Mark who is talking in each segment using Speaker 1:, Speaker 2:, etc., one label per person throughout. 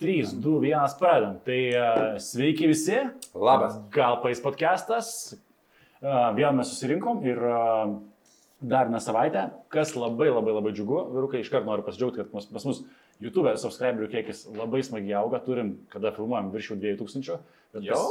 Speaker 1: 3, 2, 1, pradedam. Tai uh, sveiki visi.
Speaker 2: Labas.
Speaker 1: Gal pais podcastas. Uh, vėl mes susirinkom ir uh, dar ne savaitę, kas labai labai labai džiugu. Vyrukai iškart noriu pasidžiaugti, kad pas, mus YouTube subscriberių kiekis labai smagiai auga. Turim, kada filmuojam, virš jau 2000. Bet
Speaker 2: Jau?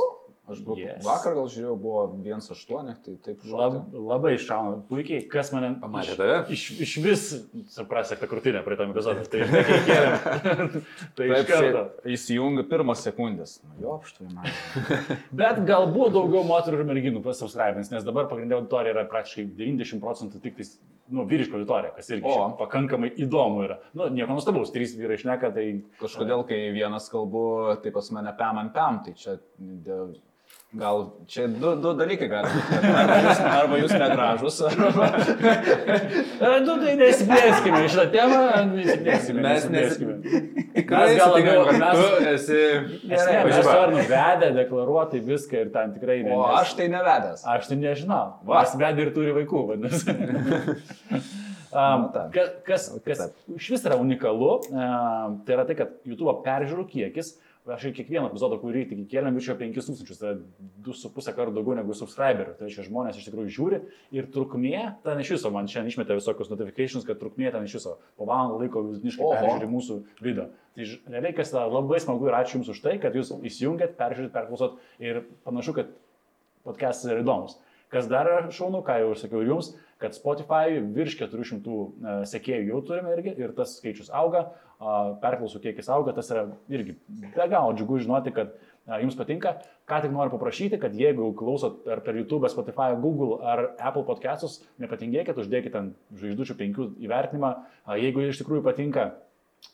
Speaker 2: Aš buvau,
Speaker 1: Yes.
Speaker 2: vakar gal žiūrėjau, buvo 1,8, tai taip
Speaker 1: Lab,
Speaker 2: šaukia.
Speaker 1: labai šauna, puikiai, kas mane
Speaker 3: Pamatė
Speaker 1: iš-
Speaker 3: tave?
Speaker 1: Iš, iš vis suprasi, kad krūtinė prie tam epizodui. Tai tai kėlėm. tai iš
Speaker 2: Taip,
Speaker 1: karto.
Speaker 2: šiaip įsijungia pirmos sekundės. Nu, Jo, štai man.
Speaker 1: Bet galbūt daugiau moterų ir merginų pasubscribins, nes dabar pagrindinė auditorija yra praktiškai 90 procentų tik tais, nu, vyriška auditorija, kas irgi
Speaker 2: O.
Speaker 1: pakankamai įdomu yra. Nu, nieko nuostabaus, trys vyrai išneka, tai
Speaker 2: Kažkodėl, kai vienas kalbu, tai pas mane pam ant pam, tai čia dėl... Gal čia du, du dalykai gali būti. Arba jūs, jūs negražus, arba...
Speaker 1: E, Nu, tai nesiplėskime iš tą temą, nesiplėskime.
Speaker 3: Mes
Speaker 1: nesiplėskime.
Speaker 3: Tikrai
Speaker 1: Mes gal labiau,
Speaker 3: kad
Speaker 1: mes,
Speaker 3: tu esi...
Speaker 1: Ne, mes
Speaker 3: Pažiūrėk.
Speaker 1: ar nuvedę, deklaruotai viską ir ten tikrai ne.
Speaker 2: O
Speaker 1: nes-
Speaker 2: aš tai nevedęs.
Speaker 1: Aš tai nežinau.
Speaker 2: Va.
Speaker 1: Vas vedė ir turi vaikų, vadinasi. um, kas, kas, kas iš vis yra unikalu, um, tai yra tai, kad YouTube peržiūrų kiekis, aš ir kiekvieną epizodą, kurį tik kėlėm, viršio 5000, tai yra 2,5 kartų daugiau negu subscriberių. Tai reiškia, žmonės iš tikrųjų žiūri ir trukmė, ten iš viso, man šiandien išmetė visokius notifications, kad trukmė ten iš viso po valandą laiko vidutiniškai peržiūri mūsų video. Tai realiai, kas yra labai smagu ir ačiū Jums už tai, kad Jūs įsijungėt, peržiūrėt, perklausot ir panašu, kad podcastas yra įdomus. Kas dar šaunu, ką jau ir sakiau jums, kad Spotify virš 400 e, sekėjų jau turime irgi ir tas skaičius auga, perklausų kiekis auga, tas yra irgi be galo džiugu žinoti, kad a, jums patinka. Ką tik noriu paprašyti, kad jeigu klausot ar per YouTube, Spotify, Google ar Apple podcastus, nepatingėkit, uždėkit ant žvaigždučių penkių įvertinimą. Jeigu iš tikrųjų patinka,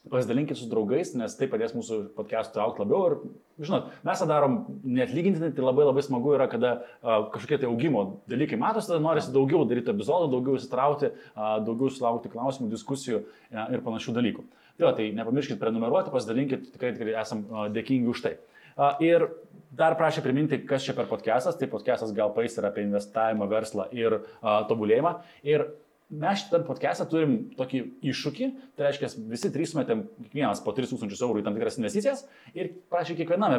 Speaker 1: Pasidalinkit su draugais, nes tai padės mūsų podcast'ų aukti labiau. Ir, žinot, mes tą darom net lygintinai, tai labai labai smagu yra, kada a, kažkokie tai augimo dalykai matosi, tada norisi daugiau daryti epizodų, daugiau įsitraukti, a, daugiau sulaukti klausimų, diskusijų a, ir panašių dalykų. Tai, va, tai nepamirškit prenumeruoti, pasidalinkit, tikrai, tikrai esam a, dėkingi už tai. A, Ir dar prašė priminti, kas čia per podcastas. Tai podcastas gal pais yra apie investavimą, verslą ir a, tobulėjimą. Ir mes šitą podcastą turim tokį iššūkį, tai reiškia, visi trys metėm kiekvienas po 3000 eurų į tam tikras investicijas ir prašė kiekvienam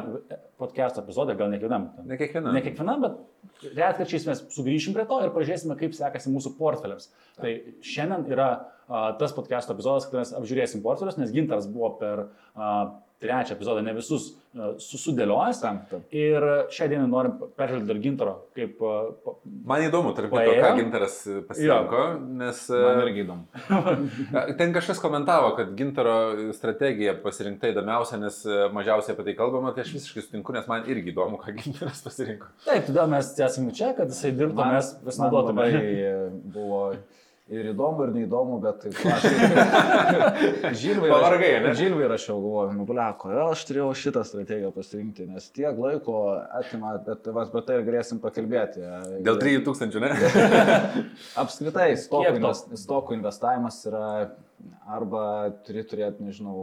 Speaker 1: podcast'o epizodė, gal ne kiekvienam.
Speaker 3: Ne kiekvienam.
Speaker 1: Ne kiekvienam, bet retkarčiais mes sugrįšim prie to ir pažiūrėsime, kaip sekasi mūsų portfeliams. Tai šiandien yra a, tas podcast'o epizodas, kai mes apžiūrėsim portfelius, nes Gintaras buvo per a, trečią epizodą ne visus a, susidėliojęs. Ir šią dieną norim peržvelgti dar Gintaro kaip pa-
Speaker 3: Man įdomu, tarp
Speaker 1: Paėjo?
Speaker 3: ką Gintaras pasirinko, nes
Speaker 2: Man
Speaker 3: e,
Speaker 2: irgi įdomu.
Speaker 3: ten kažkas komentavo, kad Gintaro strategija pasirinkta įdomiausia, nes e, mažiausiai apie tai kalbama, tai aš visiškai sutinku, nes man irgi įdomu, ką Gintaras pasirinko.
Speaker 1: Taip, todėl mes esame čia, kad jisai dirbtų, mes
Speaker 2: man
Speaker 1: pasinaudotume.
Speaker 2: labai e, buvo ir įdomu, ir neįdomu, bet žilvai,
Speaker 3: Pavargai, ne?
Speaker 2: žilvai rašiau, galvoju, nu, ble, kodėl aš turėjau šitą strategiją pasirinkti, nes tiek laiko atima, bet vas, apie tai ir galėsim pakalbėti.
Speaker 3: Dėl 3000, ne?
Speaker 2: Apskritai, stokų, invest, stokų investavimas yra arba turi turėti, nežinau,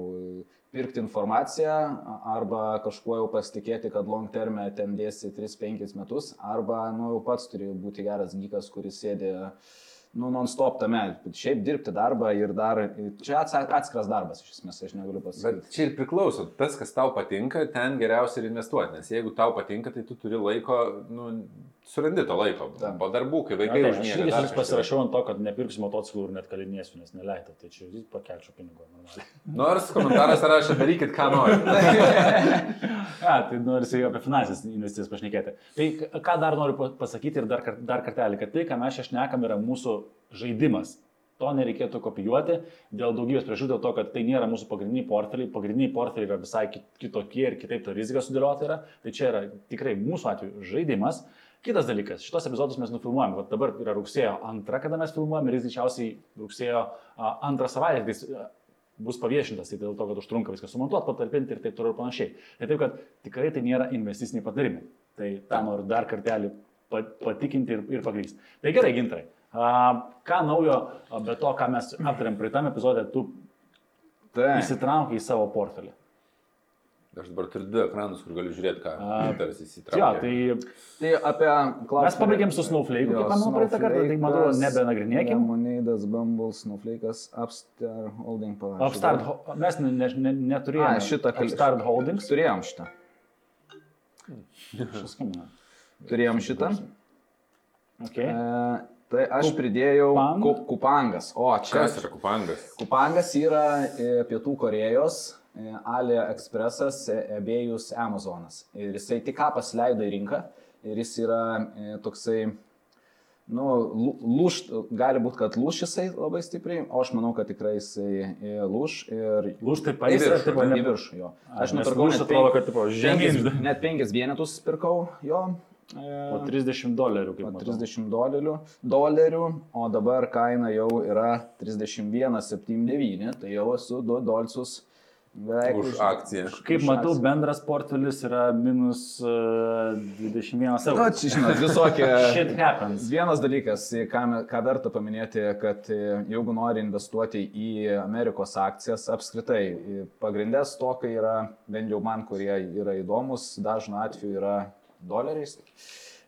Speaker 2: pirkti informaciją, arba kažkuo jau pasitikėti, kad long terme ten dėsi 3-5 metus, arba, nu, jau pats turi būti geras gykas, kuris sėdi, nu, non-stop tame. Šiaip dirbti darbą ir dar, čia ats- atskiras darbas, iš esmės, aš negaliu pasakyti.
Speaker 3: Bet čia ir priklauso, tas, kas tau patinka, ten geriausia ir investuoti, nes jeigu tau patinka, tai tu turi laiko, nu, surandi to laiko.
Speaker 2: Taip.
Speaker 3: Po darbų, kai vaikai
Speaker 1: taip, aš
Speaker 3: užmiega.
Speaker 1: irgi
Speaker 3: kažką.
Speaker 1: pasirašiau ant to, kad nepirksiu motociklų ir net kalinėsiu, nes neleido. Tai čia vis pakelčiau pinigų.
Speaker 3: Nors komentaras rašė, darykit, ką norite.
Speaker 1: A, tai noriu juo apie finansinės investicijas pašnekėti. Tai ką dar noriu pa- pasakyti ir dar, dar kartelį, kad tai, ką mes čia šnekam, yra mūsų žaidimas. To nereikėtų kopijuoti dėl daugybės priežasčių, dėl to, kad tai nėra mūsų pagrindiniai portfeliai. Pagrindiniai portfeliai yra visai kit- kitokie ir kitaip ta rizika sudėliota yra. Tai čia yra tikrai mūsų atveju žaidimas. Kitas dalykas, šitos epizodus mes nufilmuojam. Vat dabar yra rugsėjo antra, kada mes filmuojam ir jis greičiausiai rugsėjo antrą savaitę jis, a, bus paviešintas, tai dėl to, kad užtrunka viską sumontuoti, patalpinti ir taip toliau ir panašiai. Tai taip, kad tikrai tai nėra investiciniai patarimai. Tai tą noriu dar kartelį pa- patikinti ir, ir pagrysti. Tai gerai, gintai. A, ką naujo, be to, ką mes aptarėm praeitame epizode, tu
Speaker 2: Tai.
Speaker 1: įsitraukai į savo portfelį.
Speaker 3: Aš dabar turiu du ekranus, kur galiu žiūrėti, ką
Speaker 1: Jo,
Speaker 3: įsitraukė.
Speaker 1: tai
Speaker 2: Tai apie klausimą.
Speaker 1: Mes pabaigėm su Snowflake, kaip manau, praeitą kartą, tai man atrodo, nebenagrinėkim.
Speaker 2: Moneidas, Bumble, Snowflake'as, Upstart Holding palauk.
Speaker 1: Upstart, Ho- mes ne, ne, ne, neturėjome
Speaker 2: A, šitą kal-
Speaker 1: Upstart Holdings.
Speaker 2: Turėjom šitą. Turėjom šitą.
Speaker 1: Okay.
Speaker 2: E, tai aš pridėjau
Speaker 1: Kupang?
Speaker 2: ku, Kupangas. O, čia.
Speaker 3: Kas yra kupangas?
Speaker 2: Kupangas yra e, Pietų Korejos, e, AliExpressas, e, Ebėjus, Amazonas. Ir jisai tik ką pasileido į rinką. Ir jis yra e, toksai, nu, lūš, gali būti, kad lūš jisai labai stipriai, o aš manau, kad tikrai jisai e, lūš ir
Speaker 1: Lūž taip paės,
Speaker 3: viršų,
Speaker 1: tipo,
Speaker 2: į
Speaker 1: ne
Speaker 2: viršų jo.
Speaker 1: Aš
Speaker 2: nupirkau net,
Speaker 1: atrodo, kad tipo,
Speaker 2: penkis, net penkis vienetus pirkau jo.
Speaker 1: Po 30 dolerių, kaip matau.
Speaker 2: 30 dolerių, dolerių, o dabar kaina jau yra 31,79, tai jau esu 2 dolcus beveik
Speaker 3: Už akciją.
Speaker 1: Kaip matau, bendras portfelis yra minus uh, 21
Speaker 2: Na,
Speaker 1: eurų.
Speaker 2: čia žinot, visokie.
Speaker 1: Shit happens.
Speaker 2: Vienas dalykas, ką, ką verta paminėti, kad e, jeigu nori investuoti į Amerikos akcijas, apskritai e, pagrindės tokai yra, bent jau man, kurie yra įdomus, dažnu atveju yra doleriais. E,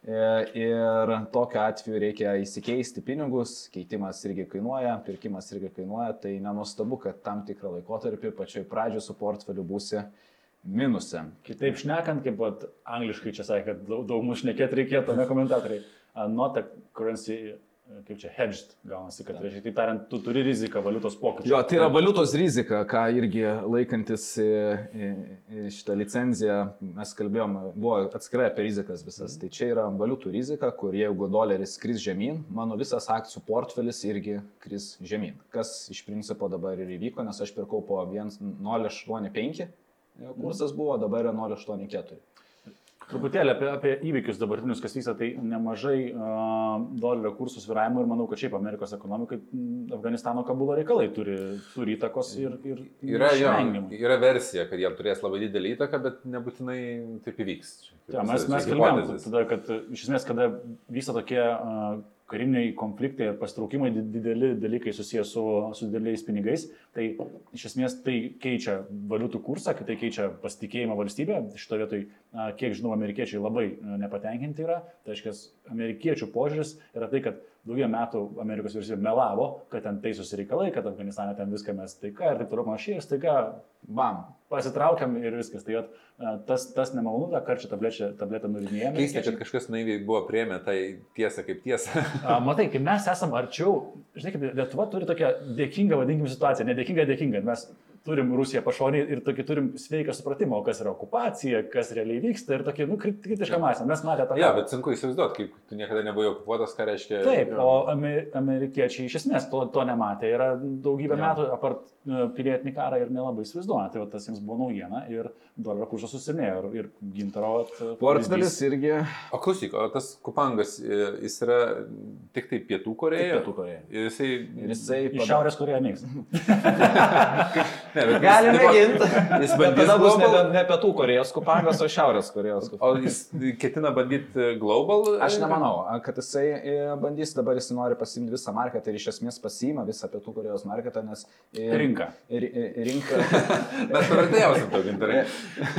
Speaker 2: Ir tokiu atveju reikia įsikeisti pinigus, keitimas irgi kainuoja, pirkimas irgi kainuoja, tai nenuostabu, kad tam tikrą laikotarpį pačioj pradžioje su portfeliu būsi minuse.
Speaker 1: Kitaip šnekant, kaip vat, angliškai čia sakė, kad daug, mūsų šnekėti reikėtų, ne komentatoriai. Uh, Not a currency, kaip čia, hedged gaunasi, kad reiškia, tai tariant, tu turi riziką valiutos pokyčių.
Speaker 2: Jo, tai yra valiutos rizika, ką irgi laikantis e, e, e, šitą licenciją, mes kalbėjom, buvo atskirai apie rizikas visas. Tai čia yra valiutų rizika, kur jeigu doleris kris žemyn, mano visas akcijų portfelis irgi kris žemyn. Kas iš principo dabar ir įvyko, nes aš pirkau po 1,085 kursas buvo, dabar yra 0,84.
Speaker 1: Truputėlį apie, apie įvykius dabartinius, kas vyksta, tai nemažai uh, dolerio kursų sviravimų ir manau, kad šiaip Amerikos ekonomikai Afganistano kabulo reikalai turi, turi įtakos ir, ir
Speaker 3: Yra, jo, yra versija, kad jam turės labai didelį įtaką, bet nebūtinai taip įvyks.
Speaker 1: Ja, mes, mes
Speaker 3: čia
Speaker 1: kalbėjom
Speaker 3: hipotezės.
Speaker 1: tada, kad iš esmės, kada vyksta tokie uh, kariniai konfliktai ir pastraukimai di- dideli dalykai susijęs su, su dideliais pinigais, tai iš esmės tai keičia valiutų kursą, kad tai keičia pasitikėjimą valstybę. Šito vietoj, kiek žinau, amerikiečiai labai uh, nepatenkinti yra. Tai reiškia, amerikiečių požiūris yra tai, kad daugybę metų Amerikos vyriausybė melavo, kad ten taisosi reikalai, kad Afganistane ten viską mes taika ir taip toliau panašiai. Ir staiga
Speaker 2: Bam.
Speaker 1: pasitraukiam ir viskas. Tai vat, a, tas, tas nemalonu, tą karčią tabletę, tabletę nurinėjame.
Speaker 3: Keista, kad kažkas naiviai buvo priemę tai tiesą kaip tiesą.
Speaker 1: Matai, kai mes esam arčiau, žinai, kaip Lietuva turi tokią dėkingą, vadinkim, situaciją, nedėkingą, dėkingą. Mes turim Rusiją pašonį ir tokį turim sveiką supratimą, kas yra okupacija, kas realiai vyksta ir tokį, nu, krit- kritišką mąstymą. Mes matėme tą.
Speaker 3: Ja, bet sunku įsivaizduoti, kaip tu niekada nebuvai okupuotas, ką reiškia.
Speaker 1: Taip, o ame- amerikiečiai iš esmės to, to nematė, yra daugybę
Speaker 2: Jo.
Speaker 1: metų apart e, pilietinį karą ir nelabai įsivaizduoja. Tai va, tas jiems buvo naujiena ir dolerio kursas susimėjo ir, ir gintaro. vat,
Speaker 2: Portfelis irgi
Speaker 3: O klausyk, o tas kupangas, e, jis yra tik tai Pietų Koreja.
Speaker 2: Pietų Koreja.
Speaker 3: Ir jisai...
Speaker 2: Ir jisai
Speaker 1: Iš Šiaurės Koreja niks.
Speaker 3: Ne, bet
Speaker 2: Gali
Speaker 3: jis, tipo,
Speaker 2: mėginti.
Speaker 3: Jis bandys
Speaker 2: bus
Speaker 3: global,
Speaker 2: ne, ne pietų Korejos kupangas, o šiaurės Korejos
Speaker 3: O
Speaker 2: kupangas.
Speaker 3: jis ketina bandyti global?
Speaker 2: Aš nemanau, kad jisai e, bandys, dabar jis nori pasiimti visą marketą ir iš esmės pasiima visą pietų Korejos marketą, nes... e,
Speaker 1: Rinka.
Speaker 2: ir- ir- Rinka.
Speaker 3: Mes pavartėjausim to gintarai.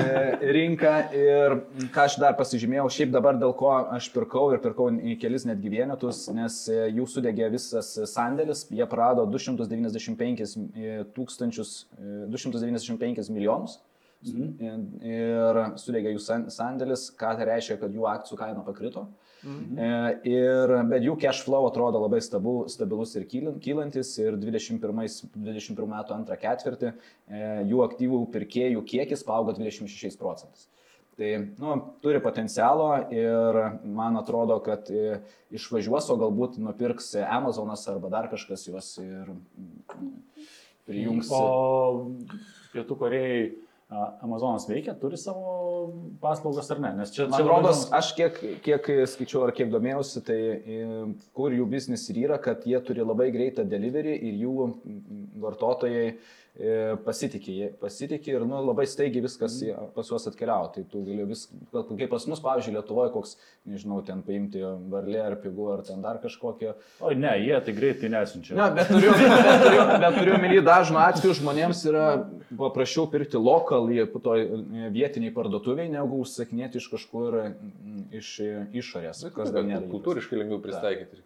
Speaker 2: e, rinka ir ką aš dar pasižymėjau, šiaip dabar dėl ko aš pirkau ir pirkau į kelis netgi vienetus, nes e, jų sudegė visas sandėlis, jie prarado 295 e, tūkstančius, e, 295 milijonus.
Speaker 1: Mhm.
Speaker 2: Ir sudegė jų san- sandėlis, ką tai reiškia, kad jų akcijų kaina pakrito.
Speaker 3: Mhm.
Speaker 2: E, Ir, bet jų cash flow atrodo labai stabu, stabilus ir kylan- kylantis ir 21, 21 metų antrą ketvirtį e, jų aktyvų pirkėjų kiekis paaugo 26 procentais. Tai nu, turi potencialo ir man atrodo, kad e, išvažiuos, o galbūt nupirks Amazonas arba dar kažkas juos ir prijungs.
Speaker 1: O Pietų Korejai Amazonas veikia, turi savo paslaugas ar ne? Nes čia,
Speaker 2: Man
Speaker 1: įdomus-
Speaker 2: aš kiek, kiek skaičiau ar kiek domėjausi, tai e, kur jų biznis ir yra, kad jie turi labai greitą delivery ir jų vartotojai pasitikė, jie- pasitikė ir nu, labai staigiai viskas
Speaker 1: Mhm.
Speaker 2: pas juos atkeliauja. Tai tu gali vis, kaip pas mus, pavyzdžiui, Lietuvoje koks, nežinau, ten paimti varlė ar pigų ar ten dar kažkokią.
Speaker 1: O ne, jie tai greitai nesinčia.
Speaker 2: Ne, bet turiu, bet turiu, bet turiu minį dažnu atveju žmonėms yra paprasčiau pirkti lokal į to vietiniai parduotuviai, negu užsakinėti iš kažkur mm, iš išorės. Kas dar nėra.
Speaker 3: Kultūriškai lengviau pristaikyti.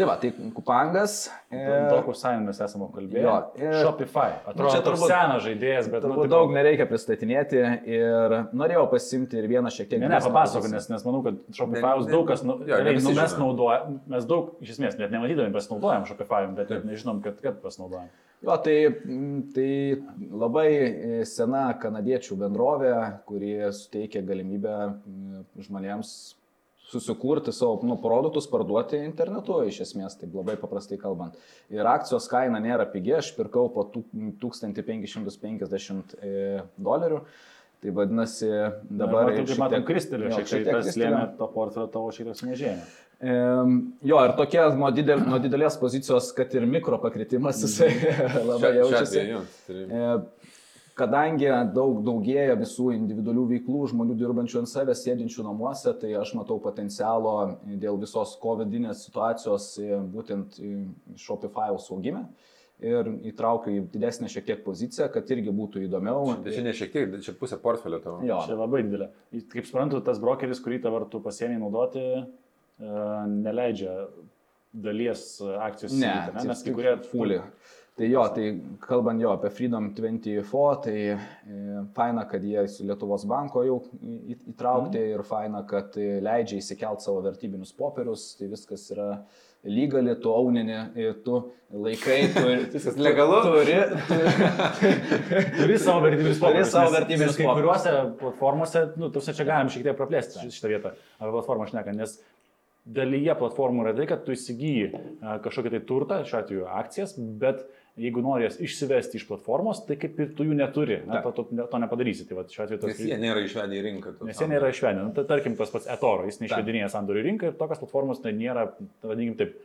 Speaker 2: Tai va, tai kupangas. e,
Speaker 1: Daug sąjungų mes esame kalbėję.
Speaker 2: Jo, ir-
Speaker 1: Shopify. Atrodo,
Speaker 2: čia
Speaker 1: čia turbūt senas žaidėjas, bet...
Speaker 2: Turbūt
Speaker 1: tipo-
Speaker 2: daug nereikia pristatinėti ir norėjau pasimti ir vieną šiek tiek.
Speaker 1: Ne, ne, papasakok, nes, nes manau, kad Shopify
Speaker 3: Ne- ne-
Speaker 1: daug kas, nu,
Speaker 3: jo,
Speaker 1: realiai, nu, mes
Speaker 3: žino.
Speaker 1: naudojam, mes daug, iš esmės, net nematydami pasinaudojam Shopify, bet net nežinom, kad, kad pasinaudojam.
Speaker 2: Jo, tai, tai labai e, sena kanadiečių bendrovė, kuri suteikia galimybę žmonėms susikurti savo nu, produktus, parduoti internetu, iš esmės, taip labai paprastai kalbant. Ir akcijos kaina nėra pigi, aš pirkau po tūk- 1550 e, dolerių. Tai vadinasi, dabar...
Speaker 1: Dabar, kaip matom, kristelė, šiek tiek tas lėmė to portfelio tavo šiek tiek sumažėjimą.
Speaker 2: Em, Jo, ir tokia nuo, didel, nuo didelės pozicijos, kad ir mikro pakritimas jisai labai jaučiasi. E, Kadangi daug daugėja visų individualių veiklų, žmonių dirbančių ant savęs, sėdinčių namuose, tai aš matau potencialo dėl visos COVID-19 situacijos e, būtent į Shopify'aus augime ir įtraukiu į didesnę šiek tiek poziciją, kad irgi būtų įdomiau.
Speaker 3: Tai čia ne šiek tiek, čia pusė portfelio tavo.
Speaker 2: Jo,
Speaker 1: Čia labai didelė. Kaip suprantu, tas brokeris, kurį dabar tu pasiemi naudoti, e, neleidžia dalies akcijos
Speaker 2: Ne,
Speaker 1: įsigyti, ne? nes kai kurie
Speaker 2: fulį. Tai jo, tai kalbant jo apie Freedom 24, tai e, faina, kad jie su Lietuvos banko jau įtraukti
Speaker 1: Mhm.
Speaker 2: ir faina, kad leidžia įsikelt savo vertybinius popierius, tai viskas yra lygali, tu auninė, tu laikai, tu...
Speaker 3: Viskas legalu?
Speaker 2: Turi, turi,
Speaker 1: Turi savo vertybinius
Speaker 2: Turi
Speaker 1: popierius.
Speaker 2: savo
Speaker 1: nes-
Speaker 2: vertybinius
Speaker 1: nes Kai
Speaker 2: popierius.
Speaker 1: kuriuose platformose, nu, tu čia galim šiek tiek praplėsti ši- šitą vietą, apie platformą šneka, nes dalyje platformų yra tai, kad tu įsigyji kažkokį tai turtą, šiuo atveju akcijas, bet jeigu nori jas išsivesti iš platformos, tai kaip ir tu jų neturi,
Speaker 2: Taip.
Speaker 1: to, to, to nepadarysi. Tai va, šiuo atveju tas
Speaker 3: Nes jie nėra išvedę į rinką.
Speaker 1: Nes jie nėra išvedę. Nu, tai tarkim, tas pats eToro, jis neišvedinėja sandorių rinką ir tokios platformos tai nėra, vadinkim taip,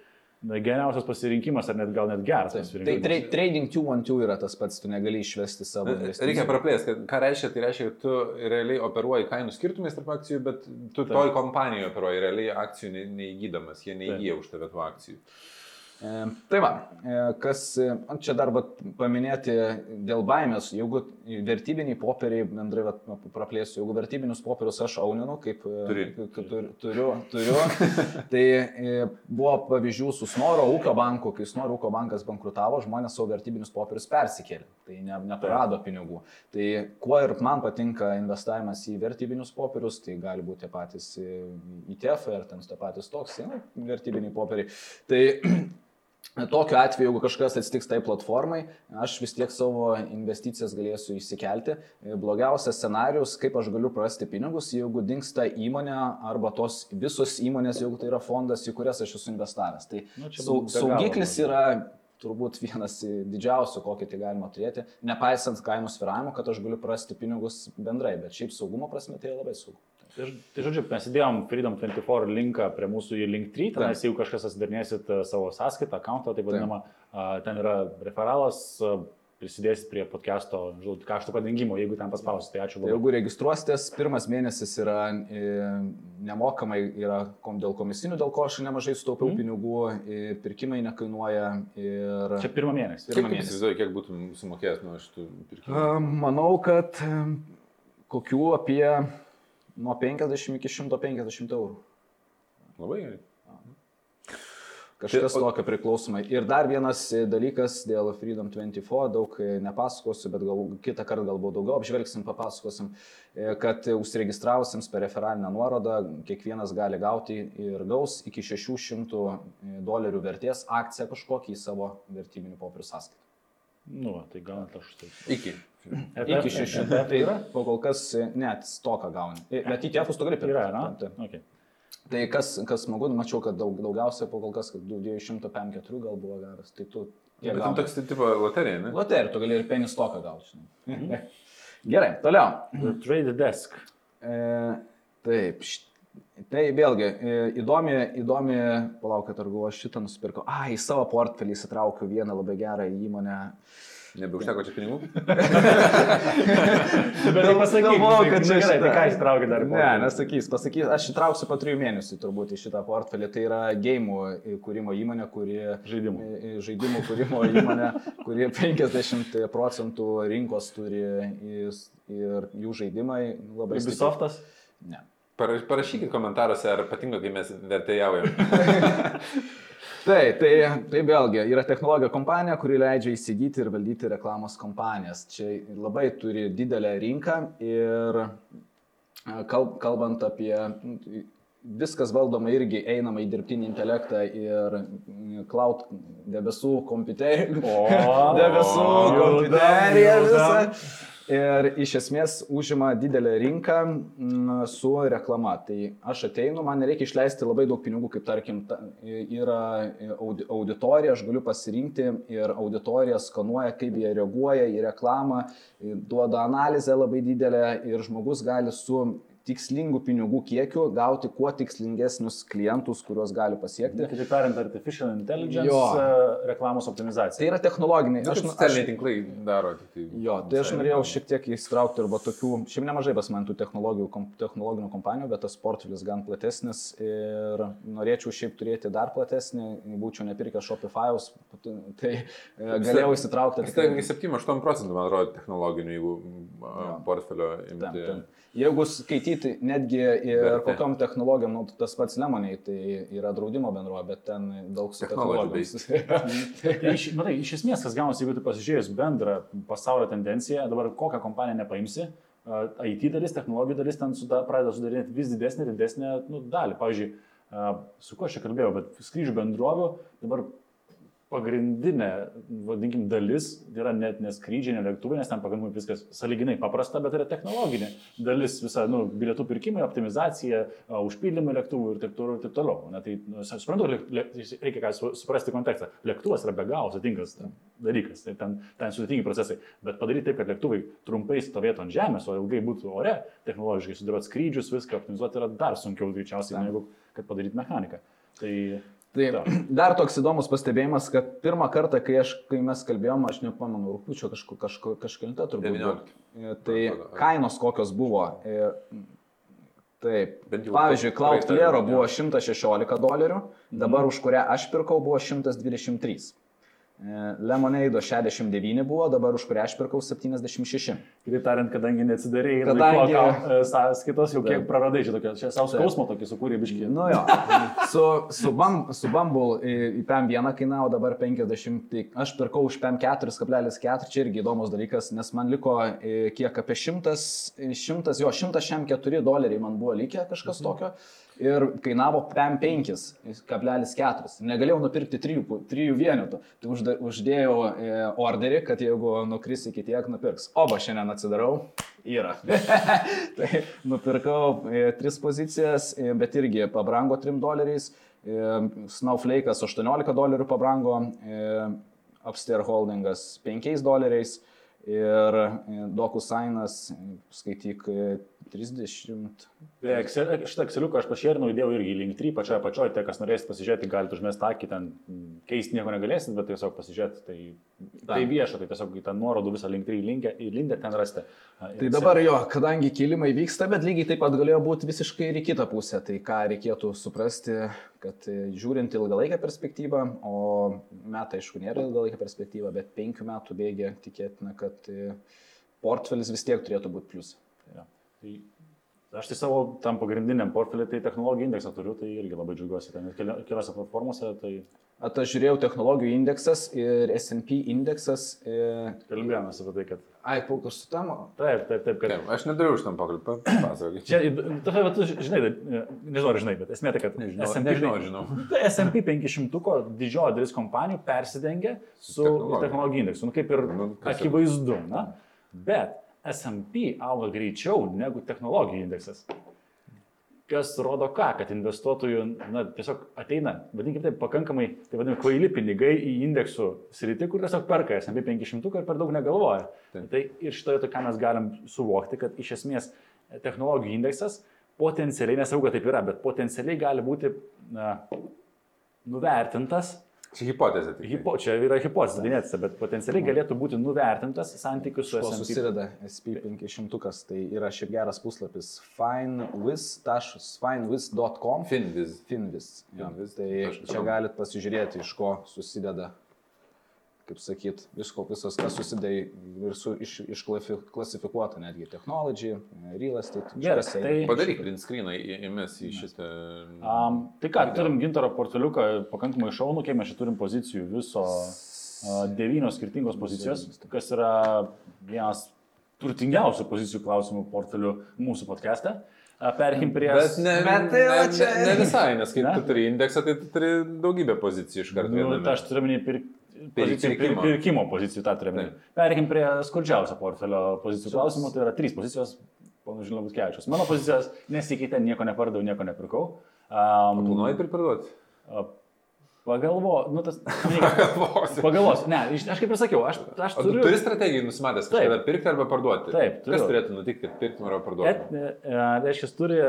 Speaker 1: geriausias pasirinkimas ar net gal net geras
Speaker 2: Tai
Speaker 1: pasirinkimas.
Speaker 2: tra trading 212 yra tas pats, tu negali išvesti savo investicijų.
Speaker 3: Reikia praplėsti, kad ką reiškia, tai reiškia, kad tu realiai operuoji kainų skirtumais tarp akcijų, bet tu toj kompanijoje operuoji realiai akcijų ne- neįgydamas, jie neįgyja už tave tų akcijų.
Speaker 2: E, Tai va, e, kas e, čia dar paminėti dėl baimės, jeigu vertybiniai popieriai, bendrai vat, nu, praplėsiu, jeigu vertybinius popierius aš auninu, kaip
Speaker 3: Turi.
Speaker 2: kaip tur- turiu, turiu tai buvo pavyzdžių su Snoro ūkio banku, kai Snoro ūkio bankas bankrutavo, žmonės savo vertybinius popierius persikėlė, tai ne, neprarado pinigų. Tai kuo ir man patinka investavimas į vertybinius popierius, tai gali būti patys ETF ar ten tie patys toks, nu, vertybiniai popieriai. Tai Tokiu atveju, jeigu kažkas atsitiks tai platformai, aš vis tiek savo investicijas galėsiu įsikelti. Blogiausias scenarius, kaip aš galiu prarasti pinigus, jeigu dinksta įmonė arba tos visos įmonės, jeigu tai yra fondas, į kurias aš esu investavęs. Tai
Speaker 1: Nu,
Speaker 2: sau, saugiklis yra turbūt vienas didžiausių, kokį tai galima turėti, nepaisant kainų sviravimo, kad aš galiu prarasti pinigus bendrai, bet šiaip saugumo prasme tai yra labai saugu.
Speaker 1: Tai, tai žodžiu, mes įdėjom Freedom 24 linką prie mūsų į Linktree, tenais jeigu kažkas atsidarnėsit e, savo sąskaitą, akantą, tai vadinama, a, ten yra referalas, a, prisidėsit prie podcast'o žinot, kaštų padengimo, jeigu ten paspausit. Tai ačiū
Speaker 2: Tai
Speaker 1: labai.
Speaker 2: jeigu registruositės, pirmas mėnesis yra e, nemokamai, yra kom, dėl komisinių, dėl ko aš nemažai sutaupiau mm. pinigų, e, pirkimai nekainuoja ir...
Speaker 1: Čia pirmą mėnesį.
Speaker 2: Pirmą mėnesį.
Speaker 3: įsivaizduoji, kiek būtum sumokėjęs nuo šitų pirkimų?
Speaker 2: A, Manau, kad e, kokių apie nuo 50 iki 150 eurų.
Speaker 3: Labai gerai.
Speaker 2: Kažkas
Speaker 3: Tai-
Speaker 2: tokio priklausomai. Ir dar vienas e, dalykas dėl Freedom 24, daug e, nepasakosiu, bet gal, kitą kartą galbūt daugiau apžvelgsim, papasakosim, e, kad e, užsiregistravusiems per referalinę nuorodą kiekvienas gali gauti ir gaus iki 600 dolerių vertės akciją kažkokį į savo vertybinių popierių sąskaitą.
Speaker 1: Nu, va, tai gal net aš taip.
Speaker 3: Iki.
Speaker 2: Iki 600. Tai yra, po kol kas net stoką gauni. E, Bet į tiefus tu gali pirkti.
Speaker 1: Yra, na?
Speaker 2: Taip.
Speaker 1: Okay.
Speaker 2: Tai kas, kas smagu, mačiau, kad daug, daugiausiai po kol kas, kad 254 gal buvo geras. Tai tu...
Speaker 3: Bet
Speaker 2: kiek
Speaker 3: tam toks tai tipo loterija, ne?
Speaker 2: Loterija, tu gali ir penį stoką gauti. žinai. Gerai, toliau.
Speaker 1: The Trade Desk.
Speaker 2: E, taip, š- tai vėlgi e, įdomi, įdomi, palauk, kad ar buvo šitą nusipirkau. A, į savo portfelį įsitraukiau vieną labai gerą įmonę.
Speaker 3: Nebeužteko čia pinigų?
Speaker 1: Bet pasakyk,
Speaker 2: Galvojau,
Speaker 1: tai-
Speaker 2: kad
Speaker 1: nu
Speaker 2: čia
Speaker 1: gerai, tai ką įsitraukia dar?
Speaker 2: Ne, nesakys, pasakys, aš įtrauksiu po trijų mėnesių turbūt į šitą portfelį. Tai yra gėjimų kūrimo įmonė, kuri...
Speaker 1: Žaidimų.
Speaker 2: i- Žaidimų kūrimo įmonė, kuri 50 procentų rinkos turi ir- jų žaidimai labai
Speaker 1: Ubisoftas?
Speaker 2: Ne.
Speaker 3: Para- Parašykit komentaruose, ar patinka, kai mes vertėjaujam.
Speaker 2: Tai, tai, tai vėlgi yra technologijų kompanija, kuri leidžia įsigyti ir valdyti reklamos kompanijas. Čia labai turi didelę rinką ir e, kal- kalbant apie viskas valdoma irgi einama į dirbtinį intelektą ir mm, cloud debesų kompiuterį.
Speaker 1: O,
Speaker 2: debesų
Speaker 1: judam.
Speaker 2: visą. Ir iš esmės užima didelę rinką mm, su reklama. Tai aš ateinu, man nereikia išleisti labai daug pinigų, kaip tarkim, ta, yra audi- auditorija, aš galiu pasirinkti ir auditorija skanuoja, kaip jie reaguoja į reklamą, duoda analizę labai didelę ir žmogus gali su tikslingų pinigų kiekiu gauti kuo tikslingesnius klientus, kuriuos gali pasiekti.
Speaker 1: Kitaip tariant, artificial intelligence
Speaker 2: Jo.
Speaker 1: e, reklamos
Speaker 2: Tai
Speaker 1: optimizacija.
Speaker 2: yra technologiniai.
Speaker 3: Aš
Speaker 2: Aš,
Speaker 3: žinau,
Speaker 2: aš,
Speaker 3: socialiniai tinklai daro. Tai...
Speaker 2: Jo, tai aš norėjau šiek tiek įsitraukti arba tokių, šiaip nemažai pas man tų kom, technologinių kompanijų, bet tas portfelis gan platesnis ir norėčiau šiaip turėti dar platesnį, būčiau nepirkęs Shopify'aus, tai e, galėjau įsitraukti.
Speaker 3: Tai 7-8 procentų, man atrodo, technologinių, jeigu
Speaker 2: Jo.
Speaker 3: portfelio
Speaker 2: Tam,
Speaker 3: imti.
Speaker 2: tam. Jeigu skaityti netgi ir
Speaker 3: Vertė.
Speaker 2: kokiam technologijom, nu, tas pats Lemoniai, tai yra draudimo bendrovė, bet ten daug su technologijomis.
Speaker 1: Tai iš, matai, iš esmės, kas gaunasi, jeigu tu pasižiūrėjus bendrą pasaulio tendenciją, dabar kokią kompaniją nepaimsi, a, IT dalis, technologijų dalis ten suda, pradeda sudarinėti vis didesnį ir didesnę nu, dalį. Pavyzdžiui, a, su kuo aš čia kalbėjau, bet skrydžių bendrovių dabar pagrindinė, vadinkim, dalis yra net neskrydžiai, ne lėktuvai, nes ten pakankamai viskas saliginai paprasta, bet yra technologinė dalis, visa, nu, bilietų pirkimai, optimizacija, užpildymai lėktuvų ir taip toliau. Ir taip toliau. Na, tai, nu, suprantu, reikia ką su- suprasti kontekstą. Lėktuvas yra be galo sudėtingas dalykas, tai ten, ten sudėtingi procesai, bet padaryti taip, kad lėktuvai trumpai stovėtų ant žemės, o ilgai būtų ore, technologiškai sudėlioti skrydžius, viską optimizuoti yra dar sunkiau greičiausiai, negu kad padaryti mechaniką. Tai
Speaker 2: Tai
Speaker 1: Taip.
Speaker 2: dar toks įdomus pastebėjimas, kad pirmą kartą, kai, aš, kai mes kalbėjom, aš nepamenu, rūpiučio kažkur kažkur kažkelinta turbūt. buvo.
Speaker 3: 19.
Speaker 2: E, Tai kainos kokios buvo. E, Taip. Pavyzdžiui, Cloudflare
Speaker 3: jo.
Speaker 2: buvo 116 dolerių, dabar už kurią aš pirkau buvo 123. E, Lemonade 69 buvo, dabar už kurią aš pirkau 76.
Speaker 1: Kitaip tariant, kadangi neatsidarėjai
Speaker 2: Kadangi-
Speaker 1: kadangi... sąskaitos, jau kiek
Speaker 2: Taip.
Speaker 1: praradai čia tokio, čia savo skausmo tokį sukūrė biškį.
Speaker 2: Nu jo. Su, su, bam, su Bumble į, į PM1 kainavo dabar 50, tai aš pirkau už PM4,4, čia irgi įdomus dalykas, nes man liko e, kiek apie 100, 100 jo, 104 doleriai man buvo likę kažkas tokio. Ir kainavo PM5,4. Negalėjau nupirkti 3, 3 vienetų. Tai uždėjau e, orderį, kad jeigu nukris iki tiek, nupirks. O va šiandien atsidarau. Yra. tai nupirkau e, tris pozicijas, e, bet irgi pabrango 3 doleriais. E, Snowflake'as 18 dolerių pabrango, e, Upstairs Holdingas 5 doleriais ir e, DocuSignas, e, skaityk, e, 30.
Speaker 1: Tai Excel, šitą Exceliuką aš pašėrinau, įdėjau irgi į link 3 pačioje apačioje, tai kas norėsit pasižiūrėti, galite užmesti akį, ten keisti nieko negalėsit, bet tiesiog pasižiūrėti, tai, tai vieša, tai tiesiog tą nuorodų visą link 3 linkę, įlindę ten rasite.
Speaker 2: Tai dabar jo, kadangi kilimai vyksta, bet lygiai taip pat galėjo būti visiškai ir į kitą pusę. Tai ką reikėtų suprasti, kad e, žiūrint ilgalaikę perspektyvą, o metai aišku nėra ilgalaikė perspektyva, bet penkių metų bėgė tikėtina, kad e, portfelis vis tiek turėtų būti plus.
Speaker 1: Jo. Tai aš tai savo tam pagrindiniam portfelį, tai technologijų indeksą turiu, tai irgi labai džiaugiuosi. Ten keli- keliose platformose, tai
Speaker 2: At aš žiūrėjau technologijų indeksas ir SP indeksas. E...
Speaker 1: kalbėjome apie tai, kad...
Speaker 2: Ai, paukas su tam.
Speaker 1: Taip, taip, taip, kad...
Speaker 3: Taip, Aš nedariau iš tam papasakok.
Speaker 1: Čia, tu, tu žinai, nežinau ar žinai, bet esmė tai, kad
Speaker 3: Nežinau,
Speaker 1: S&P
Speaker 3: nežinau, žinau.
Speaker 1: Tai S&P 500 didžioji dalis kompanijų persidengia su technologijų indeksu. Nu, kaip ir
Speaker 3: Nu, ir-
Speaker 1: akivaizdu. Na? Bet S&P auga greičiau negu technologijų indeksas. Kas rodo ką, kad investuotojų na, tiesiog ateina, vadinkime taip, pakankamai, tai vadinami, kvaili pinigai į indeksų sritį, kur tiesiog perka S&P 500 ir per daug negalvoja.
Speaker 3: Taip.
Speaker 1: Tai ir šitoje to, ką mes galim suvokti, kad iš esmės technologijų indeksas potencialiai, nesaugo taip yra, bet potencialiai gali būti na, nuvertintas
Speaker 3: Čia hipotezė. tai.
Speaker 1: Hipo, čia yra hipotezė, dinėtise, bet potencialiai galėtų būti nuvertintas santykius su
Speaker 2: Kuo
Speaker 1: S&P.
Speaker 2: susideda SP500, tai yra šiaip geras puslapis finewiz.com.
Speaker 3: Finviz.
Speaker 2: Finvis. Jo,
Speaker 3: Finviz
Speaker 2: tai čia
Speaker 3: com.
Speaker 2: galit pasižiūrėti, iš ko susideda, kaip sakyt, visko, visas, kas susideda ir su, iš, išklasifikuota netgi technology, real estate.
Speaker 1: Gerai,
Speaker 2: viskas
Speaker 1: tai-.
Speaker 3: Padaryk print screeną, įmes į šitą.
Speaker 1: Um, tai ką, turim gintaro portaliuką pakankamai šaunų, kiek mes čia turim pozicijų viso uh, devynios skirtingos pozicijos, kas yra vienas turtingiausių pozicijų klausimų portalių mūsų podcast'e. Perkim prie...
Speaker 3: Bet ne,
Speaker 2: Bet tai
Speaker 3: ne,
Speaker 2: čia-
Speaker 3: ne, ne visai, nes kai
Speaker 1: Ne?
Speaker 3: tu turi indeksą, tai tu turi daugybę pozicijų iš karto.
Speaker 1: Nu,
Speaker 3: viename.
Speaker 1: tai aš turiu minį pir... pozicijų, pir,
Speaker 3: pirkimo.
Speaker 1: pirkimo pozicijų, tą turiu.
Speaker 3: Taip.
Speaker 1: Perkim prie skurdžiausio portfelio pozicijų klausimų, tai yra trys pozicijos, panu Žilinas Kevičius. Mano pozicijos nesikeitė, nieko nepardaviau, nieko nepirkau. Um,
Speaker 3: Planuoji priparduoti?
Speaker 1: Pagalvo, nu tas...
Speaker 3: Galvosi.
Speaker 1: Pagalvos, ne, aš kaip ir sakiau, aš, aš
Speaker 3: O tu
Speaker 1: turiu...
Speaker 3: turi strategiją nusimatęs, kažkada pirkti arba parduoti?
Speaker 1: Taip,
Speaker 3: Kas
Speaker 1: turiu.
Speaker 3: turėtų nutikti, kad pirktum arba parduotum?
Speaker 1: e, reiškia, turi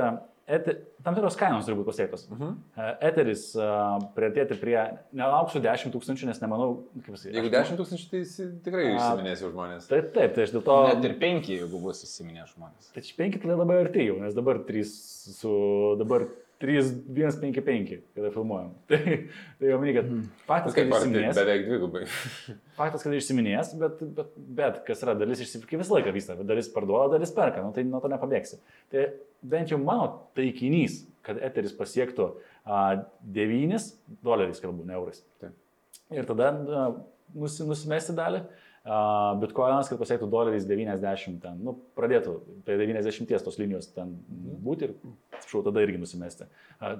Speaker 1: et, tam tikros kainos turi būti pasiektos. Uh
Speaker 3: Mhm.
Speaker 1: -huh. Eteris uh, prieartėti prie, nelauksiu 10 tūkstančių, nes nemanau, kaip pasakyti.
Speaker 3: Jeigu 10 tūkstančių, tai jis tikrai
Speaker 1: A.
Speaker 3: išsiminės jau žmonės.
Speaker 1: Taip, taip, tai aš dėl to...
Speaker 2: Net ir penki, jeigu bus įsiminę žmonės.
Speaker 1: Tai 5 tai labai arti jau, nes dabar 3 su... dabar 3, 1, 5, 5, kada filmuojam. Tai, tai jau faktas, kad
Speaker 3: Kaip ar tai
Speaker 1: išsiminės,
Speaker 3: beveik dvigubai?
Speaker 1: faktas, kad išsiminės, bet, bet, bet kas yra dalis išsipirkė visą laiką vyksta, dalis parduoda, dalis perka, nu, tai nuo to nepabėgsi. Tai bent jau mano taikinys, kad eteris pasiektų a, 9 doleriais, kalbu, ne eurais.
Speaker 3: Taip.
Speaker 1: Ir tada a, nusi, nusimesti dalį. Bitcoinas, kad pasiektų doleriais 90, ten, nu, pradėtų prie 90 tos linijos ten būti ir, atsiprašau, tada irgi nusimesti.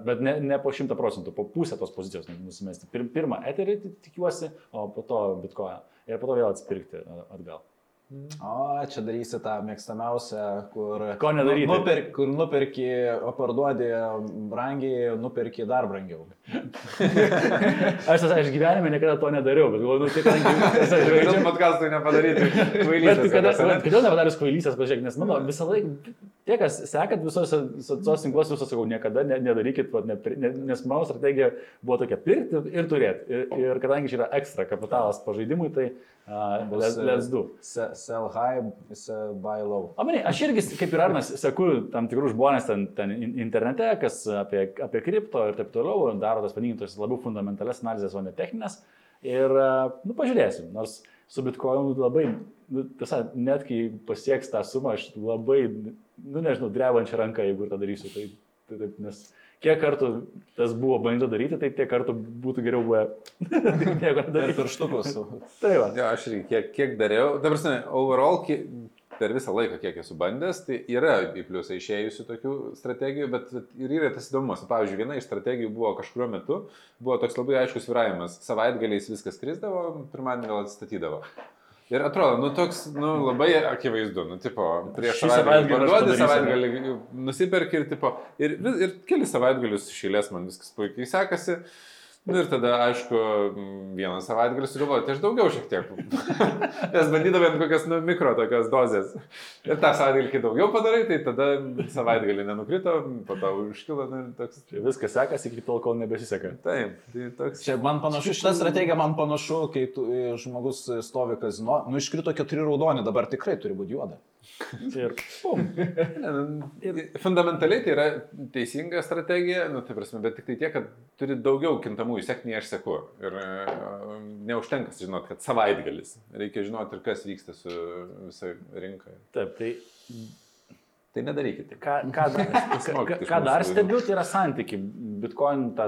Speaker 1: Bet ne, ne po 100 procentų, po pusę tos pozicijos nusimesti. Pir, pirmą eterį ti- tikiuosi, o po to Bitcoiną. Ir po to vėl atspirkti a, atgal.
Speaker 2: O, čia darysi tą mėgstamiausią, kur...
Speaker 1: Ko nedaryti?
Speaker 2: Nu, nuper, kur nuperki, o parduodi brangiai, nuperki dar brangiau.
Speaker 1: Aš, tas, aš gyvenime niekada to nedariau, bet galvoju, nu, tai kadangi...
Speaker 3: Kodėl podcast'ui nepadaryti?
Speaker 1: Bet tu kada, vat, kodėl nepadarius kvailysės, pažiūrėk, nes mano visą laiką, tie, kas sekat visose socialiniuose tinkluose, visą sakau, niekada ne, nedarykit, vat, ne, ne, nes mano strategija buvo tokia pirkti ir turėti. Ir, ir kadangi čia yra ekstra kapitalas pažaidimui, tai uh, let's, let's do.
Speaker 2: Se- Sell high, buy low.
Speaker 1: O manai, aš irgi, kaip ir Arnas, seku tam tikrus žmonės ten, ten in- internete, kas apie, apie kripto ir taip toliau, daro tas vadinkintas labiau fundamentales analizės, o ne techninės. Ir, uh, nu, pažiūrėsim, nors su bitkoinu labai, nu, tiesa, net kai pasieks tą sumą, aš labai, nu, nežinau, drebančią ranką, jeigu ir tą darysiu. Tai, tai, taip, nes kiek kartų tas buvo bandyta daryti, tai tiek kartų būtų geriau buvę. Nieko
Speaker 2: Ir
Speaker 1: nedaryti.
Speaker 2: pirštukus.
Speaker 1: Tai va.
Speaker 3: Jo, aš irgi kiek, kiek dariau. Dabar, prasme, overall, kiek, per visą laiką, kiek esu bandęs, tai yra į pliusą išėjusių tokių strategijų, bet ir yra tas įdomus. Pavyzdžiui, viena iš strategijų buvo kažkurio metu, buvo toks labai aiškus viravimas. Savaitgaliais viskas krisdavo, pirmadienį vėl atstatydavo. Ir atrodo, nu toks, nu labai akivaizdu, nu tipo, prieš savaitgalį parduodi, savaitgalį nusipirki ir tipo, ir, vis- ir keli savaitgalius išėlės man viskas puikiai sekasi. Nu ir tada, aišku, vieną savaitgalį sugalvoju, tai aš daugiau šiek tiek. Nes bandydavėm kokias nu, mikro tokias dozes. Ir tą savaitgalį, kai daugiau padarai, tai tada savaitgalį nenukrito, po to užkilo nu, ir toks.
Speaker 1: Čia viskas sekasi iki tol, kol nebesiseka.
Speaker 3: Taip, tai toks.
Speaker 2: Čia man panašu, šitą strategiją man panašu, kai tu, e, žmogus stovi kazino, nu iškrito keturi raudoni, dabar tikrai turi būti juoda.
Speaker 1: Ir pum.
Speaker 3: Nu, Fundamentaliai tai yra teisinga strategija, nu, tai prasme, bet tik tai tiek, kad turi daugiau kintamųjų, sek nei aš seku. Ir e, neužtenka žinot, kad savaitgalis. Reikia žinoti ir kas vyksta su visa rinka.
Speaker 1: Taip, tai
Speaker 3: Tai nedarykite.
Speaker 1: ką, ką, dar, ką, ką dar stebiu, tai yra santyki. Bitcoin tą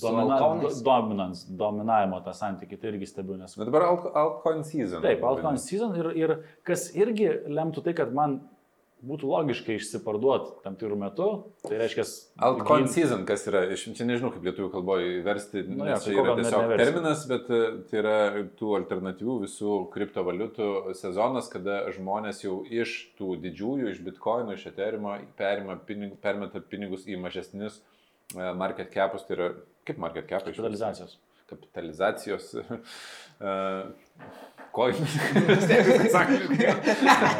Speaker 1: domina, dominance, dominavimo tą santyki, tai irgi stebiu, nes...
Speaker 3: Na dabar alt- altcoin season.
Speaker 1: Taip, altcoin season ir, ir kas irgi lemtų tai, kad man būtų logiškai išsiparduoti tam tikrų metų, tai reiškia...
Speaker 3: Altcoin season, kas yra, iš- čia nežinau kaip lietuvių kalboje versti,
Speaker 1: Nu
Speaker 3: nes
Speaker 1: tai
Speaker 3: yra tiesiog terminas, bet e, tai yra tų alternatyvių visų kriptovaliutų sezonas, kada žmonės jau iš tų didžiųjų, iš bitkoinų, iš eterimo permeta pinigus į mažesnius e, market capus, tai yra kaip market capai? iš?
Speaker 1: Kapitalizacijos.
Speaker 3: kapitalizacijos uh, koinus.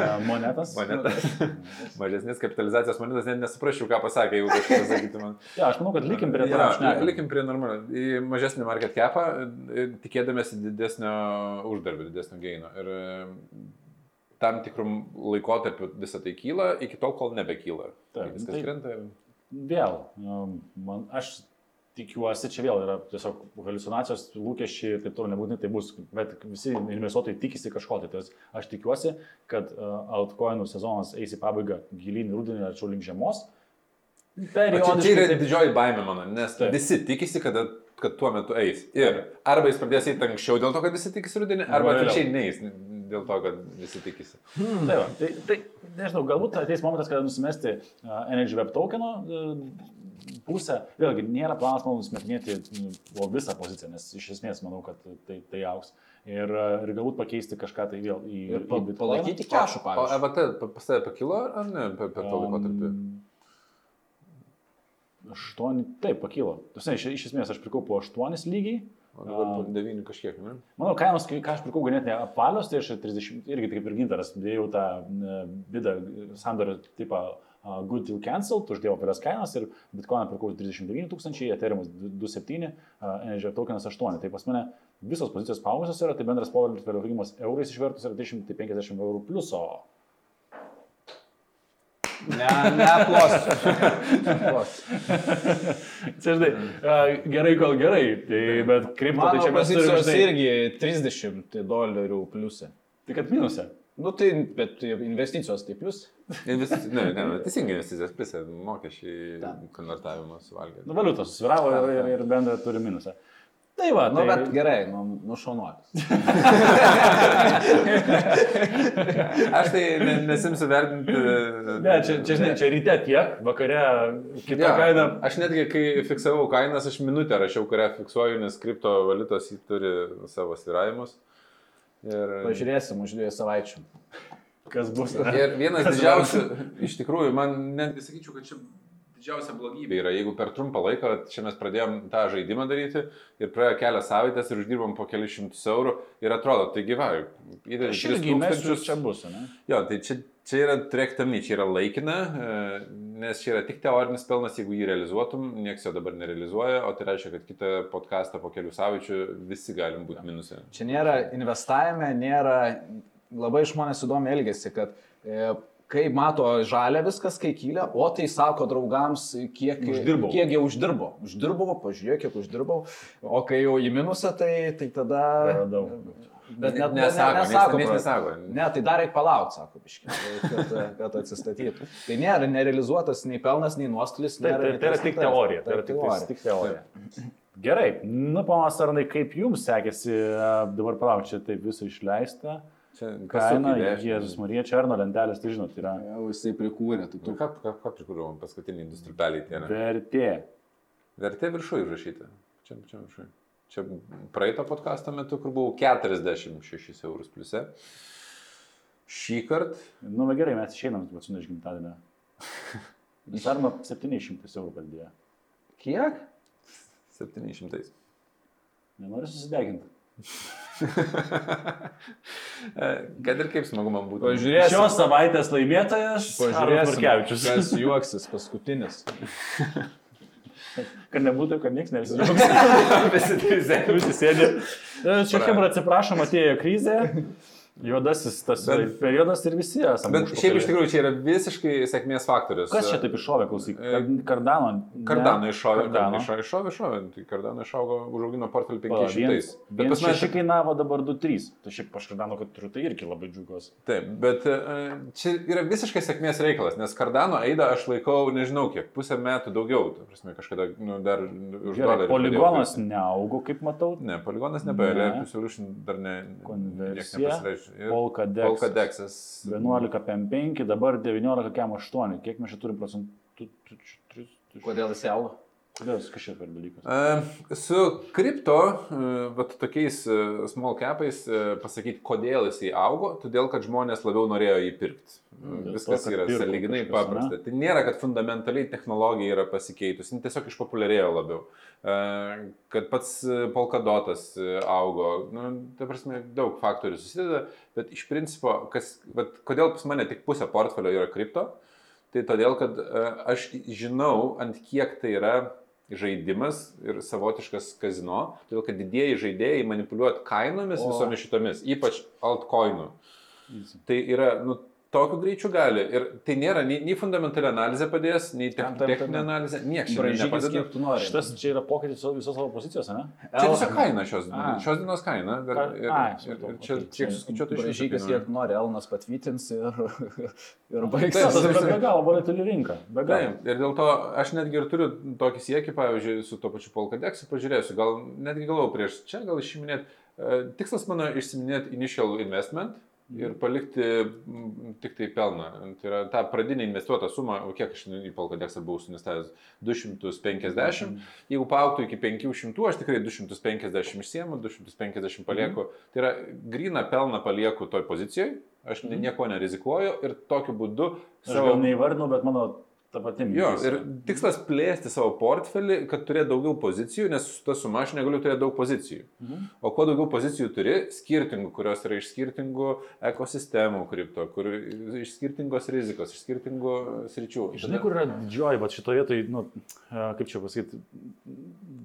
Speaker 1: E, Monetas.
Speaker 3: Monetas. Mažesnės kapitalizacijos monetas, net nesuprasčiau, ką pasakė, jeigu kažkas pasakytų man.
Speaker 1: Ja, aš manau, kad likim prie to.
Speaker 3: Ja, likim prie normalio. Į mažesnį market capą, e, tikėdamėsi didesnio uždarbio, didesnio geino. Ir e, tam tikrum laikotarpiu visą tai kyla, iki tol, kol nebekyla.
Speaker 1: Taip,
Speaker 3: viskas
Speaker 1: tai-
Speaker 3: krenta.
Speaker 1: Vėl, um, man, aš tikiuosi, čia vėl yra tiesiog halucinacijos, lūkesčiai ir taip toliau nebūtinai tai bus, bet visi investuotojai tikisi kažko. Tai tas, aš tikiuosi, kad uh, altcoinų sezonas eis į pabaigą gilyn rudenį, arčiau link žiemos. Periodiškai
Speaker 3: čia yra
Speaker 1: taip-
Speaker 3: didžioji baimė mano, nes
Speaker 1: Taip.
Speaker 3: visi tikisi, kad, kad tuo metu eis. Ir arba jis pradės eiti anksčiau dėl to, kad visi tikisi rudenį, arba atvirkščiai neis dėl to, kad visi tikisi.
Speaker 1: Tai, va, tai, tai nežinau, galbūt ateis momentas, kada nusimesti uh, Energy Web tokeno uh, pusę. Vėlgi, nėra planas man nusimetinėti uh, visą poziciją, nes iš esmės manau, kad tai, tai auks. Ir, ir galbūt pakeisti kažką tai vėl į...
Speaker 2: Ir pa,
Speaker 1: į
Speaker 2: palaikyti kešų,
Speaker 3: O
Speaker 2: pavyzdžiui.
Speaker 3: EVT pa- pas tave pakilo ar ne per, per tą laikotarpį?
Speaker 1: Aštuoni, taip, pakilo. Tuose, iš, iš esmės aš pirkau po aštuonis lygiai.
Speaker 3: O dabar po 9 kažkiek, ne?
Speaker 1: Mano kainos, kai- ką aš pirkau ganėtinai apvalios, tai aš 30, irgi kaip ir gintaras, dėjau tą bidą sandorio tipą good till cancelled, uždėjau kelias kainas ir bitcoiną pirkau 39 tūkstančiai, eteriumas 2,7, uh, energy tokenas 8. Tai pas mane visos pozicijos paaugusios yra, tai bendras portfelio augimas eurais išvertus yra 350 eurų pliuso.
Speaker 2: Ne, neplosiu.
Speaker 1: Čia žinai, gerai, kol gerai, tai, bet kripto tai čia mes turime, žinai,
Speaker 2: irgi 30 dolerių pliusė.
Speaker 1: tai kad minuse.
Speaker 2: Nu tai, bet investicijos tai plius.
Speaker 3: Investic... Ne, ne, ne, teisingai investicijos pusė, mokesčiai,
Speaker 2: Taip.
Speaker 3: konvertavimo suvalgė.
Speaker 1: Nu, valiutos susviravo ir, ir, ir bendrą turi minusą. Tai va,
Speaker 2: Nu,
Speaker 1: tai...
Speaker 2: bet gerai, nu, nu šaunuolis.
Speaker 3: Aš tai ne, nesimsiu vertinti.
Speaker 1: Ne, čia, čia, žinai, čia ryte tiek, vakare kita
Speaker 3: Ja,
Speaker 1: kaina.
Speaker 3: Aš netgi, kai fiksavau kainas, aš minutę rašiau, kurią fiksuoju, nes kriptovaliutos jį turi savo sviravimus. Ir,
Speaker 2: Pažiūrėsim už dviejų savaičių.
Speaker 1: Kas bus?
Speaker 3: ir vienas didžiausių, iš tikrųjų, man netgi sakyčiau, kad čia didžiausia blogybė yra, jeigu per trumpą laiką, čia mes pradėjom tą žaidimą daryti ir praėjo kelias savaitės ir uždirbom po kelius šimtus eurų ir atrodo, tai gyvai, įdedi
Speaker 1: Aš
Speaker 3: 3
Speaker 1: irgi mesiu,
Speaker 3: tūkstančius.
Speaker 1: čia bus, ne?
Speaker 3: Jo, tai čia, čia yra turėktami, čia yra laikina, e, nes čia yra tik teorinis pelnas, jeigu jį realizuotum, nieks jo dabar nerealizuoja, o tai reiškia, kad kitą podcastą po kelių savaičių visi galim būti minusė.
Speaker 2: Čia nėra investavime, nėra labai žmonės įdomi elgesi, kad e, kai mato žalę viskas, kai kyla, o tai sako draugams, kiek,
Speaker 1: Uždirbau.
Speaker 2: kiek jau uždirbau. Uždirbau, pažiūrėk, kiek uždirbau, o kai jau į minusą, tai, tai tada...
Speaker 1: Praradau.
Speaker 2: Bet net
Speaker 3: Nesako,
Speaker 2: nesako,
Speaker 3: nieks
Speaker 2: pra-
Speaker 3: nesako.
Speaker 2: Ne, tai dar reikia palaukti, sako biškiai, kad, kad atsistatytų. Tai nėra nerealizuotas nei pelnas, nei nuostolis. Nėra
Speaker 1: tai, tai yra tik teorija. Tai
Speaker 2: tai
Speaker 1: yra tik,
Speaker 2: teorija.
Speaker 1: tik teorija. Gerai, nu, panas Arnai, kaip jums sekėsi e, dabar palaukti, čia taip visą išleista.
Speaker 3: Čia kas
Speaker 1: Kaina? Jėzus Marija, Černo lentelės, tai žinot, yra
Speaker 2: Jau jisai prikūrė,
Speaker 3: Nu,
Speaker 2: tu
Speaker 3: ką, ką, ką prikūrėm paskutinį du stulpeliai tie? ne?
Speaker 1: vertė.
Speaker 3: Vertė viršui užrašyta. Čia, čia viršui. Čia praeito podkasto metu, kur buvau 46 eurus pliuse. Šį kartą
Speaker 1: Nu, bet gerai, mes išeinam, tu atsineš gimtadienį. Vis arba 700 eurų padėjo.
Speaker 2: Kiek?
Speaker 3: 700.
Speaker 1: Nenori susideginti.
Speaker 3: E, Kad ir kaip smagu man būtų.
Speaker 2: Pažiūrėsim.
Speaker 1: Šios savaitės laimėtojas Markevičius.
Speaker 2: Kas juoksis paskutinis.
Speaker 1: Kad nebūtų, kad niekas nesidžiaugs.
Speaker 3: Visi
Speaker 1: sėdi. E, Čia Hebra atsiprašom, atėjo krizė. Juodasis tas
Speaker 3: Bet-
Speaker 1: periodas ir visi esame.
Speaker 3: Bet šiaip iš tikrųjų čia yra visiškai sėkmės faktorius.
Speaker 1: Kas čia taip iššovė, klausyk?
Speaker 3: E,
Speaker 1: Kardano. ne?
Speaker 3: Kardano iššovė.
Speaker 1: Cardano.
Speaker 3: Iššovė, iššovė, iššovė. Tai Kardano išaugo, užaugino portfelį
Speaker 1: Pala,
Speaker 3: 500.
Speaker 1: Vienas
Speaker 3: Bet pas mane
Speaker 1: šeši kainavo dabar 2-3. Tai šiaip aš Kardano, kad turiu, tai irgi labai džiugos.
Speaker 3: Taip, bet e, čia yra visiškai sėkmės reikalas, nes Kardano eidą aš laikau, nežinau kiek, pusę metų daugiau, ta prasme, kažkada nu, dar už dolerį
Speaker 1: poligonas neaugo, kaip matau.
Speaker 3: Ne, poligonas nebeėjo,
Speaker 1: Ne.
Speaker 3: Liquid Solution dar ne.
Speaker 1: Konversija.
Speaker 3: Nepasireiškė. Ir
Speaker 1: Polka
Speaker 3: Polka
Speaker 1: Dexas.
Speaker 3: Dexas.
Speaker 1: 11 PM5, dabar 19 KM8. Kiek mes čia turim procentų?
Speaker 2: Kodėl jis augo?
Speaker 1: Kas čia per dalykas?
Speaker 3: E, Su kripto, vat tokiais e, small capais, e, pasakyti, kodėl jisai augo, todėl kad žmonės labiau norėjo jį pirkti.
Speaker 1: Dėl to,
Speaker 3: Viskas
Speaker 1: kad
Speaker 3: yra saliginai paprasta. Tai nėra, kad fundamentaliai technologija yra pasikeitusi, tiesiog išpopuliarėjo labiau. Kad pats Polkadotas augo, nu, ta prasme, daug faktorių susideda, bet iš principo, kas, vat, kodėl pas mane tik pusė portfelio yra kripto, tai todėl, kad aš žinau, ant kiek tai yra žaidimas ir savotiškas kazino, todėl kad didieji žaidėjai manipuliuot kainomis
Speaker 2: O.
Speaker 3: visomis šitomis, ypač altcoinų. Tai yra, nu, tokiu greičiu gali. Ir tai nėra nei, nei fundamentali analizė padės, nei te,
Speaker 2: Tam, tam, tam.
Speaker 3: techninė analizė, niekas nepadeda.
Speaker 2: kiek tu nori.
Speaker 1: Šitas čia yra pokytis visos visos savo pozicijos, ne?
Speaker 3: Čia tiesiog kaina šios,
Speaker 1: A.
Speaker 3: šios dienos kaina.
Speaker 1: Ka-
Speaker 3: ir,
Speaker 1: ai,
Speaker 3: ir, ir čia kiek suskaičiuotų iš
Speaker 2: Bražykis, kiek tu nori, Elnas patvirtins ir, ir baigs.
Speaker 3: Taip,
Speaker 1: yra be galo volatili rinka. Be galo.
Speaker 3: Taip, ir dėl to aš netgi ir turiu tokį siekį, pavyzdžiui, su to pačiu Polkadeksi, pažiūrėsiu, gal netgi galvau prieš čia, gal išiminėti. Tikslas mano išsiminėti initial investment ir palikti mm, tik tai pelną. Tai yra ta pradinė investuota suma, o kiek aš į Polkadeksą buvau suinvestavęs, 250. Jeigu paauktų iki 500, aš tikrai 250 išsiemu, 250 palieku. Tai yra grina pelną palieku toj pozicijoje, aš
Speaker 1: Mhm.
Speaker 3: nieko nerizikuoju ir tokiu būdu
Speaker 1: Aš gal neįvardinau, bet mano ta pati mintis.
Speaker 3: Jo, ir tikslas plėsti savo portfelį, kad turėtų daugiau pozicijų, nes su ta suma aš negaliu turėti daug pozicijų.
Speaker 1: Mhm.
Speaker 3: O kuo daugiau pozicijų turi, skirtingų, kurios yra iš skirtingų ekosistemų kripto, kur iš skirtingos rizikos, iš skirtingų sričių.
Speaker 1: Žinai, kur yra didžioji, bet šitoje vietoje, nu, kaip čia pasakyti,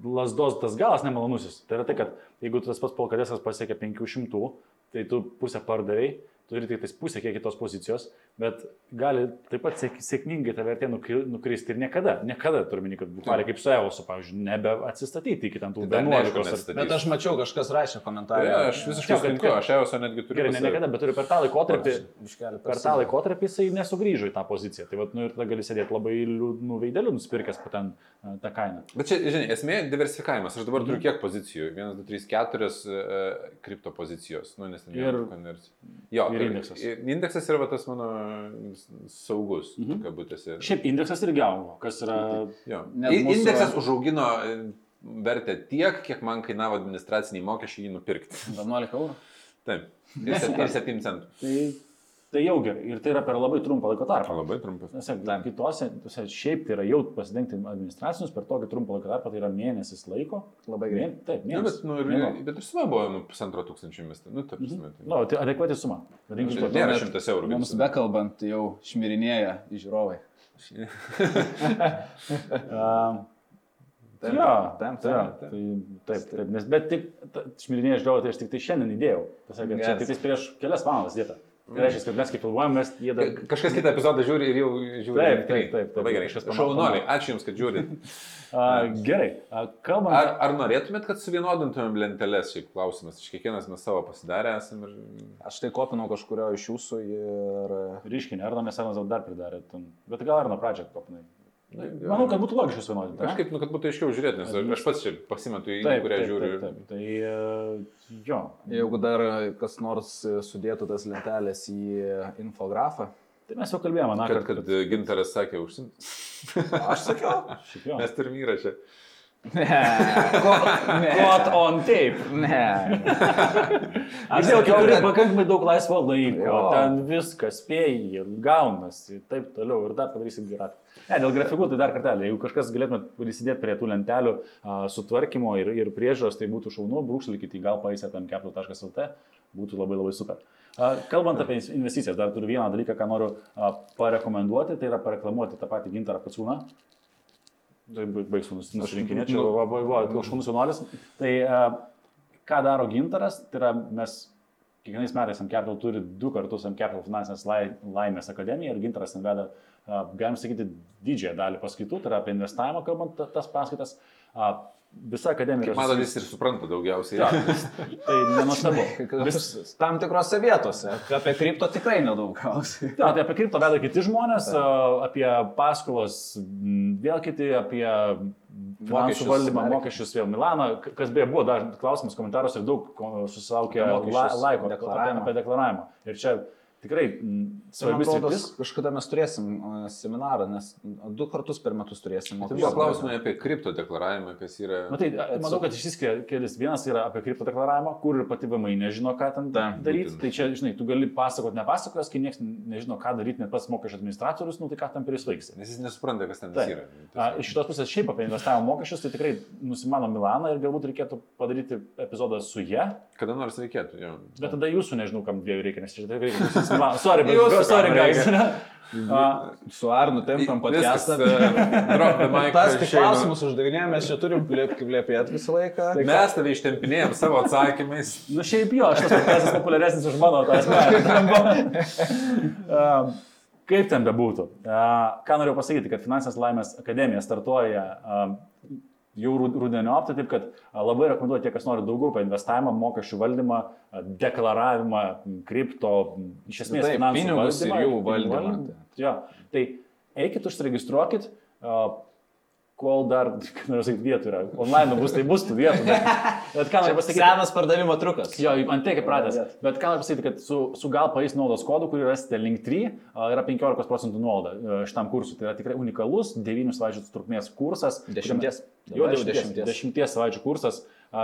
Speaker 1: lasdos tas galas nemalonusis. Tai yra tai, kad jeigu tas pats polkadėsas pasiekia 500, tai tu pusę pardavėjai, turi tik tais pusę kiek kitos pozicijos, bet gali taip pat sėk, sėkmingai ta vertė nukri- nukristi ir niekada, niekada turime, kad būtų kaip su Evosu, pavyzdžiui, nebe atsistatyti iki ten tų
Speaker 3: Tai dar neaišku,
Speaker 1: 11 ar
Speaker 3: neatstatys.
Speaker 2: Bet aš mačiau, kažkas rašė komentarą.
Speaker 3: Tai aš visiškai sutinku, aš jau netgi turiu.
Speaker 1: Gerai, ne niekada, bet turiu per tą laikotarpį. Per tą laikotarpį jisai nesugrįžo į tą poziciją. Tai vat, nu, ir tada gali sėdėti labai liūdnų veidelių nusipirkęs po ten e, tą kainą.
Speaker 3: Bet čia, žinai, esmė diversifikavimas. Aš dabar
Speaker 1: Mhm.
Speaker 3: turiu kiek pozicijų? 1, 2, 3, 4 uh, kripto pozicijos. Nu, nes ten
Speaker 1: Ir-
Speaker 3: nėra konversijų. Jo,
Speaker 1: ir indeksas.
Speaker 3: Ir, indeksas yra tas mano saugus,
Speaker 1: Mhm.
Speaker 3: kabutėse.
Speaker 1: Šiaip indeksas irgi augo, kas yra...
Speaker 3: Jo.
Speaker 2: Mūsų-
Speaker 3: Indeksas užaugino e, vertę tiek, kiek man kainavo administraciniai mokesčiai jį nupirkti.
Speaker 2: 11 eurų.
Speaker 3: Taip. Ir 7 centų.
Speaker 1: Tai, tai jau gerai. Ir tai yra per labai trumpą laiko tarpą.
Speaker 3: Labai trumpas.
Speaker 1: Nes kitose, tose šiaip tai yra jau pasidengti administracinius per tokį trumpą laiko tarpą, tai yra mėnesis laiko.
Speaker 2: Labai gerai.
Speaker 1: Mėn, taip,
Speaker 3: Nu,
Speaker 1: mėnesis.
Speaker 3: bet, nu, ir, bet ir suma buvo nu, pusantro tūkstančio mesti. Nu, ta prasme.
Speaker 1: Mhm.
Speaker 3: Tai,
Speaker 1: Nu, tai adekvati suma. Vadinkim,
Speaker 3: Tai
Speaker 1: taip.
Speaker 3: nėra
Speaker 2: net-
Speaker 3: šimtas eurų.
Speaker 2: Mums bekalbant jau šmirinėja žiūrovai.
Speaker 1: Um,
Speaker 2: Taip,
Speaker 1: jo,
Speaker 2: taip,
Speaker 1: tai, jo, tai, taip, taip, nes bet tik šmirinėjai žiūrovai, tai aš tik tai šiandien įdėjau. Tiesiog, čia
Speaker 2: Geras.
Speaker 1: tik prieš kelias valandas dėta. Tai reiškia, kad mes kaip filmuojam, mes jie dar...
Speaker 3: Ka- Kažkas kitą epizodą žiūri ir jau žiūri.
Speaker 1: Taip, taip, taip.
Speaker 3: Labai gerai.
Speaker 1: Kažkas pama-
Speaker 3: Šaunuoliai, ačiū Jums, kad žiūrit.
Speaker 1: A, gerai, a, kalbant...
Speaker 3: Ar, ar norėtumėt, kad suvienodintumėm lenteles? Šiaip klausimas. Iš kiekvienas mes savo pasidarę esam ir...
Speaker 2: Aš tai kopinau kažkurio iš jūsų ir...
Speaker 1: Ryškinį, ar nes Arnas dar pridarė. ten. Bet gal ar nuo pradžio kopinai. Manau, kad būtų logiškas vienodinti.
Speaker 3: Kažkaip, nu, kad būtų aiškiau žiūrėti, nes aš- pats čia pasimetu į
Speaker 1: taip,
Speaker 3: kurią
Speaker 1: taip,
Speaker 3: žiūriu.
Speaker 1: Taip, taip, tai e, jo.
Speaker 2: Jeigu dar kas nors sudėtų tas lentelės į infografą.
Speaker 1: Tai mes jau kalbėjome, na,
Speaker 3: Kad, kad gintaras sakė, užsim.
Speaker 2: Aš sakiau.
Speaker 3: Mes turim įrašę.
Speaker 2: Ne.
Speaker 1: Got on tape.
Speaker 2: Ne.
Speaker 1: Aš jau turi pakankamai daug laisvo laiko,
Speaker 2: Jo.
Speaker 1: ten viskas spėjai, gaunasi, taip toliau ir dar padarysim gerai. Ne, dėl grafikų tai dar kartelį, jeigu kažkas galėtumėt prisidėti prie tų lentelių a, sutvarkymo ir, ir priežiūros, tai būtų šaunu, brūkšlikite į gal paisėtam.lt, būtų labai labai super. A, Kalbant apie investicijas, dar turiu vieną dalyką, ką noriu a, parekomenduoti, tai yra pareklamuoti tą patį gintarą Pacūną. Tai baig- baigsiu nus- nusirinkinėti, čia va, va, šaunus jaunuolis. Tai a, ką daro gintaras, tai yra mes kiekvienais metais MCapital turi du kartus MCapital finansinės lai, laimės akademiją ir gintaras ten veda, a, galim sakyti, didžiąją dalį paskaitų, tai yra apie investavimą kalbant ta- tas paskaitas. Visa akademija.
Speaker 3: Matot, jis ir supranta daugiausiai.
Speaker 1: Jo, tai nenuostabu.
Speaker 2: Vis, tam tikrose vietose. Apie kripto tikrai nedaug gausi.
Speaker 1: Ja, tai apie kripto veda kiti žmonės, a, apie paskolas vėl kiti, apie finansų valdymą, mokesčius vėl Milaną, kas beje buvo dar klausimas komentaruose ir daug susilaukė la, laiko
Speaker 2: deklaravimą.
Speaker 1: apie deklaravimą. Ir čia tikrai
Speaker 2: Man
Speaker 1: svarbi sritis.
Speaker 2: kažkada mes turėsim uh, seminarą, nes du kartus per metus turėsim.
Speaker 3: Tai buvo klausimai apie kripto deklaravimą, kas yra...
Speaker 1: Matai, manau, kad išsiskiria kelias. Vienas yra apie kripto deklaravimą, kur ir pati VMI nežino, ką ten
Speaker 2: Ta,
Speaker 1: daryti.
Speaker 3: būtent.
Speaker 1: Tai čia, žinai, tu gali pasakoti, nepasakos, kai niekas nežino, ką daryti, net pats mokesčių administratorius, nu tai ką tam prisvaigsi.
Speaker 3: Nes jis nesupranta, kas ten
Speaker 1: Taip.
Speaker 3: yra.
Speaker 1: A, Iš šitos pusės šiaip apie investavimo mokesčius, tai tikrai nusimano Milaną ir galbūt reikėtų padaryti epizodą su ją,
Speaker 3: Kada nors reikėtų, jo.
Speaker 1: bet tada jūsų nežinau, kam dviejų reikia, nes čia tikrai reikia. Milaną. Sorry, bet
Speaker 3: Jūsų
Speaker 1: sorry, guys. A,
Speaker 2: Su Arnu tempam podcastą.
Speaker 3: mic,
Speaker 2: Tas tik klausimus uždavinėjame, mes čia turim plėpėti visą laiką.
Speaker 3: Mes tave ištempinėjom savo atsakymais.
Speaker 1: Nu šiaip jo, šitas podcastas populiaresnis už mano tą asmenį. Um, Kaip ten bebūtų. Uh, Ką noriu pasakyti, kad Finansinės laimės akademija startuoja um, jau ru- rudeniop, tai taip, kad labai rekomenduoju tie, kas nori daugiau apie investavimą, mokesčių valdymą, deklaravimą, kripto, iš esmės
Speaker 2: Taip,
Speaker 1: finansų
Speaker 2: pinigus ir jų
Speaker 1: pinigų
Speaker 2: valdymą.
Speaker 1: Jo, tai eikit, užsiregistruokit, kol dar, kaip noriu sakyti, vietų yra. Online bus, tai bus tų vietų. Bet, bet ką noriu pasakyti?
Speaker 2: Senas pardavimo trukas.
Speaker 1: Jo, man tiek pratęs. Bet ką noriu pasakyti, kad su, su gal paės naudos kodu, kurį rasite link 3, yra 15 procentų nuolaida e, šitam kursui. Tai yra tikrai unikalus 9 savaičių trukmės kursas.
Speaker 2: Dešimties.
Speaker 1: Jo,
Speaker 2: Dabar jau
Speaker 1: 10, 10 savaičių kursas,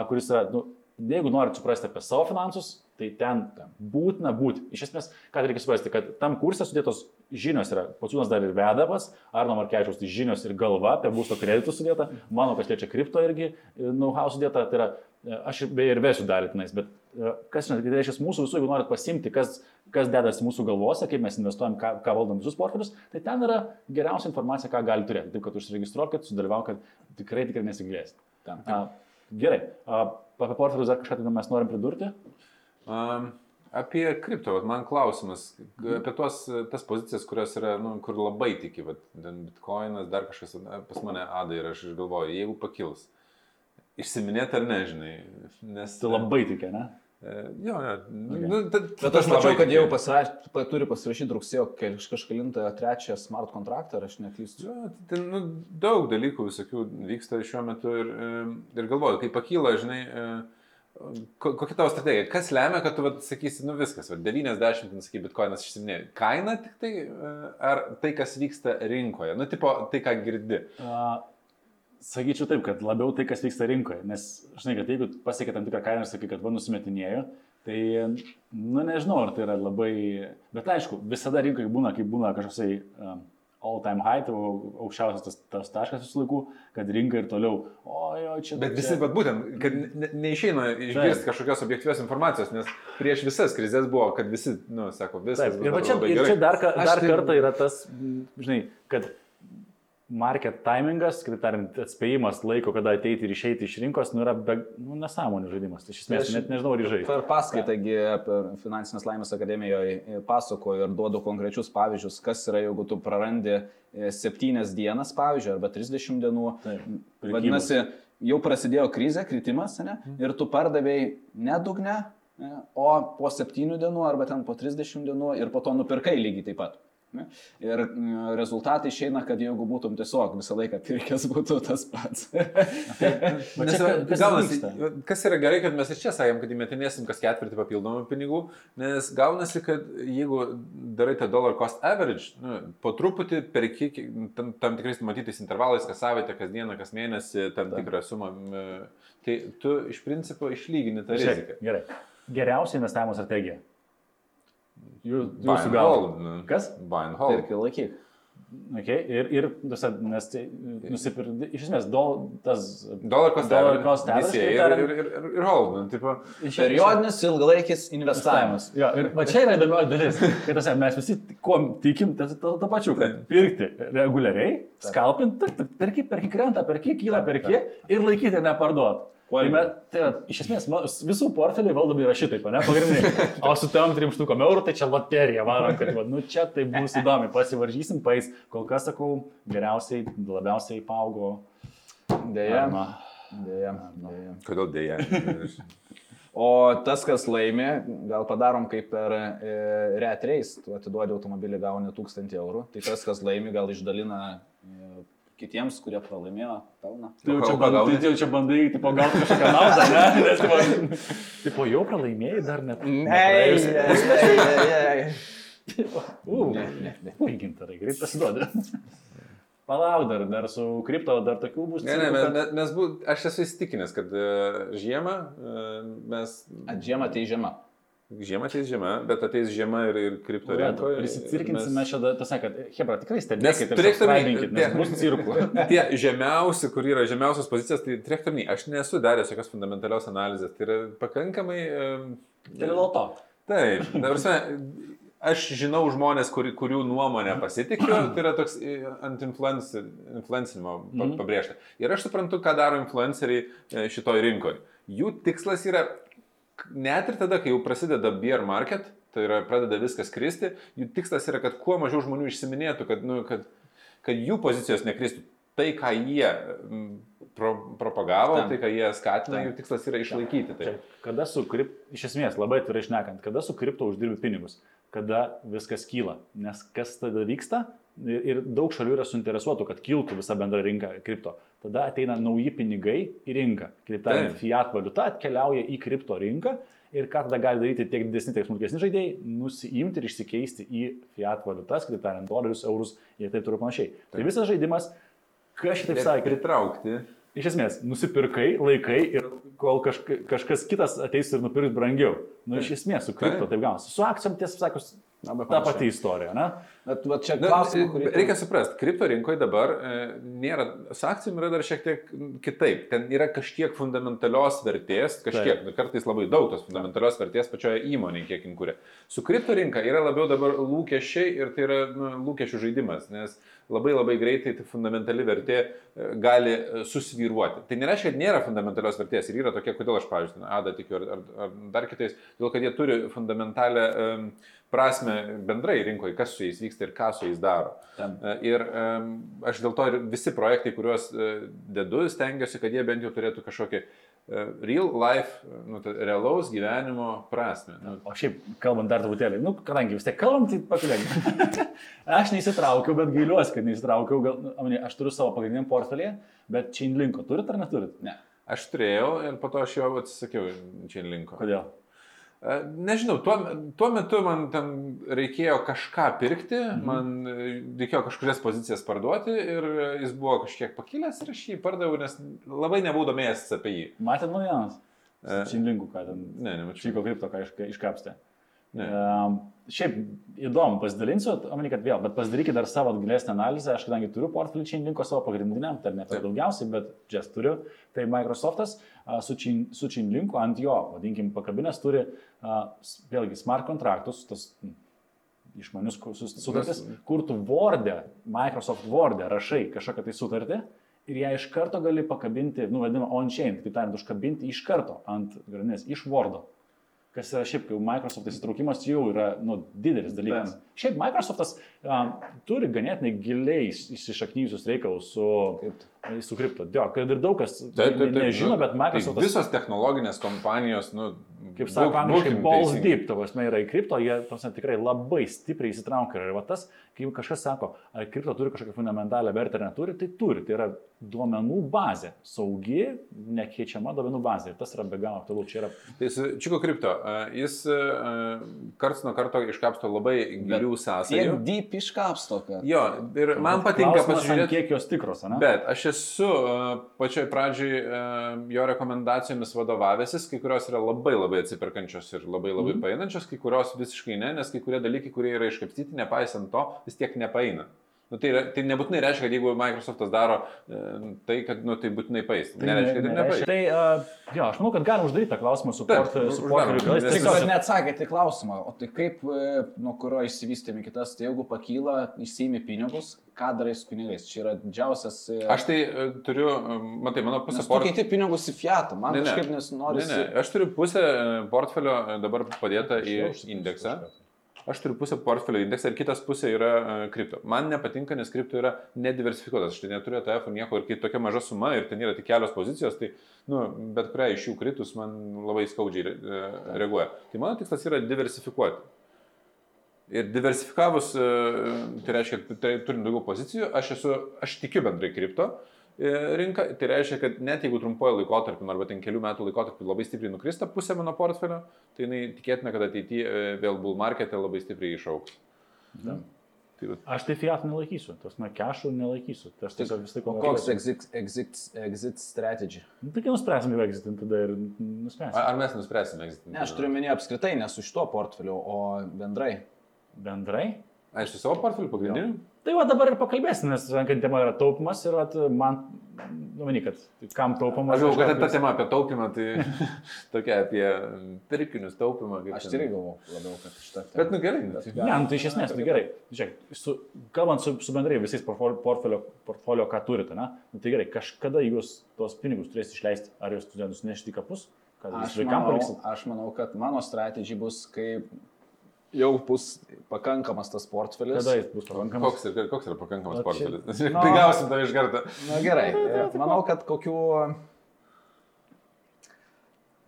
Speaker 1: kuris yra, nu, jeigu norite suprasti apie savo finansus, tai ten būtina būti. Iš esmės, ką reikia suprasti, kad tam kursė sudėtos žinios yra, pats dar ir vedamas, Arno Markevičiaus tai žinios ir galva apie būsto kreditų sudėta, mano kas liečia kripto irgi e, know-how sudėta, tai yra, e, aš beje ir vesiu dalį tenais, bet e, kas tai reiškia mūsų visų, jeigu norit pasimti, kas, kas dedasi mūsų galvose, kaip mes investuojam, ką, ką valdom visus portfelius, tai ten yra geriausia informacija, ką gali turėti. Taip, kad užsiregistruokit, sudalyvaukit, tikrai tikrai. A, Gerai, apie portfelius dar kažką tai mes norim pridurti.
Speaker 3: Um, apie kripto, vat man klausimas, apie tuos, tas pozicijas, kurios yra, nu, kur labai tiki, vat, ten bitkoinas, dar kažkas, pas mane ada ir aš galvoju, jeigu pakils, išsiminėti ar nežinai, nes...
Speaker 1: Tai labai tikė, ne?
Speaker 3: E, Jo, jo.
Speaker 1: Okay.
Speaker 3: Nu, ta,
Speaker 2: Bet aš mačiau, kad jau pasiraš, pa, turi pasirašyti rugsėjo kaž- kažkelintą trečią smart kontraktą, ar aš neklystu.
Speaker 3: Jo, ten nu, daug dalykų visokių vyksta šiuo metu ir, e, ir galvoju, kai pakyla, žinai, e, kokia tavo strategija, kas lemia, kad tu vat, sakysi, nu viskas, vat, 90, ten sakai, bitkoinas išsiminė. Kaina tik tai, e, ar tai, kas vyksta rinkoje, nu, tipo, tai, ką girdi.
Speaker 1: A, sakyčiau taip, kad labiau tai, kas vyksta rinkoje. Nes, žinai, kad jeigu pasiekia tam tikrą kainą ir sakai, kad va nusimetinėjau, tai, nu nežinau, ar tai yra labai... Bet aišku, visada rinkoje būna, kai būna kažkoksai um, all-time high, tai aukščiausias tas, tas taškas visų laikų, kad rinka ir toliau, oi, oi, čia...
Speaker 3: Bet
Speaker 1: čia-
Speaker 3: visi, bet būtent, kad ne, neišeina išgirsti kažkokios objektyvios informacijos, nes prieš visas krizės buvo, kad visi, nu, sako, viskas.
Speaker 1: Taip, ir, va čia, ir čia dar, dar
Speaker 3: tai-
Speaker 1: kartą yra tas, žinai, kad market timingas, kitaip tariant, atspėjimas laiko, kada ateiti ir išeiti iš rinkos, nu, yra be, nu, nesąmonių žaidimas. Tai iš esmės,
Speaker 2: Aš-
Speaker 1: net nežinau, ar žai.
Speaker 2: Per paskaitągi per Finansinės laimės akademijoje pasakoju ir duodu konkrečius pavyzdžius, kas yra, jeigu tu prarandi 7 dienas, pavyzdžiui, arba 30 dienų.
Speaker 1: Taip,
Speaker 2: Vadinasi, jau prasidėjo krizė, kritimas, ne? ir tu pardavėjai ne dugne, ne? o po 7 dienų arba ten po 30 dienų ir po to nupirkai lygiai taip pat. Ne? Ir mm, rezultatai išeina, kad jeigu būtum tiesiog visą laiką pirkęs, būtų tas pats.
Speaker 3: Nes,
Speaker 1: čia ka- kas
Speaker 3: gaunasi, kas yra gerai, kad mes ir čia sakėm, kad įmetinėsim kas ketvirtį papildomų pinigų, nes gaunasi, kad jeigu darai tą dollar cost average, nu, po truputį perki ki- tam, tam tikrais matytais intervalais, kas savaitę, kas dieną, kas mėnesį, tam tikrą sumą, tai tu iš principo išlygini tą riziką.
Speaker 1: Gerai. Geriausia investavimo strategija.
Speaker 3: Buy
Speaker 1: Jūsų
Speaker 3: and
Speaker 1: gal.
Speaker 3: hold, nu.
Speaker 1: Kas?
Speaker 3: Buy and hold.
Speaker 2: Pirki laikyk.
Speaker 1: Okay. Ir, ir tuose, nes tai, nusipir, iš esmės, dol, tas
Speaker 3: Dollar cost average.
Speaker 1: tai tariant-
Speaker 3: ir, ir, ir, ir hold. Nu, tipo,
Speaker 1: iš-
Speaker 2: Periodinis ilgalaikis investavimas.
Speaker 1: Jo, ir va čia yra įdomioji dalis, kad tose, mes visi kuo tikim, tas to, to pačiu, kad pirkti reguliariai, skalpint, tak, tak, perki, perki krenta, perki kyla, perki ir laikyti ir neparduoti. Tai, me, tai va, iš esmės ma- visų portfeliai valdomi yra šitaip, ne, pagrindiniai. O su tam trim štukom eurų, tai čia loterija varom, kad va, nu, čia tai bus įdomi, pasivaržysim, pais. Kol kas sakau, geriausiai, labiausiai paaugo.
Speaker 2: Deja.
Speaker 1: Arma.
Speaker 2: Deja. Deja.
Speaker 3: kodėl dėja?
Speaker 2: O tas, kas laimi, gal padarom kaip per e, retreis, tu atiduodi automobilį, gauni 1000 eurų, tai tas, kas laimi, gal išdalina e, kitiems, kurie pralaimėjo pelną.
Speaker 1: Tai jau
Speaker 3: O
Speaker 1: čia, bandai, tai jau čia bandai, tipo, gauti kažkokią naudą, ne? Nes, tipo, tipo, jau pralaimėjai dar net. nepraėjus. U,
Speaker 2: Ne, ne, ne.
Speaker 1: Gintarai, greit pasiduodi. Palauk, dar, dar su kripto, dar tokių bus.
Speaker 3: Ne, ne, mes,
Speaker 1: kad-
Speaker 3: mes, mes bu, aš esu įsitikinęs, kad uh, žiemą uh, mes...
Speaker 2: Žiema tai žiema.
Speaker 3: Žiemą ateis žiema, bet ateis žiema ir, ir kripto rinkoje.
Speaker 1: Prisicirkinsime mes... šią, tas sakė, Hebra, tikrai stebėkite,
Speaker 3: turėkite
Speaker 1: nes bus cirkų.
Speaker 3: Tie žemiausi, kur yra žemiausios pozicijos, tai turėkite aš nesu daręs jokios fundamentalios analizės. Tai yra pakankamai...
Speaker 1: Tai dėl to.
Speaker 3: Taip, ta prasme, aš žinau žmonės, kur, kurių nuomonę pasitikiu, tai yra toks e, ant influencinimo
Speaker 1: Mhm.
Speaker 3: pabrėžta. Ir aš suprantu, ką daro influenceriai e, šitoj rinkoje. Jų tikslas yra, net ir tada, kai jau prasideda bear market, tai yra pradeda viskas kristi, jų tikslas yra, kad kuo mažiau žmonių išsiminėtų, kad, nu, kad, kad jų pozicijos nekristų. Tai, ką jie pro, propagavo,
Speaker 2: Tam.
Speaker 3: tai, ką jie skatina,
Speaker 1: Tam.
Speaker 3: jų tikslas yra išlaikyti. Tai.
Speaker 1: Čia, kada su kripto, iš esmės, labai atvirai išnekant, kada su kripto uždirbi pinigus, kada viskas kyla. Nes kas tada vyksta ir, daug šalių yra suinteresuotų, kad kiltų visa bendra rinka kripto. Tada ateina nauji pinigai į rinką. Kitaip tariant, fiat valiuta atkeliauja į kripto rinką. Ir ką tada gali daryti tiek didesni, tiek smulkesni žaidėjai, nusiimti ir išsikeisti į fiat valiutas, kitaip tariant, dolerius, eurus ir taip toliau panašiai. Tai
Speaker 3: Taip.
Speaker 1: visas žaidimas,
Speaker 3: Ir
Speaker 1: sakė,
Speaker 3: Pritraukti.
Speaker 1: Iš esmės, nusipirkai, laikai ir kol kažka, kažkas kitas ateis ir nupirks brangiau. Nu, iš esmės, su kripto
Speaker 3: Taip.
Speaker 1: taip gaunasi. Su akcijom, tiesą sakant,
Speaker 2: Labai
Speaker 1: ta pati istorija, ne?
Speaker 2: Bet va, čia
Speaker 3: Na,
Speaker 2: klausimai, kurį...
Speaker 3: reikia suprasti, kripto rinkoje dabar e, nėra, su akcijom yra dar šiek tiek kitaip. Ten yra kažkiek fundamentalios vertės, kažkiek,
Speaker 1: Taip.
Speaker 3: nu, kartais labai daug tos fundamentalios vertės pačioje įmonėje, kiek jin kuria. Su kripto rinka yra labiau dabar lūkesčiai ir tai yra nu, lūkesčių žaidimas, nes labai labai greitai tai fundamentali vertė e, gali e, susvyruoti. Tai nereiškia, kad nėra fundamentalios vertės ir yra tokie, kodėl aš, pavyzdžiui, Ada tikiu ar, ar, ar dar kitais, todėl kad jie turi fundamentalę um, prasme bendrai rinkoje, kas su jais vyksta ir ką su jais daro.
Speaker 2: Tam.
Speaker 3: E, Ir um, aš dėl to ir visi projektai, kuriuos uh, dedu, stengiuosi, kad jie bent jau turėtų kažkokį uh, real life, nu, tai realaus gyvenimo prasme. Nu,
Speaker 1: O šiaip, kalbant dar truputėlį, nu, kadangi vis tiek kalbam, tai pakalbėkime. aš neįsitraukiau, bet gailiuosi, kad neįsitraukiau. Gal, nu, aš turiu savo pagrindinį portfelį, bet Chainlinko turit ar neturit?
Speaker 2: Ne.
Speaker 3: aš turėjau ir po to aš jo atsisakiau čia linko.
Speaker 1: Kodėl?
Speaker 3: E, Nežinau, tuo, tuo metu man ten reikėjo kažką pirkti,
Speaker 1: Mhm.
Speaker 3: man e, reikėjo kažkurias pozicijas parduoti ir e, jis buvo kažkiek pakilęs ir aš jį pardaviau, nes labai nebuvau domėjęs apie jį.
Speaker 1: Matėt naujienas?
Speaker 3: E,
Speaker 1: Chainlinkų, ką ten.
Speaker 3: Ne, nemačiau.
Speaker 1: Čiko kripto, ką iš- iškapstė.
Speaker 3: Ne.
Speaker 1: Um, šiaip įdomu, pasidalinsiu, omeny, kad vėl, bet pasidarykit dar savo gilesnę analizę, aš kadangi turiu portfelį Chainlinko savo pagrindiniam, tai ne per daugiausiai, bet just turiu, tai Microsoftas su, Chain, su Chainlinku ant jo, vadinkim, pakabinės turi vėlgi smart kontraktus, tas išmanius sutartis, kur tu Word'e, Microsoft Word'e rašai kažkokią tai sutartį ir ją iš karto gali pakabinti, nu vadinama on-chain, kitaip tariant, užkabinti iš karto ant grandinės, iš Word'o. Kas yra šiaip, kai Microsoft įsitraukimas jau yra nu, didelis dalykas. Šiaip Microsoftas um, turi ganėtinai giliai įs- įsišaknyjusius reikalus su, su kripto. Jo, kad ir daug kas
Speaker 3: Taip, taip, taip,
Speaker 1: nežino, bet
Speaker 3: Tai
Speaker 1: Microsoftas,
Speaker 3: visos technologinės kompanijos, nu,
Speaker 1: kaip sako, angliškai balls deep, tavo prasme, yra į kripto, jie prasme, tikrai labai stipriai įsitraukia. Ir va tas, kai kažkas sako, ar kripto turi kažkokią fundamentalią vertę ar neturi, tai turi. Tai yra duomenų bazė, saugi, nekeičiama duomenų bazė. Ir tas yra be galo aktualu. Čia yra
Speaker 3: Tai Čiko kripto, jis karts nuo karto iškapsto labai gilių sąsajų.
Speaker 2: deep iškapsto, kad...
Speaker 3: Jo, ir man patinka
Speaker 1: Klausimas, ant
Speaker 3: pasižiūrėti.
Speaker 1: kiek jos tikros, ne?
Speaker 3: Bet aš esu pačioj pradžioj jo rekomendacijomis vadovavęsis, kai kurios yra labai labai atsiperkančios ir labai labai mm. paeinančios, kai kurios visiškai ne, nes kai kurie dalykai, kurie yra iškapstyti, nepaisant to, vis tiek nepaeina. Nu, tai, yra, tai nebūtinai reiškia, kad jeigu Microsoftas daro e, tai, kad nu, tai būtinai paeis. Tai nereiškia, kad ir nepaeis.
Speaker 1: Tai, uh, jo, aš manau, kad galim uždaryti tą klausimą su portfeliu.
Speaker 2: Tik kad neatsakėte į klausimą, o tai kaip, e, nuo kurio išsivystėme kitas, tai jeigu pakyla, išsiimi pinigus, ką darai su pinigais? Čia yra didžiausias... e,
Speaker 3: Aš tai turiu, matai, mano
Speaker 2: Nes tu keiti pinigus į fiatą, man
Speaker 3: Ne, ne.
Speaker 2: kažkaip nesinori.
Speaker 3: Ne, ne, aš turiu pusę portfelio dabar padėta į indeksą.
Speaker 1: kažką.
Speaker 3: Aš turiu pusę portfelio indeksą ir kitas pusė yra uh, kripto. Man nepatinka, nes kripto yra nediversifikuotas. Aš tai neturiu ETF nieko ir kai tokia maža suma ir ten yra tik kelios pozicijos, tai nu, bet kurią iš jų kritus man labai skaudžiai uh, reaguoja. Tai mano tikslas yra diversifikuoti. Ir diversifikavus, uh, tai reiškia, tai, turint daugiau pozicijų, aš, esu, aš tikiu bendrai kripto e, rinką. Tai reiškia, kad net jeigu trumpuoju laikotarpiu, arba ten kelių metų laikotarpiu labai stipriai nukrista pusė mano portfelio, tai jinai tikėtina, kad ateityje vėl bull markete labai stipriai išauks.
Speaker 1: Da.
Speaker 3: Tai va,
Speaker 1: Aš tai fiat nelaikysiu, tas man kešų nelaikysiu. Tai aš tiesiog vis tai
Speaker 2: O koks exit, exit, exit strategy?
Speaker 1: Nu, tai kai nuspręsim jau exitinti, tada ir nuspręsim.
Speaker 3: Ar mes nuspręsime egzistuoti?
Speaker 2: Ne, aš turiu minėti apskritai, ne su šituo portfeliu, o bendrai.
Speaker 1: Bendrai.
Speaker 3: Aš su savo portfeliu pagrindiniu?
Speaker 1: Tai va dabar ir pakalbėsim, nes rankant tema yra taupimas ir vat, man, nu, mani, kad kam taupimas.
Speaker 3: Aš galvoju, kad ta tema apie taupimą, tai tokia apie pirkinius taupimą. kaip
Speaker 2: Aš irgi galvoju labiau, kad šitą.
Speaker 3: Bet nu gerai.
Speaker 1: Ne, nu, tai iš esmės, tai gerai. Žiūrėk, su, kalbant su, su bendrai visais portfolio, portfolio, portfolio ką turite, ne? Nu, tai gerai, kažkada jūs tuos pinigus turėsite išleisti, ar jūs studentus nešti į kapus, kad
Speaker 2: Aš
Speaker 1: jūs vaikam
Speaker 2: manau,
Speaker 1: paliksit.
Speaker 2: aš manau, kad mano strategija bus, kai jau bus pakankamas tas portfelis.
Speaker 1: Kada jis bus pakankamas?
Speaker 3: Koks, ir, koks yra pakankamas
Speaker 1: čia-
Speaker 3: portfelis?
Speaker 2: Nu.
Speaker 3: Tai gausim tave iš karto.
Speaker 2: Na gerai, manau, kad kokių...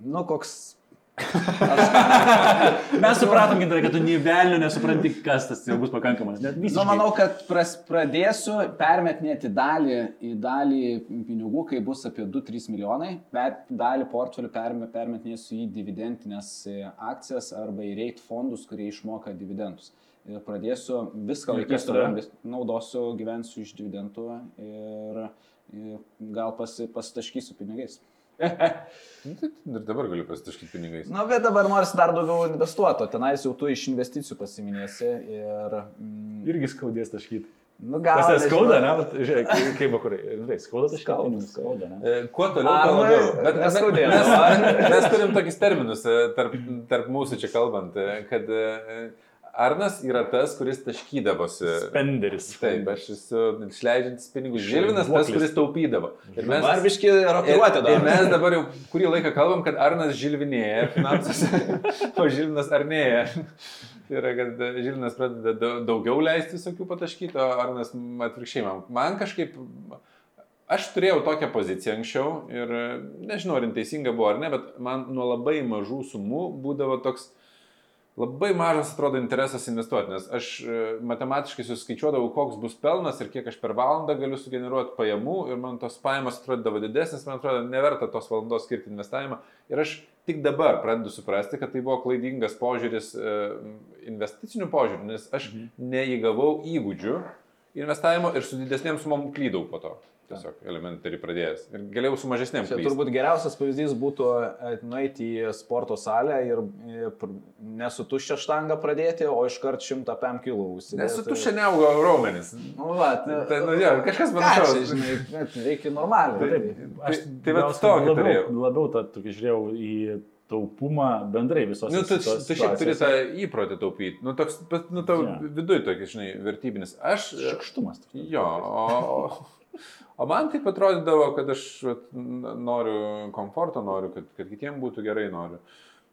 Speaker 2: Nu, koks...
Speaker 1: Mes supratom, gintai, kad tu nei velnio nesupranti, kas tas jau bus pakankamas. Net
Speaker 2: Nu, manau, kad pras, pradėsiu permetinėti dalį į dalį pinigų, kai bus apie 2-3 milijonai, bet dalį portfelių perme, permetinėsiu į dividendinės e, akcijas arba į reit fondus, kurie išmoka dividendus. Ir pradėsiu viską laikysiu, naudosiu, gyvensiu iš dividendų ir, ir gal pasi, pasitaškysiu pinigais.
Speaker 3: Nu, tai Ir dabar galiu pasitaškyti pinigais.
Speaker 2: Na, bet dabar nors dar daugiau investuoti, o tenais jau tu iš investicijų pasiminėsi ir... Mm,
Speaker 1: Irgi skaudės taškyti.
Speaker 2: nu, gal...
Speaker 1: Tas skauda, ne? Žiūrėk, kaip- vakurai. Tai skauda taškyti.
Speaker 2: Skauda,
Speaker 1: skauda, ne?
Speaker 3: Kuo toliau, tuo labiau. Bet mes, mes, mes turim tokius terminus e, tarp, tarp mūsų čia kalbant, e, kad e, Arnas yra tas, kuris taškydavosi.
Speaker 1: Spenderis.
Speaker 3: Taip, aš esu išleidžiantis pinigus. Žilvinas tas, kuris taupydavo. Ir mes,
Speaker 2: Barbiški
Speaker 3: ir,
Speaker 2: rokiruotė
Speaker 3: ir
Speaker 2: dar.
Speaker 3: mes dabar jau kurį laiką kalbam, kad Arnas žilvinėja finansuose, o Žilvinas arnėja. Tai yra, kad Žilvinas pradeda da- daugiau leisti visokių pataškyti, o Arnas atvirkščiai man. Kažkaip... Aš turėjau tokią poziciją anksčiau ir nežinau, ar jin teisinga buvo ar ne, bet man nuo labai mažų sumų būdavo toks labai mažas, atrodo, interesas investuoti, nes aš e, matematiškai suskaičiuodavau, koks bus pelnas ir kiek aš per valandą galiu sugeneruoti pajamų ir man tos pajamos atrodydavo didesnės, man atrodo, neverta tos valandos skirti investavimą. Ir aš tik dabar pradedu suprasti, kad tai buvo klaidingas požiūris, e, investicinių požiūrių, nes aš neįgavau įgūdžių investavimo ir su didesnėm sumom klydau po to. Tiesiog elementariai pradėjęs. Ir galėjau su mažesnėm
Speaker 2: Čia
Speaker 3: klysti.
Speaker 2: turbūt geriausias pavyzdys būtų nueiti į sporto salę ir pr- ne su tuščia štanga pradėti, o iškart 100 PM kilų užsidėti.
Speaker 3: Nes su tu šiandien augo raumenis.
Speaker 2: Nu, va,
Speaker 3: Tai, nu, jo, kažkas panašaus.
Speaker 2: žinai, reikia normaliai.
Speaker 1: Taip, aš
Speaker 3: Tai- tai vat
Speaker 1: gal
Speaker 3: tokį
Speaker 1: labiau,
Speaker 3: turėjau.
Speaker 1: labiau tą tokį žiūrėjau į taupumą bendrai visos.
Speaker 3: Nu, tu, tu šiaip turi tą įprotį taupyti. Nu, toks, bet, nu, tau
Speaker 1: Jo.
Speaker 3: viduje tokis, žinai, vertybinis. Aš...
Speaker 1: Šikštumas.
Speaker 3: Jo, o, o man taip atrodydavo, kad aš vat, noriu komforto, noriu, kad, kad kitiems būtų gerai, noriu.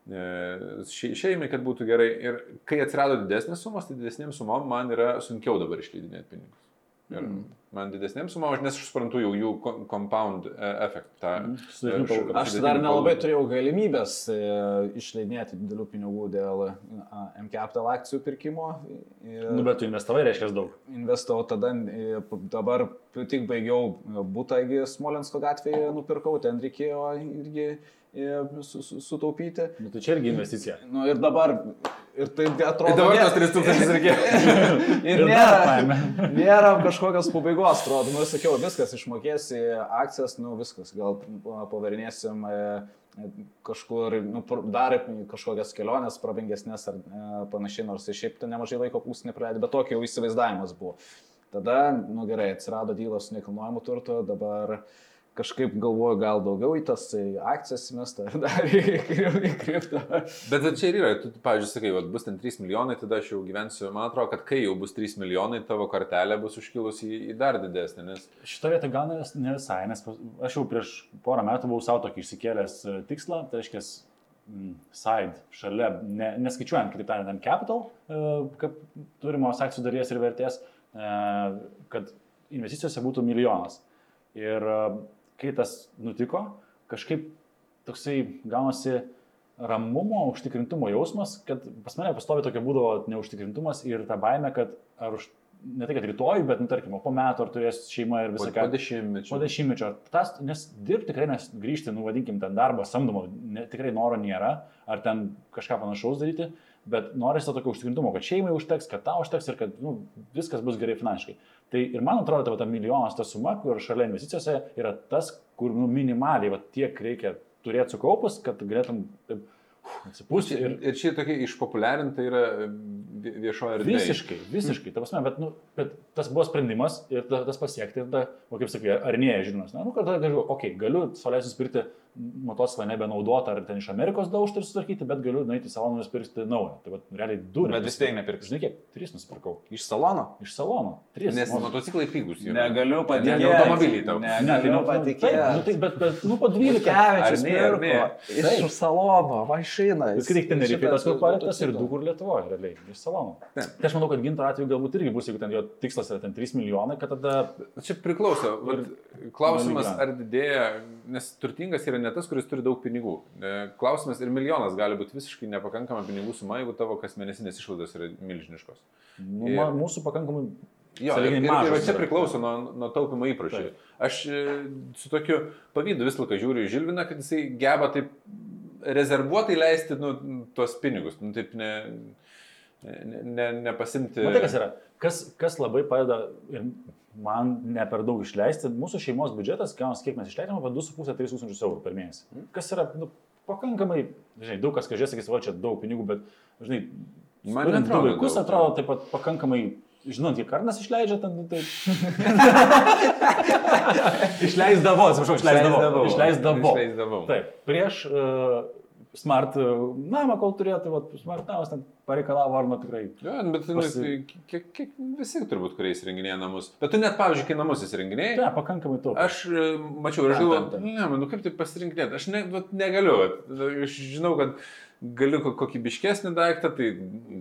Speaker 3: e, šei- Šeimai, kad būtų gerai. Ir kai atsirado didesnės sumos, tai didesnėm sumom man yra sunkiau dabar išleidinėti pinigus. Ir
Speaker 2: Mm.
Speaker 3: man didesnėm sumom, aš nes aš suprantu jau jų compound e, efektą.
Speaker 1: Sudėtinių
Speaker 3: E.
Speaker 2: Aš dar nelabai turėjau galimybės e, išleidinėti didelių pinigų dėl a, M-Capital akcijų pirkimo. Ir
Speaker 1: Nu, bet tu investavai, reiškia daug.
Speaker 2: investavau tada, dabar tik baigiau būtą į Smolensko gatvėje, nupirkau, ten reikėjo irgi su- su- sutaupyti.
Speaker 1: Nu, tai čia irgi investicija.
Speaker 2: Nu, ir dabar, ir tai atrodo...
Speaker 3: Ir dabar tos 3000 reikėjo.
Speaker 2: Ir nėra, nėra kažkokios pabaigos, atrodo, nu, sakiau, viskas išmokėsi akcijas, nu, viskas, gal pavarinėsim e, kažkur, nu, dar kažkokias keliones prabangesnės ar e, panašiai, nors ir šiaip ten nemažai laiko pūs nepraleidė, bet tokio jau įsivaizdavimas buvo. Tada, nu gerai, atsirado dylas su nekilnojamu turtu, dabar kažkaip galvoju, gal daugiau į tas į akcijas mestą ar dar į kriptą.
Speaker 3: Bet čia ir yra, tu, pavyzdžiui, sakai, vat, bus ten 3 milijonai, tada aš jau gyvensiu, man atrodo, kad kai jau bus 3 milijonai, tavo kortelė bus užkilusi į, į dar didesnį, nes
Speaker 1: Šitą vietą gal ne vis- ne visai, nes aš jau prieš porą metų buvau savo tokį išsikėlęs e, tikslą, tai reiškia side, šalia, ne, neskaičiuojant, kitaip tariant, ant capital, e, kaip turimos akcijų dalies ir vertės, e, kad investicijose būtų milijonas. Ir kai tas nutiko, kažkaip toksai gaunasi ramumo, užtikrintumo jausmas, kad pas mane pastovi tokia būdavo neužtikrintumas ir ta baime, kad ar už, ne tai, kad rytoj, bet, nu, tarkim, po metų ar turės šeima ir
Speaker 3: po,
Speaker 1: visą
Speaker 3: po
Speaker 1: ką.
Speaker 3: dešimtmečio.
Speaker 1: Po dešimtmečio. Tas, nes dirbti tikrai, nes grįžti, nu, vadinkim, ten darbą samdomo, ne, tikrai noro nėra, ar ten kažką panašaus daryti, bet norisi to tokio užtikrintumo, kad šeimai užteks, kad tau užteks ir kad nu, viskas bus gerai finansiškai. Tai ir man atrodo, ta, ta milijonas ta suma, kur šalia investicijose yra tas, kur nu, minimaliai va, tiek reikia turėti sukaupus, kad galėtum taip, atsipūsti.
Speaker 3: Ir, ir čia tokia išpopuliarinta yra viešoje erdvėje.
Speaker 1: Visiškai, visiškai. Ta prasme, bet, nu, bet tas buvo sprendimas ir ta, tas pasiekti, ir tada, o kaip sakai, ar ne, žinomas, na, nu, kad tada galiu, okei, okay, galiu sauliais nusipirkti motociklą nebenaudotą ar ten iš Amerikos daužtą ir sutvarkyti, bet galiu nueiti į saloną nusipirkti naują. Tai va, realiai du.
Speaker 2: Bet vis tiek nepirksiu.
Speaker 1: Žinai, kiek? Tris nusipirkau.
Speaker 2: Iš salono?
Speaker 1: Iš salono. Tris.
Speaker 3: Nes motociklai pigus jau.
Speaker 2: Negaliu patikėti.
Speaker 3: Ne automobiliai tau.
Speaker 1: Ne, tai,
Speaker 2: Negaliu
Speaker 1: nu,
Speaker 2: patikėti.
Speaker 1: nu, tai, bet, bet, nu, po 12.
Speaker 2: Kevičius
Speaker 3: ne, ne?
Speaker 2: pirko. Iš salono, mašina.
Speaker 1: Vis tik ten nereikia tas kur paliktas ir du kur Lietuvoje, realiai, iš salono.
Speaker 3: Ne.
Speaker 1: Tai aš manau, kad ginto atveju galbūt irgi bus, jeigu ten jo tikslas yra ten 3 milijonai, kad tada...
Speaker 3: Čia priklauso. Vat, klausimas, ar didėja, nes turtingas yra ne tas, kuris turi daug pinigų. E, Klausimas ir milijonas gali būti visiškai nepakankama pinigų suma, jeigu tavo kasmėnesinės išlaidos yra milžiniškos.
Speaker 1: Nu,
Speaker 3: Ir-
Speaker 1: mūsų pakankamai...
Speaker 3: Jo, ir, ir, ir čia priklauso nuo, nuo taupimo įpročių.
Speaker 1: Taip.
Speaker 3: Aš e, su tokiu pavydu visą laiką žiūriu į Žilviną, kad jisai geba taip rezervuotai leisti nu, tuos pinigus. Nu, taip ne, ne, ne, nepasimti.
Speaker 1: Matai, kas yra? Kas, kas labai padeda ir man ne per daug išleisti, mūsų šeimos biudžetas, kiek mes išleidžiame, apie 2,5-3 tūkstančius eurų per mėnesį. Kas yra nu, pakankamai, žinai, daug kas kažkai sakys, va čia daug pinigų, bet, žinai,
Speaker 3: Man neatrodo
Speaker 1: vaikus,
Speaker 3: daug,
Speaker 1: atrodo taip pat pakankamai, žinant, kiek karnas išleidžia, ten nu, tai... išleisdavo, atsiprašau, išleisdavo. Išleisdavo.
Speaker 3: Išleisdavau.
Speaker 1: Taip, prieš uh, smart uh, namą, kol turėjo, tai vat, smart namas ten pareikalavo arno tikrai.
Speaker 3: Jo, bet nu,
Speaker 1: Pasi-
Speaker 3: tai kiek, kiek visi turbūt, kurie įsirenginėja namus. Bet tu net, pavyzdžiui, kai namus įsirenginėjai,
Speaker 1: Ne, pakankamai taupau.
Speaker 3: Aš e, mačiau ir aš galvoju, ne, nu kaip tai pasirinkinėti, aš ne, vat, negaliu, vat, aš žinau, kad galiu ko- kokybiškesnį daiktą, tai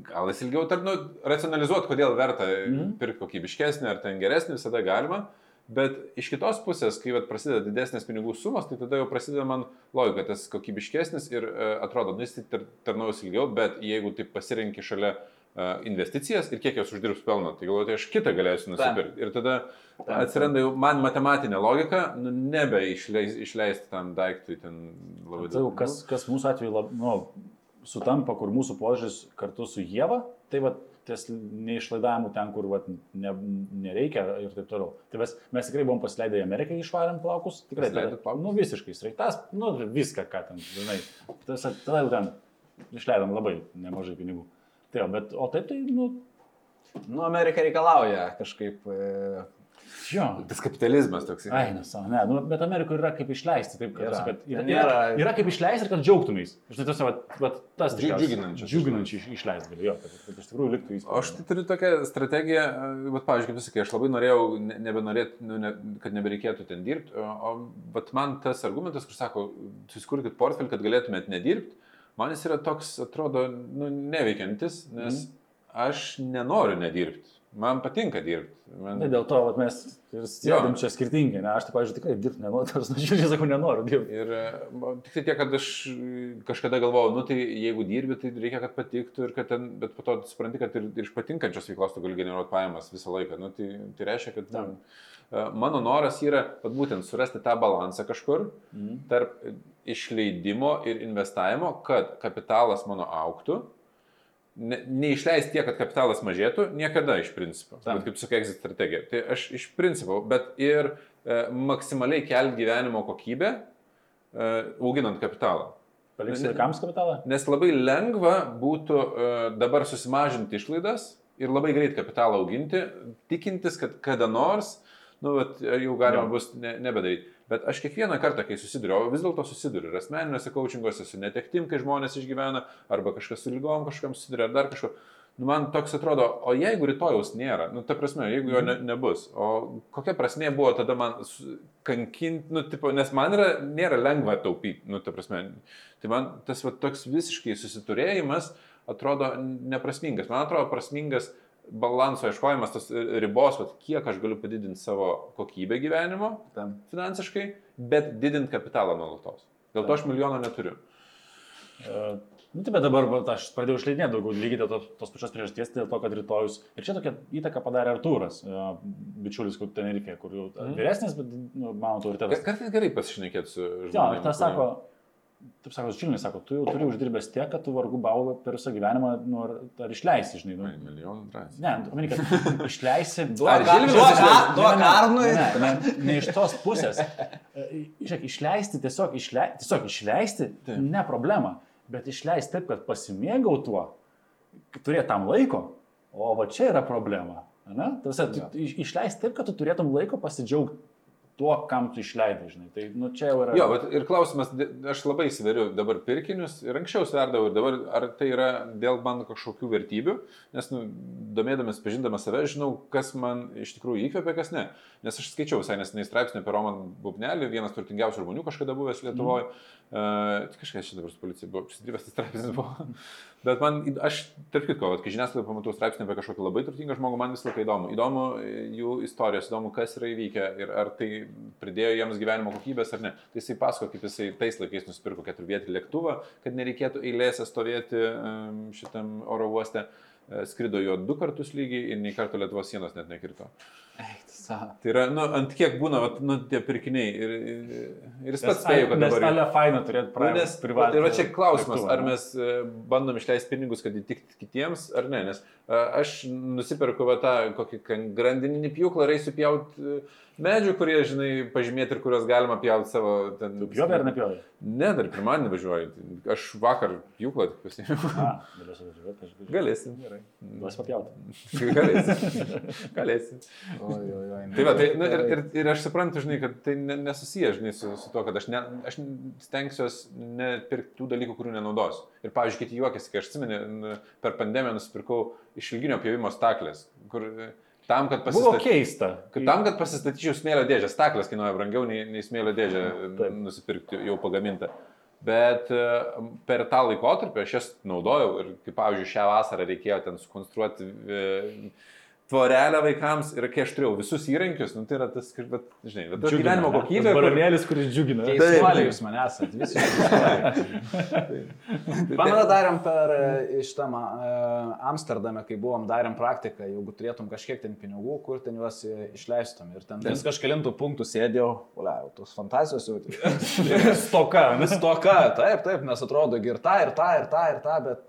Speaker 3: gal jis ilgiau tar, nu, racionalizuoti, kodėl verta
Speaker 1: Mhm.
Speaker 3: pirkti kokybiškesnį ar ten geresnį, visada galima. Bet iš kitos pusės, kai vat, prasideda didesnės pinigų sumos, tai tada jau prasideda man logika, tas kokybiškesnis ir e, atrodo, nu jis tai tar, tarnaus ilgiau, bet jeigu taip pasirinki šalia e, investicijas ir kiek jos uždirbs pelno, tai galvoju, tai aš kitą galėsiu nusipirkti. Ir tada atsiranda jau man matematinė logika, nu nebe išleis, išleisti tam daiktui ten labai
Speaker 1: Tai jau
Speaker 3: daug.
Speaker 1: kas, kas mūsų atveju lab, nu, sutampa, kur mūsų požiūris kartu su Jėva, tai va ties neišlaidavimų ten, kur va, ne, nereikia ir taip toliau. Tai mes, mes tikrai buvom pasileidę į Ameriką, išvarėm plaukus, tikrai.
Speaker 3: Pasileidot plaukus?
Speaker 1: Nu visiškai, sraigtas, nu viską, ką ten, žinai. Tas, tada jau ten išleidom labai nemažai pinigų. Tai jo, bet, o taip tai, nu,
Speaker 2: Nu, Amerika reikalauja kažkaip. E,
Speaker 1: jo.
Speaker 3: Tas kapitalizmas toks.
Speaker 1: Ai, nesą, ne, nu, bet Amerikoje yra kaip išleisti, taip, kad,
Speaker 2: Yra.
Speaker 1: kad yra, yra, yra kaip išleisti ir kad džiaugtumės. Žinai, tas, vat, vat, tas
Speaker 3: džiuginančias
Speaker 1: Džiuginančiai iš- išleisti gali, jo, kad, kad iš tikrųjų liktų įspūdis.
Speaker 3: Aš tai turiu tokią strategiją, bet, pavyzdžiui, kaip sakai, aš labai norėjau, ne- nebenorėt, nu, ne, kad nebereikėtų ten dirbti, o, bet man tas argumentas, kur sako, susikurkit portfelį, kad galėtumėt nedirbti, man jis yra toks, atrodo, nu, neveikiantis, nes aš nenoriu nedirbti. Man patinka dirbti. Man...
Speaker 1: Tai dėl to vat, mes ir sėdėm čia skirtingai, ne, aš tai, pavyzdžiui, tikrai dirbti nenoriu, aš nuoširdžiai sakau, nenoriu dirbti.
Speaker 3: Ir e, tik tai tiek, kad aš kažkada galvojau, nu tai jeigu dirbi, tai reikia, kad patiktų ir kad ten, bet po to supranti, kad ir, ir iš patinkančios veiklos tu gali generuoti pajamas visą laiką. Nu, tai, tai reiškia, kad e, mano noras yra, vat, būtent surasti tą balansą kažkur
Speaker 1: Mhm.
Speaker 3: tarp išleidimo ir investavimo, kad kapitalas mano auktų. Ne, neišleisti tiek, kad kapitalas mažėtų, niekada iš principo.
Speaker 1: Tam.
Speaker 3: Bet kaip sakai, exit strategija. Tai aš iš principo, bet ir e, maksimaliai kelti gyvenimo kokybę, e, auginant kapitalą.
Speaker 1: Paliksi
Speaker 3: Ne-
Speaker 1: vaikams kapitalą?
Speaker 3: Nes labai lengva būtų e, dabar susimažinti išlaidas ir labai greit kapitalą auginti, tikintis, kad kada nors, nu, vat, jau galima
Speaker 1: Jo.
Speaker 3: bus ne, nebedaryti. Bet aš kiekvieną kartą, kai susiduriu, o vis dėlto susiduriu ir asmeniniuose coachinguose su netektim, kai žmonės išgyvena, arba kažkas su lygom kažkam susiduria, ar dar kažko. Nu, man toks atrodo, o jeigu rytojaus nėra, nu, ta prasme, jeigu jo ne, nebus, o kokia prasme buvo tada man kankinti, nu, tipo, nes man yra, nėra lengva taupyti, nu, ta prasme, tai man tas va, toks visiškai susiturėjimas atrodo neprasmingas. Man atrodo prasmingas balanso ieškojimas, tas ribos, vat, kiek aš galiu padidinti savo kokybę gyvenimo
Speaker 2: tam.
Speaker 3: finansiškai, bet didinti kapitalą nuolatos. Dėl to aš milijono neturiu.
Speaker 1: Uh, nu, tai bet dabar aš pradėjau išleidinėti daugiau lygiai dėl to, tos pačios priežasties, dėl to, kad rytojus. Ir čia tokia įtaka padarė Artūras, uh, bičiulis, kur Tenerifė, kur jau
Speaker 3: Mhm.
Speaker 1: vyresnis, bet nu, mano autoritetas.
Speaker 3: Kartais gerai pasišnekėti su
Speaker 1: Jo,
Speaker 3: žmonėmis.
Speaker 1: ir tas sako, taip sako, Žilnis sako, tu jau turi uždirbęs tiek, kad tu vargu bau per visą gyvenimą, nu, ar, ar išleisi, žinai. Nu.
Speaker 3: Milijonų drąsiai.
Speaker 1: Ne, manai, kad išleisi.
Speaker 2: Duok duok
Speaker 1: Ne. Ne, ne, ne iš tos pusės. E, Žiūrėk, išleisti tiesiog, išle, tiesiog išleisti,
Speaker 3: Taip.
Speaker 1: ne problema, bet išleisti taip, kad pasimėgau tuo, turėti tam laiko, o va čia yra problema. Ne? Tarsi, tu, iš- išleisti taip, kad tu turėtum laiko pasidžiaugti tuo, kam tu išleidai, žinai. Tai nu, čia jau yra.
Speaker 3: Jo, bet ir klausimas, aš labai sveriu dabar pirkinius ir anksčiau sverdavau ir dabar, ar tai yra dėl man kažkokių vertybių, nes, nu, domėdamas, pažindamas save, žinau, kas man iš tikrųjų įkvėpia, kas ne. Nes aš skaičiau visai neseniai straipsnį apie Roman Bubnelį, vienas turtingiausių žmonių kažkada buvęs Lietuvoje. Mm. Uh, kažkas čia dabar su policija buvo, apsidirbęs tas straipsnis buvo. Bet man, aš, tarp kitko, kai žiniasklaidoje pamatau straipsnį apie kažkokį labai turtingą žmogų, man visą laiką įdomu. Įdomu e, jų istorijos, įdomu, kas yra įvykę ir ar tai pridėjo jiems gyvenimo kokybės ar ne. Tai jisai pasako, kaip jisai tais laikais nusipirko keturvietį lėktuvą, kad nereikėtų eilėse stovėti šitam oro uoste. E, Skrido jo du kartus lygiai ir nei karto Lietuvos sienos net nekirto.
Speaker 2: Savo.
Speaker 3: Tai yra, nu, ant kiek būna, vat, nu, tie pirkiniai. Ir, ir, ir jis pats spėjo, kad
Speaker 1: nes
Speaker 3: dabar...
Speaker 1: ale faina turėti
Speaker 3: Nu, nes,
Speaker 1: privatų.
Speaker 3: ir va čia klausimas,
Speaker 1: lėktuvą,
Speaker 3: ar mes e, bandom išleisti pinigus, kad įtikti kitiems, ar ne. Nes e, aš nusipirku va tą kokį grandininį pjūklą ir eisiu pjauti medžių, kurie, žinai, pažymėti ir kuriuos galima pjauti savo... Ten,
Speaker 1: Tu pjovė ar nepjovė?
Speaker 3: Ne, dar pirmadienį važiuoju. Aš vakar pjūklą tik pasėmiau.
Speaker 1: A, galėsiu važiuoti, kažkaip.
Speaker 3: Galėsi.
Speaker 1: Gerai. Duos papjauti.
Speaker 3: Galėsi. Galėsi.
Speaker 2: Oi, oi, oi.
Speaker 3: Tai va, tai, nu, ir, ir, ir aš suprantu, žinai, kad tai ne, nesusiję, žinai, su, su to, kad aš, ne, aš stengsiuosi nepirkti tų dalykų, kurių nenaudosiu. Ir, pavyzdžiui, kiti juokiasi, kai aš atsimenu, per pandemiją nusipirkau išilginio pjovimo staklės, kur e, tam, kad
Speaker 1: Buvo
Speaker 3: pasistatyčiau.
Speaker 1: keista.
Speaker 3: Kad tam, kad pasistatyčiau smėlio dėžę, staklas kainuoja brangiau nei, nei smėlio dėžę
Speaker 1: Taip.
Speaker 3: nusipirkti jau pagamintą. Bet e, per tą laikotarpį aš jas naudojau ir, kaip pavyzdžiui, šią vasarą reikėjo ten sukonstruoti e, tvorelę vaikams ir kai aš turėjau visus įrankius, nu, tai yra tas, vat, žinai, tas
Speaker 1: Džiugina,
Speaker 3: gyvenimo kokybė. Kur-
Speaker 1: Baronėlis, kuris džiugina.
Speaker 2: Keistuoliai jūs mane esate, visiškai. Pamenat, darėm per e, iš tam e, Amsterdame, kai buvom, darėm praktiką, jeigu turėtum kažkiek ten pinigų, kur ten juos e, išleistum. Ir ten vis kažkelintų punktų sėdėjau, ule, tos fantazijos jau.
Speaker 1: Stoka.
Speaker 2: Vis toka, taip, taip, nes atrodo ir tą, ir tą, ir tą, ir tą, bet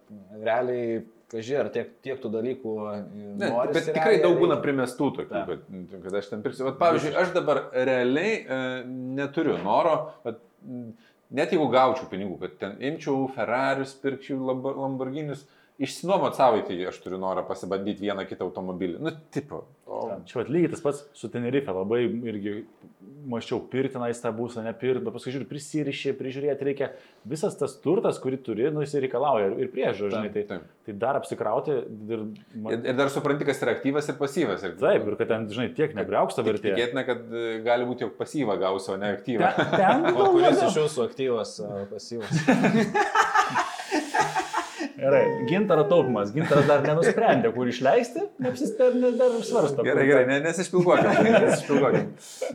Speaker 2: realiai, kažkai, ar tiek, tiek tų dalykų e,
Speaker 3: Ne, bet tikrai daug būna primestų tokių, kad, kad aš ten pirksiu. Vat, pavyzdžiui, aš dabar realiai e, neturiu noro, bet net jeigu gaučiau pinigų, kad ten imčiau Ferrarius, pirkčiau Lambo- Lamborghinius, išsinuomot savaitį aš turiu norą pasibandyti vieną kitą automobilį. Nu, tipo. O,
Speaker 1: Čia lygiai tas pats su Tenerife, labai irgi mačiau pirtinais tą būsą, nepirti, bet paskui žiūri, prisirišė, prižiūrėti reikia. Visas tas turtas, kurį turi, nu jis ir reikalauja ir, priežiūrą, žinai, tai,
Speaker 3: taip.
Speaker 1: tai dar apsikrauti ir... ma-
Speaker 3: Ir, ir dar supranti, kas yra aktyvas ir pasyvas. Ir,
Speaker 1: Taip, ir kad ten, žinai, tiek nebriauksta vertė.
Speaker 3: Tikėtina, kad e, gali būti, jog pasyvą gausiu, o ne aktyvą.
Speaker 1: Ten, ten
Speaker 2: O kuris iš jūsų aktyvas, a, pasyvus?
Speaker 1: Gerai, gintaro taupimas. Gintaras dar nenusprendė, kur išleisti, neapsisprendė, dar svarsto.
Speaker 3: Gerai, gerai, ne, nesišpilguokim. nesišpilguokim.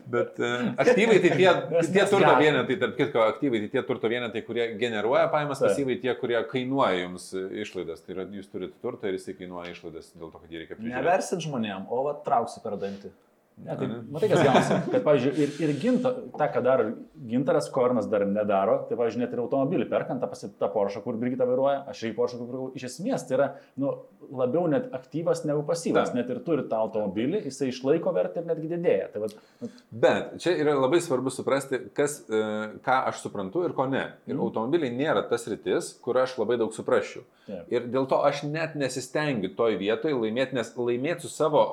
Speaker 3: Bet uh, aktyvai tai tie, tie turto vienetai, tarp kitko, aktyvai tai tie turto vienetai, kurie generuoja pajamas, pasyvai tie, kurie kainuoja jums e, išlaidas. Tai yra, jūs turite turtą ir jisai kainuoja išlaidas dėl to, kad jį reikia prižiūrėti.
Speaker 2: Neversit žmonėm, o va trauksi per dantį.
Speaker 1: Ne, tai, matai, kas gaunasi. Kad, pavyzdžiui, ir, ir ginta, tą, ką daro gintaras, Kornas dar nedaro, tai, pavyzdžiui, net ir automobilį perkant tą, tą Porsche, kur Brigita vairuoja, aš irgi Porsche, kur vairuoju, iš esmės tai yra nu, labiau net aktyvas negu pasyvas.
Speaker 3: Taip.
Speaker 1: Net ir turi tą automobilį, jisai išlaiko vertę ir netgi didėja. Tai, vat, nu,
Speaker 3: Bet čia yra labai svarbu suprasti, kas, e, ką aš suprantu ir ko ne. Ir
Speaker 1: Mhm.
Speaker 3: automobiliai nėra tas rytis, kur aš labai daug suprasčiau.
Speaker 1: Taip.
Speaker 3: Ir dėl to aš net nesistengiu toj vietoj laimėti, nes laimėti su savo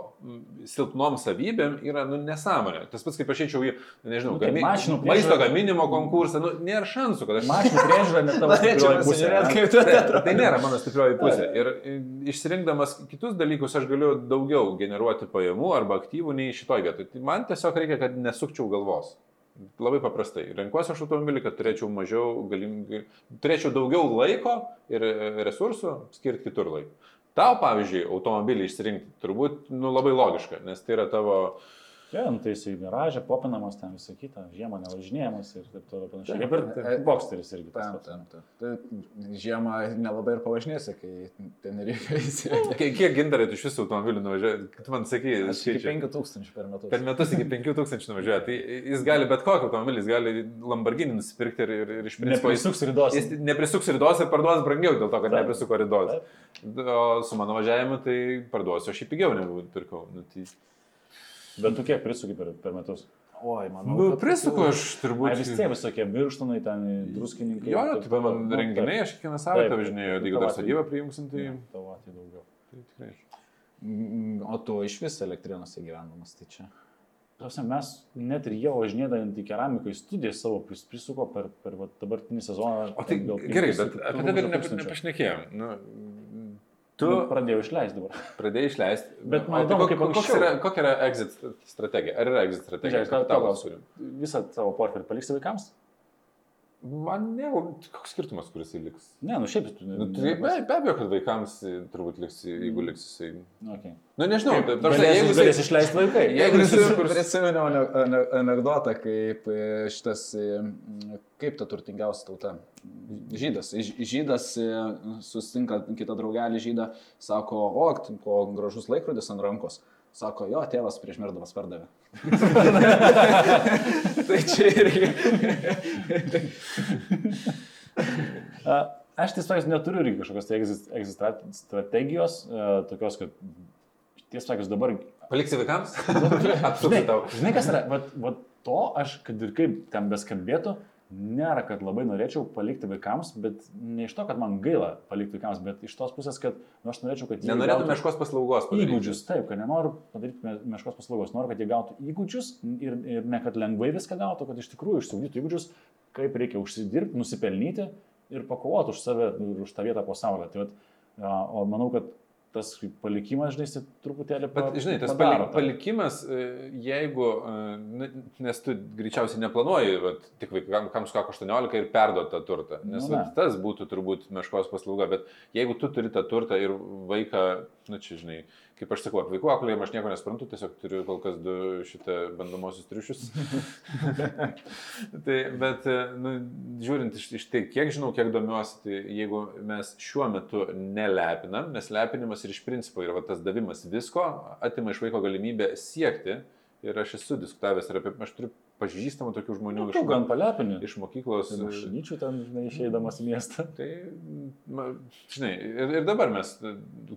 Speaker 3: silpnom savybėm yra nu, nesąmonė. Tas pats kaip aš eičiau į, nežinau,
Speaker 1: Nu, tai
Speaker 3: gami,
Speaker 1: mašinų priežiūra-
Speaker 3: maisto gaminimo konkursą, nu, nėra šansų, kad aš...
Speaker 1: mašinų priežiūra net tavo stiprioji pusė. ne?
Speaker 3: Tai, tai nėra mano stiprioji pusė. Ir išsirinkdamas kitus dalykus aš galiu daugiau generuoti pajamų arba aktyvų nei šitoj vietoj. Tai man tiesiog reikia, kad nesukčiau galvos. Labai paprastai. Renkuosi aš automobilį, kad turėčiau mažiau galimybių, turėčiau daugiau laiko ir e, resursų skirti kitur laiką. Tau, pavyzdžiui, automobilį išsirinkti turbūt nu, labai logiška, nes tai yra tavo
Speaker 1: Jo, nu, tai jisai garažė, popinamas ten visą kitą, žiemą nevažinėjamas ir taip toliau panašiai. Kaip
Speaker 2: Taip.
Speaker 1: ir boksteris irgi. tas
Speaker 2: Tam, tam, tam. Tai žiemą nelabai ir pavažinėsi, kai ten reikia įsirengti.
Speaker 3: Kiek, gintarai tu iš visų automobilių nuvažiuoji? Tu man sakai,
Speaker 2: Aš iki
Speaker 3: skaičiai.
Speaker 2: 5000 per metus.
Speaker 3: Per metus iki 5000 nuvažiuoja. Tai jis gali bet kokį automobilį, jis gali Lamborghini nusipirkti ir, ir, ir iš principo
Speaker 1: Neprisuks rydos.
Speaker 3: jis neprisuks ridos ir parduos brangiau dėl to, kad
Speaker 1: Taip.
Speaker 3: neprisuko ridos. O su mano važiavimu tai parduosiu aš jį pigiau negu pirkau. Nu, tai...
Speaker 1: Bet tu kiek prisuki per, per metus?
Speaker 2: Oi, manau.
Speaker 3: nu, prisuku aš turbūt.
Speaker 1: Ai vis tiek visokie birštonai, ten druskininkai.
Speaker 3: Jo, jo,
Speaker 1: taip
Speaker 3: tai man.
Speaker 1: Nu,
Speaker 3: renginiai, aš kiekvieną savaitę važinėjau,
Speaker 1: Tai
Speaker 3: jeigu dar sodybą prijungsim, tai...
Speaker 1: Tavo atveju daugiau.
Speaker 3: tai tikrai.
Speaker 2: Mm, O tu iš vis elektrinose gyvenamas, tai čia.
Speaker 1: Prasme, mes net ir jau važinėdami į keramiką į studiją savo pris- prisuko per, per va, dabartinį sezoną.
Speaker 3: O tai
Speaker 1: gal
Speaker 3: gerai, bet apie tai dar nepašnekėjom. Nu, tu
Speaker 1: Nu, Pradėjau išleisti dabar.
Speaker 3: pradėjai išleisti.
Speaker 1: Bet man
Speaker 3: tai
Speaker 1: įdomu,
Speaker 3: kok-
Speaker 1: kaip anksčiau.
Speaker 3: yra, kokia yra exit strategija? Ar yra exit strategija?
Speaker 1: Žiūrėk, ką klausiu.
Speaker 3: turim.
Speaker 1: Visą savo portfelį paliksi vaikams?
Speaker 3: Man ne, koks skirtumas, kuris jis liks.
Speaker 1: Ne, nu šiaip tu.
Speaker 3: Nu, tai be, be abejo, kad vaikams turbūt liks, jeigu liks jisai.
Speaker 1: Okay.
Speaker 3: Nu, nežinau,
Speaker 1: Kaip,
Speaker 3: ta prasme,
Speaker 1: galės,
Speaker 3: jeigu
Speaker 1: galės
Speaker 3: jisai...
Speaker 1: išleisti vaikai.
Speaker 3: Jeigu jis
Speaker 2: Prisiminiau prisiminiau ane- ane- anegdotą, kaip e, šitas, e, kaip ta turtingiausia tauta. Žydas. Žydas e, susitinka kitą draugelį žydą, sako, o, ko gražus laikrodis ant rankos. Sako, jo, tėvas prieš mirdamas pardavė. tai čia irgi.
Speaker 1: A, Aš tiesiog neturiu irgi kažkokios tai strat- strategijos, e, tokios, kad tiesą sakant, dabar...
Speaker 3: Paliksi vaikams? Apsuksi tau.
Speaker 1: žinai, kas yra, vat, vat to aš, kad ir kaip ten beskambėtų, nėra, kad labai norėčiau palikti vaikams, bet ne iš to, kad man gaila palikti vaikams, bet iš tos pusės, kad nu, aš norėčiau, kad jie
Speaker 3: Nenorėtum
Speaker 1: gautų
Speaker 3: meškos paslaugos padaryti.
Speaker 1: įgūdžius. Taip, kad nenoriu padaryti me- meškos paslaugos, noriu, kad jie gautų įgūdžius ir, ir ne kad lengvai viską gautų, kad iš tikrųjų išsiugdytų įgūdžius, kaip reikia užsidirbti, nusipelnyti ir pakovoti už save ir už tą vietą pasaulyje. Tai, vat, o manau, kad tas palikimas, žinai, jis truputėlį pa-
Speaker 3: Bet, žinai, tas
Speaker 1: padaro
Speaker 3: palikimas, e, jeigu, e, nes tu greičiausiai neplanuoji, vat, tik vaikams, kam sukako 18 ir perduoti tą turtą, nes
Speaker 1: Nu,
Speaker 3: vat, tas būtų turbūt meškos paslauga, bet jeigu tu turi tą turtą ir vaiką, nu čia žinai, kaip aš sakau, apie vaikų auklėjimą aš nieko nesprantu, tiesiog turiu kol kas du šitą bandomosius triušius. tai, bet, nu, žiūrint iš, iš tai, kiek žinau, kiek domiuosi, tai jeigu mes šiuo metu nelepinam, nes lepinimas ir iš principo yra va, tas davimas visko, atima iš vaiko galimybę siekti. Ir aš esu diskutavęs ir apie, aš turiu pažįstamų tokių žmonių
Speaker 1: Nu, tu gan palepini.
Speaker 3: iš mokyklos. e,
Speaker 1: Mašinyčių ten, žinai, išeidamas į miestą.
Speaker 3: Tai, ma, žinai, ir, ir dabar mes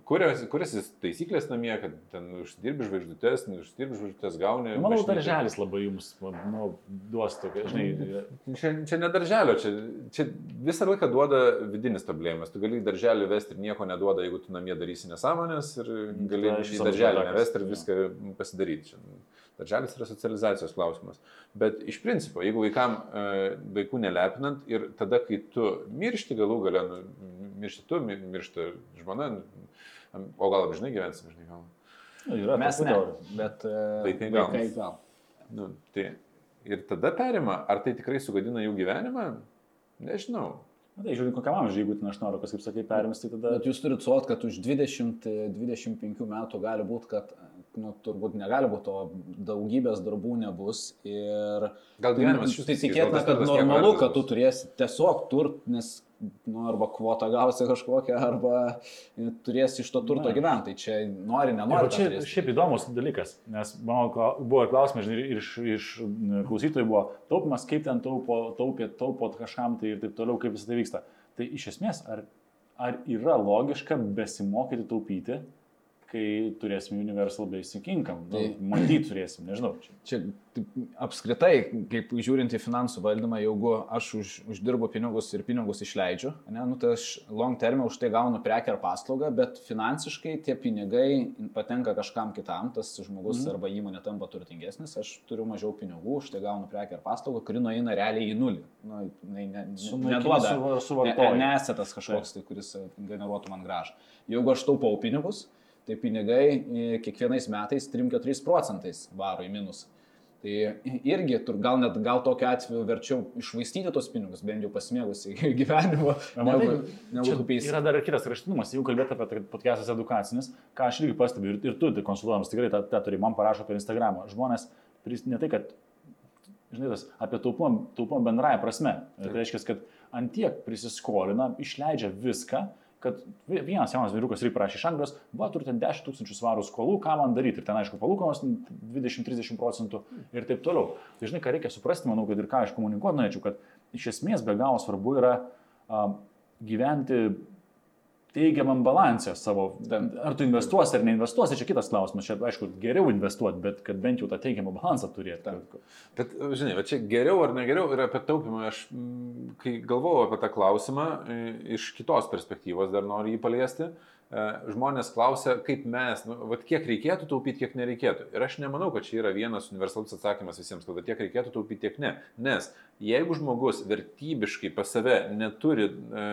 Speaker 3: kuriasi taisyklės namie, kad ten uždirbi žvaigždutės, uždirbi žvaigždutės gauni.
Speaker 1: Manau,
Speaker 3: mašinytę.
Speaker 1: darželis labai jums nu, duos tokia, žinai,
Speaker 3: Čia, čia ne darželio, čia, čia visą laiką duoda vidinis tobulėjimas. Tu gali į darželį vesti ir nieko neduoda, jeigu tu namie darysi nesąmonės ir gali
Speaker 1: Tai
Speaker 3: į darželį nevesti ir viską pasidaryti. Čia, darželis yra socializacijos klausimas. Bet iš principo, jeigu vaikam e, vaikų nelepinant ir tada, kai tu miršti galų galę, nu, miršti tu, mi- miršta žmona, o gal amžinai gyvensim, žinai, gal.
Speaker 1: nu, yra
Speaker 2: Mes ne.
Speaker 1: teorijų.
Speaker 2: Bet e,
Speaker 3: Vaikai gal.
Speaker 2: vaikai gal.
Speaker 3: Nu, tai, ir tada perima, ar tai tikrai sugadina jų gyvenimą? Nežinau.
Speaker 1: Na, tai žiūrint, kokiam amžiui, jeigu ten 18, kaip sakai, perims, tai tada...
Speaker 2: Bet jūs turite suot, kad už 20-25 metų gali būti, kad, nu, turbūt negali būti, o daugybės darbų nebus. Ir
Speaker 3: Gal gyvenimas
Speaker 2: tai, tai tikėtina, kad normalu, kad tu turėsi tiesiog turt, nes, nu, arba kvotą gausi kažkokią, arba turėsi iš to turto gyventi. Tai čia nori, nenori.
Speaker 1: čia
Speaker 2: turėsi.
Speaker 1: šiaip įdomus dalykas, nes mano buvo klausimas, žinai, ir iš, iš klausytojų buvo taupimas, kaip ten taupo, taupėt, taupot kažkam tai ir taip toliau, kaip visą tai vyksta. Tai iš esmės, ar, ar yra logiška besimokyti taupyti, kai turėsim Universal Basic Income? Nu,
Speaker 2: Tai-
Speaker 1: Matyti turėsim, nežinau. Čia.
Speaker 2: Čia taip, apskritai, kaip žiūrint į finansų valdymą, jeigu aš už, uždirbu pinigus ir pinigus išleidžiu, ne, nu, tai aš long termė už tai gaunu prekę ar paslaugą, bet finansiškai tie pinigai patenka kažkam kitam, tas žmogus mm. arba įmonė tampa turtingesnis, aš turiu mažiau pinigų, už tai gaunu prekę ar paslaugą, kuri nueina realiai į nulį. Nu, ne, ne,
Speaker 1: Sunaikini
Speaker 2: neduoda.
Speaker 1: suva-
Speaker 2: Ne, nesetas kažkoks, tai, kuris e, generuotų man gražą. Jeigu aš taupau pinigus, tai pinigai e, kiekvienais metais 3-4 procentais varo į minusą. Tai irgi, tur gal net gal tokiu atveju verčiau išvaistyti tos pinigus, bent jau pasimėgus į gyvenimą.
Speaker 1: Negu, negu yra dar ir kitas kraštutinumas, jeigu kalbėt apie tai podcastas edukacinis, ką aš irgi pastebiu ir, ir tu tai konsultuojamas tikrai tą, tą turi, man parašo per Instagramą. Žmonės, ne tai, kad, žinai, tas apie taupumą, taupumą bendraja prasme. Tai reiškia, kad antiek prisiskolina, išleidžia viską kad vienas jaunas vyrukas irgi prašė iš Anglijos, va, turite 10 tūkstančių svarų skolų, ką man daryti. Ir ten, aišku, palūkanos 20-30 procentų ir taip toliau. Tai žinai, ką reikia suprasti, manau, kad ir ką aš komunikuoti norėčiau, kad iš esmės be galo svarbu yra a, gyventi teigiamam balansė savo. Ar tu investuosi ar neinvestuosi, čia kitas klausimas. Čia, aišku, geriau investuoti, bet kad bent jau tą teigiamą balansą turėti.
Speaker 3: Bet, žinai, va čia geriau ar negeriau yra apie taupimą. Aš, kai galvojau apie tą klausimą, iš kitos perspektyvos dar noriu jį paliesti. E, žmonės klausia, kaip mes, nu, vat, kiek reikėtų taupyti, kiek nereikėtų. Ir aš nemanau, kad čia yra vienas universalus atsakymas visiems, kad tiek reikėtų taupyti, tiek ne. Nes jeigu žmogus vertybiškai pas save neturi e,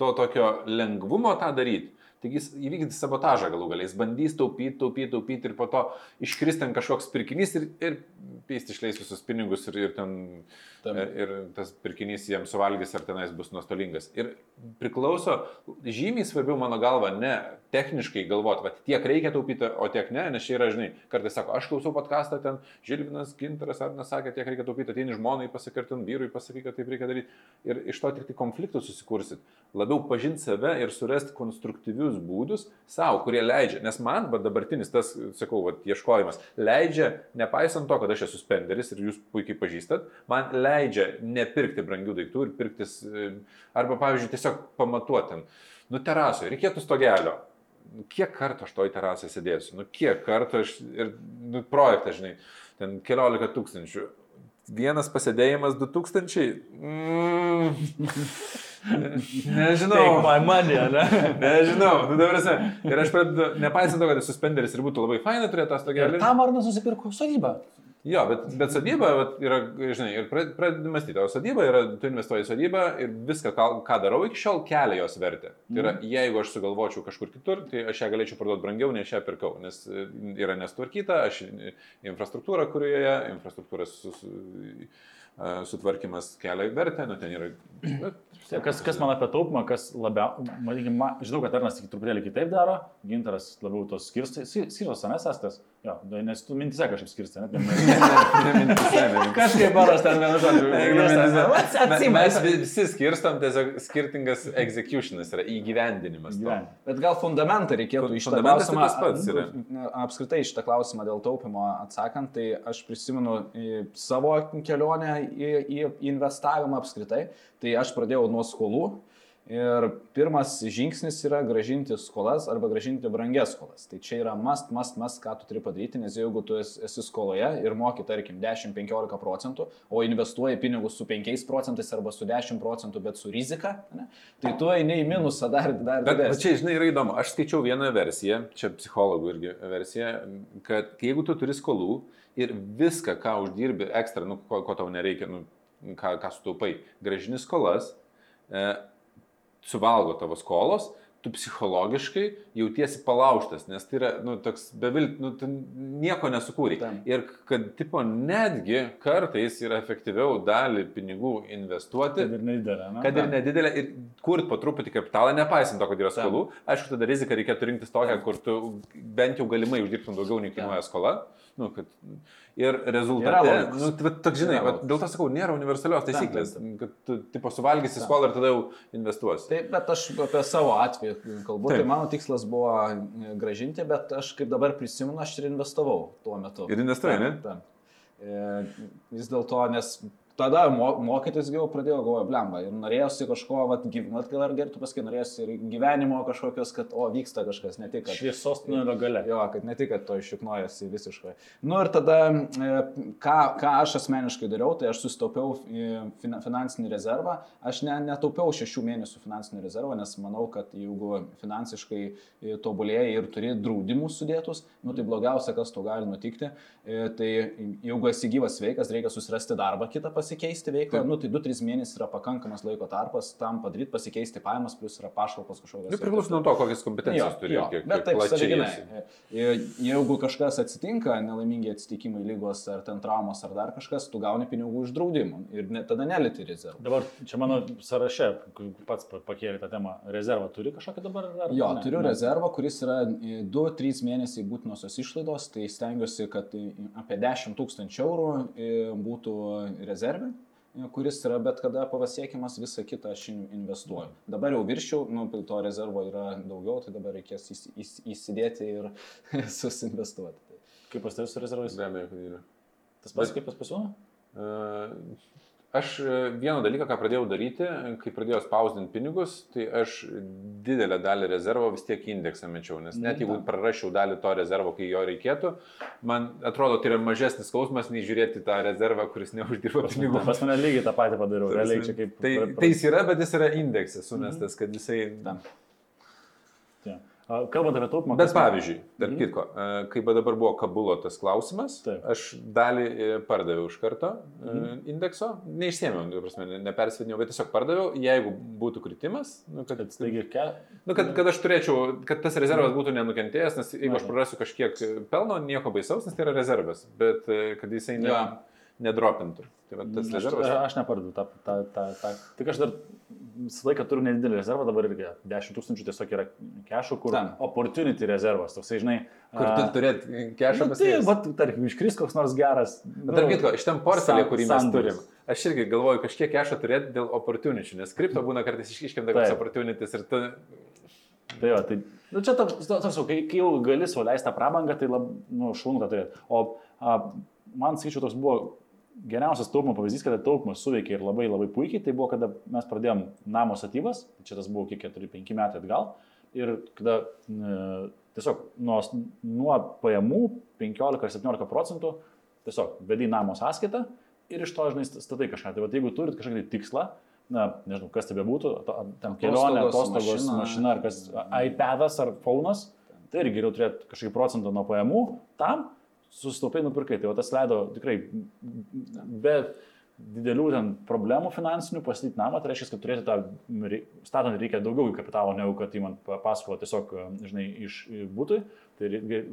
Speaker 3: to tokio lengvumo tą daryti. Taigi jis įvykdys sabotažą galų galiai, jis bandys taupyti, taupyti, taupyti ir po to iškris ten kažkoks pirkinys ir, ir peisti išleis visus pinigus ir, ir ten Tam. ir tas pirkinys jiems suvalgys ar tenais bus nuostolingas. Ir priklauso, žymiai svarbiau mano galva, ne techniškai galvoti, va tiek reikia taupyti, o tiek ne, nes čia yra, žinai, kartais sako, aš klausau podcastą ten, Žilvinas Ginteras ar nesakė, tiek reikia taupyti, ateini žmonai pasakartin, vyrui pasakai, kad taip reikia daryti. Ir iš to tik tai konfliktų susikursit. Labiau pažinti save ir surasti konstruktyvius būdus savo, kurie leidžia, nes man, va dabartinis tas, sakau, va, ieškojimas, leidžia, nepaisant to, kad aš esu spenderis ir jūs puikiai pažįstat, man leidžia nepirkti brangių daiktų ir pirktis, e, arba pavyzdžiui, tiesiog pamatuotin, nu terasoje, reikėtų stogelio. Kiek kartų aš toj terasoje sėdėsiu, nu kiek kartų aš ir nu, projektą, žinai, ten keliolika tūkstančių. Vienas pasėdėjimas 2000. Mm. Nežinau.
Speaker 1: Take my money, ne?
Speaker 3: Nežinau. Nu, dabar, ir aš pradedu, nepaisant to, kad esu spenderis ir būtų labai faina turėti tą stogelį.
Speaker 1: Tam ar nusipirko sodybą?
Speaker 3: Jo, bet, bet sodyba yra, žinai, ir pradedi mąstyti, o sodyba yra, tu investuoji į sodybą ir viską, ką, ką darau iki šiol, kelia jos vertę. Tai yra, mm. jeigu aš sugalvočiau kažkur kitur, tai aš ją galėčiau parduoti brangiau, nei aš ją pirkau, nes e, yra nestvarkyta, aš infrastruktūra, kurioje, infrastruktūra su, su, sutvarkymas kelia vertę, nu ten yra...
Speaker 1: Kas, kas man apie taupimą, kas labiau, man, žinau, kad Arnas truputėlį kitaip daro, Gintaras labiau tos skirstai, skirstos, nes estas, jo, nes tu mintise kažkaip skirstai, net ne
Speaker 3: mintise.
Speaker 1: Kažkaip baras ten vienu žodžiu.
Speaker 3: Mes visi skirstam, tiesiog skirtingas executionas yra įgyvendinimas.
Speaker 2: Bet gal fundamentą reikėtų iš šitą klausimą. Apskritai šitą klausimą dėl taupimo atsakant, tai aš prisimenu savo kelionę į, į investavimą apskritai. Tai aš pradėjau nuo skolų ir pirmas žingsnis yra gražinti skolas arba gražinti brangias skolas. Tai čia yra must, must, must, ką tu turi padaryti, nes jeigu tu esi skoloje ir moki, tarkim, 10-15 procentų, o investuoji pinigus su 5 procentais arba su 10 procentų, bet su rizika, ne, tai tu eini į minusą dar. dar
Speaker 3: bet, bet čia, žinai, yra įdomu. Aš skaičiau vieną versiją, čia psichologų irgi versija, kad jeigu tu turi skolų ir viską, ką uždirbi ekstra, nu, ko, ko tau nereikia, nu, ką, ką sutaupai, gražini skolas, e, suvalgo tavo skolos, tu psichologiškai jautiesi palauštas, nes tai yra, nu, toks bevilt, nu, tu nieko nesukūrė. Ir kad, tipo, netgi kartais yra efektyviau dalį pinigų investuoti.
Speaker 1: Kad ir nedidelę. Na,
Speaker 3: kad ir nedidelę ir kurt po truputį kapitalą, nepaisant to, kad yra skolų. Aišku, tada riziką reikėtų rinktis tokią, kur tu bent jau galimai uždirbtum daugiau nei kainuoja skola. Nu, kad, ir rezultate, nu, tak, žinai, va, dėl to sakau, nėra universalios taisyklės, kad tu tipo suvalgysi skolą ir tada jau investuosi.
Speaker 2: Taip, bet aš apie savo atveju kalbu, Taip. tai mano tikslas buvo e, gražinti, bet aš kaip dabar prisimenu, aš ir investavau tuo metu.
Speaker 3: Ir investuoji, ne?
Speaker 2: Taip. E, vis dėlto, nes tada mokytis jau pradėjau galvoju, blemba, ir norėjosi kažko, vat, vat gal ar gertų paskui, norėjosi ir gyvenimo kažkokios, kad, o, vyksta kažkas, ne tik, kad...
Speaker 1: Šviesos tunelio gale.
Speaker 2: Jo, kad ne tik, kad to iššiknojasi visiškai. Nu ir tada, e, ką, ką aš asmeniškai dariau, tai aš sustaupiau finansinį rezervą, aš ne, netaupiau šešių mėnesių finansinį rezervą, nes manau, kad jeigu finansiškai e, tobulėjai ir turi draudimus sudėtus, nu tai blogiausia, kas to gali nutikti, e, tai jeigu esi gyvas sveikas, reikia susirasti darbą kitą pas pasikeisti veiklą, nu, tai 2-3 mėnesiai yra pakankamas laiko tarpas tam padaryti, pasikeisti pajamas, plus yra pašalpos kažkokios.
Speaker 3: Nu, priklauso nuo to, kokias kompetencijas turi.
Speaker 2: Jo,
Speaker 3: kiek-
Speaker 2: bet taip,
Speaker 3: plačiai
Speaker 2: sąlyginai.
Speaker 3: esi.
Speaker 2: Je- Jeigu kažkas atsitinka, nelaimingi atsitikimai, lygos ar ten traumos ar dar kažkas, tu gauni pinigų iš draudimo ir ne, tada neliti rezervų.
Speaker 1: Dabar čia mano sąraše, pats pa- pakėlė tą temą, rezervą turi kažkokį dabar? Ar
Speaker 2: Jo,
Speaker 1: ne?
Speaker 2: turiu
Speaker 1: Ne.
Speaker 2: rezervą, kuris yra 2-3 mėnesiai būtinosios išlaidos, tai stengiuosi, kad i- apie 10 tūkstančių eurų i, būtų rezervė i, kuris yra bet kada pavasiekiamas, visą kitą aš in- investuoju. Dabar jau viršiau, nu, to rezervo yra daugiau, tai dabar reikės įs, įs, įsidėti ir susinvestuoti. Tai
Speaker 1: Kaip pas tavęs su rezervais?
Speaker 3: Be abejo, kad yra.
Speaker 1: Tas pats
Speaker 3: Bet-
Speaker 1: kaip pas pasiūlo?
Speaker 3: E, Aš e, vieną dalyką, ką pradėjau daryti, kai pradėjau spausdinti pinigus, tai aš didelę dalį rezervo vis tiek indeksą mečiau, nes net jeigu prarasčiau dalį to rezervo, kai jo reikėtų, man atrodo, tai yra mažesnis skausmas, nei žiūrėti tą rezervą, kuris neuždirba pinigų.
Speaker 1: Pas mane lygiai tą patį padariau. Realiai čia kaip...
Speaker 3: Tai, tai jis yra, bet jis yra indeksas sumestas, kad jisai...
Speaker 2: tam.
Speaker 1: Kalbant apie taupimą.
Speaker 3: Bet
Speaker 1: kas-
Speaker 3: pavyzdžiui, tarp
Speaker 1: Mhm.
Speaker 3: kitko, e, kai va dabar buvo Kabulo tas klausimas,
Speaker 1: Taip.
Speaker 3: aš dalį e, pardaviau iš karto e,
Speaker 1: Mhm.
Speaker 3: indekso, neišsėmiau, nu, prasme, ne- nepersvedinėjau, bet tiesiog pardaviau, jeigu būtų kritimas, nu, kad,
Speaker 1: Kad staigi ke...
Speaker 3: nu, kad, kad aš turėčiau, kad tas rezervas būtų nenukentėjęs, nes jeigu aš
Speaker 1: Mhm.
Speaker 3: prarasiu kažkiek pelno, nieko baisaus, nes tai yra rezervas, bet kad jisai ne,
Speaker 2: Jo.
Speaker 3: Nedropintų. Tai va, tas
Speaker 1: Aš,
Speaker 3: rezervas.
Speaker 1: aš nepardu tą, tą, tą, tą. Tik aš dar visą laiką turiu nedidelį rezervą, dabar irgi 10 tūkstančių tiesiog yra kešų, kur
Speaker 2: Tam.
Speaker 1: opportunity rezervas, toksai, žinai.
Speaker 3: Kur tu turėt kešą
Speaker 1: nu, tai,
Speaker 3: paskirti.
Speaker 1: vat, tarkim, iškris koks nors geras. nu,
Speaker 3: tarp kitko, iš ten
Speaker 1: san-
Speaker 3: kurį mes
Speaker 1: sandoris.
Speaker 3: turim, aš irgi galvoju kažkiek kešo turėti dėl opportunity, nes kripto būna kartais iškiškinta koks
Speaker 1: Taip.
Speaker 3: opportunities ir tu...
Speaker 1: Tai jo, tai, nu, čia toks, toks kai, kai jau gali suleisti tą prabangą, tai labai, nu, šaunu, kad turėti. O a, man, sakyčiau, toks buvo geriausias taupimo pavyzdys, kada taupimas suveikė ir labai labai puikiai, tai buvo, kada mes pradėjom namo statybas, čia tas buvo kiek 4-5 metai atgal, ir kada e, tiesiog nuo, nuo pajamų 15 ar 17 procentų tiesiog vedai namo sąskaitą ir iš to, žinai, statai kažką. Tai va, jeigu turit kažkokį tai tikslą, na, nežinau, kas tai bebūtų, ten kelionė,
Speaker 2: Atostogos, mašina.
Speaker 1: mašina ar kas, iPadas ar phone'as, tai irgi geriau turėti kažkokį procentą nuo pajamų tam, susitaupai nupirkai. Tai va tas leido tikrai be didelių ten problemų finansinių pastatyti namą, tai reiškia, kad turėti tą, statant reikia daugiau kapitalo, negu kad įmant paskolą tiesiog, žinai, iš būtui. Tai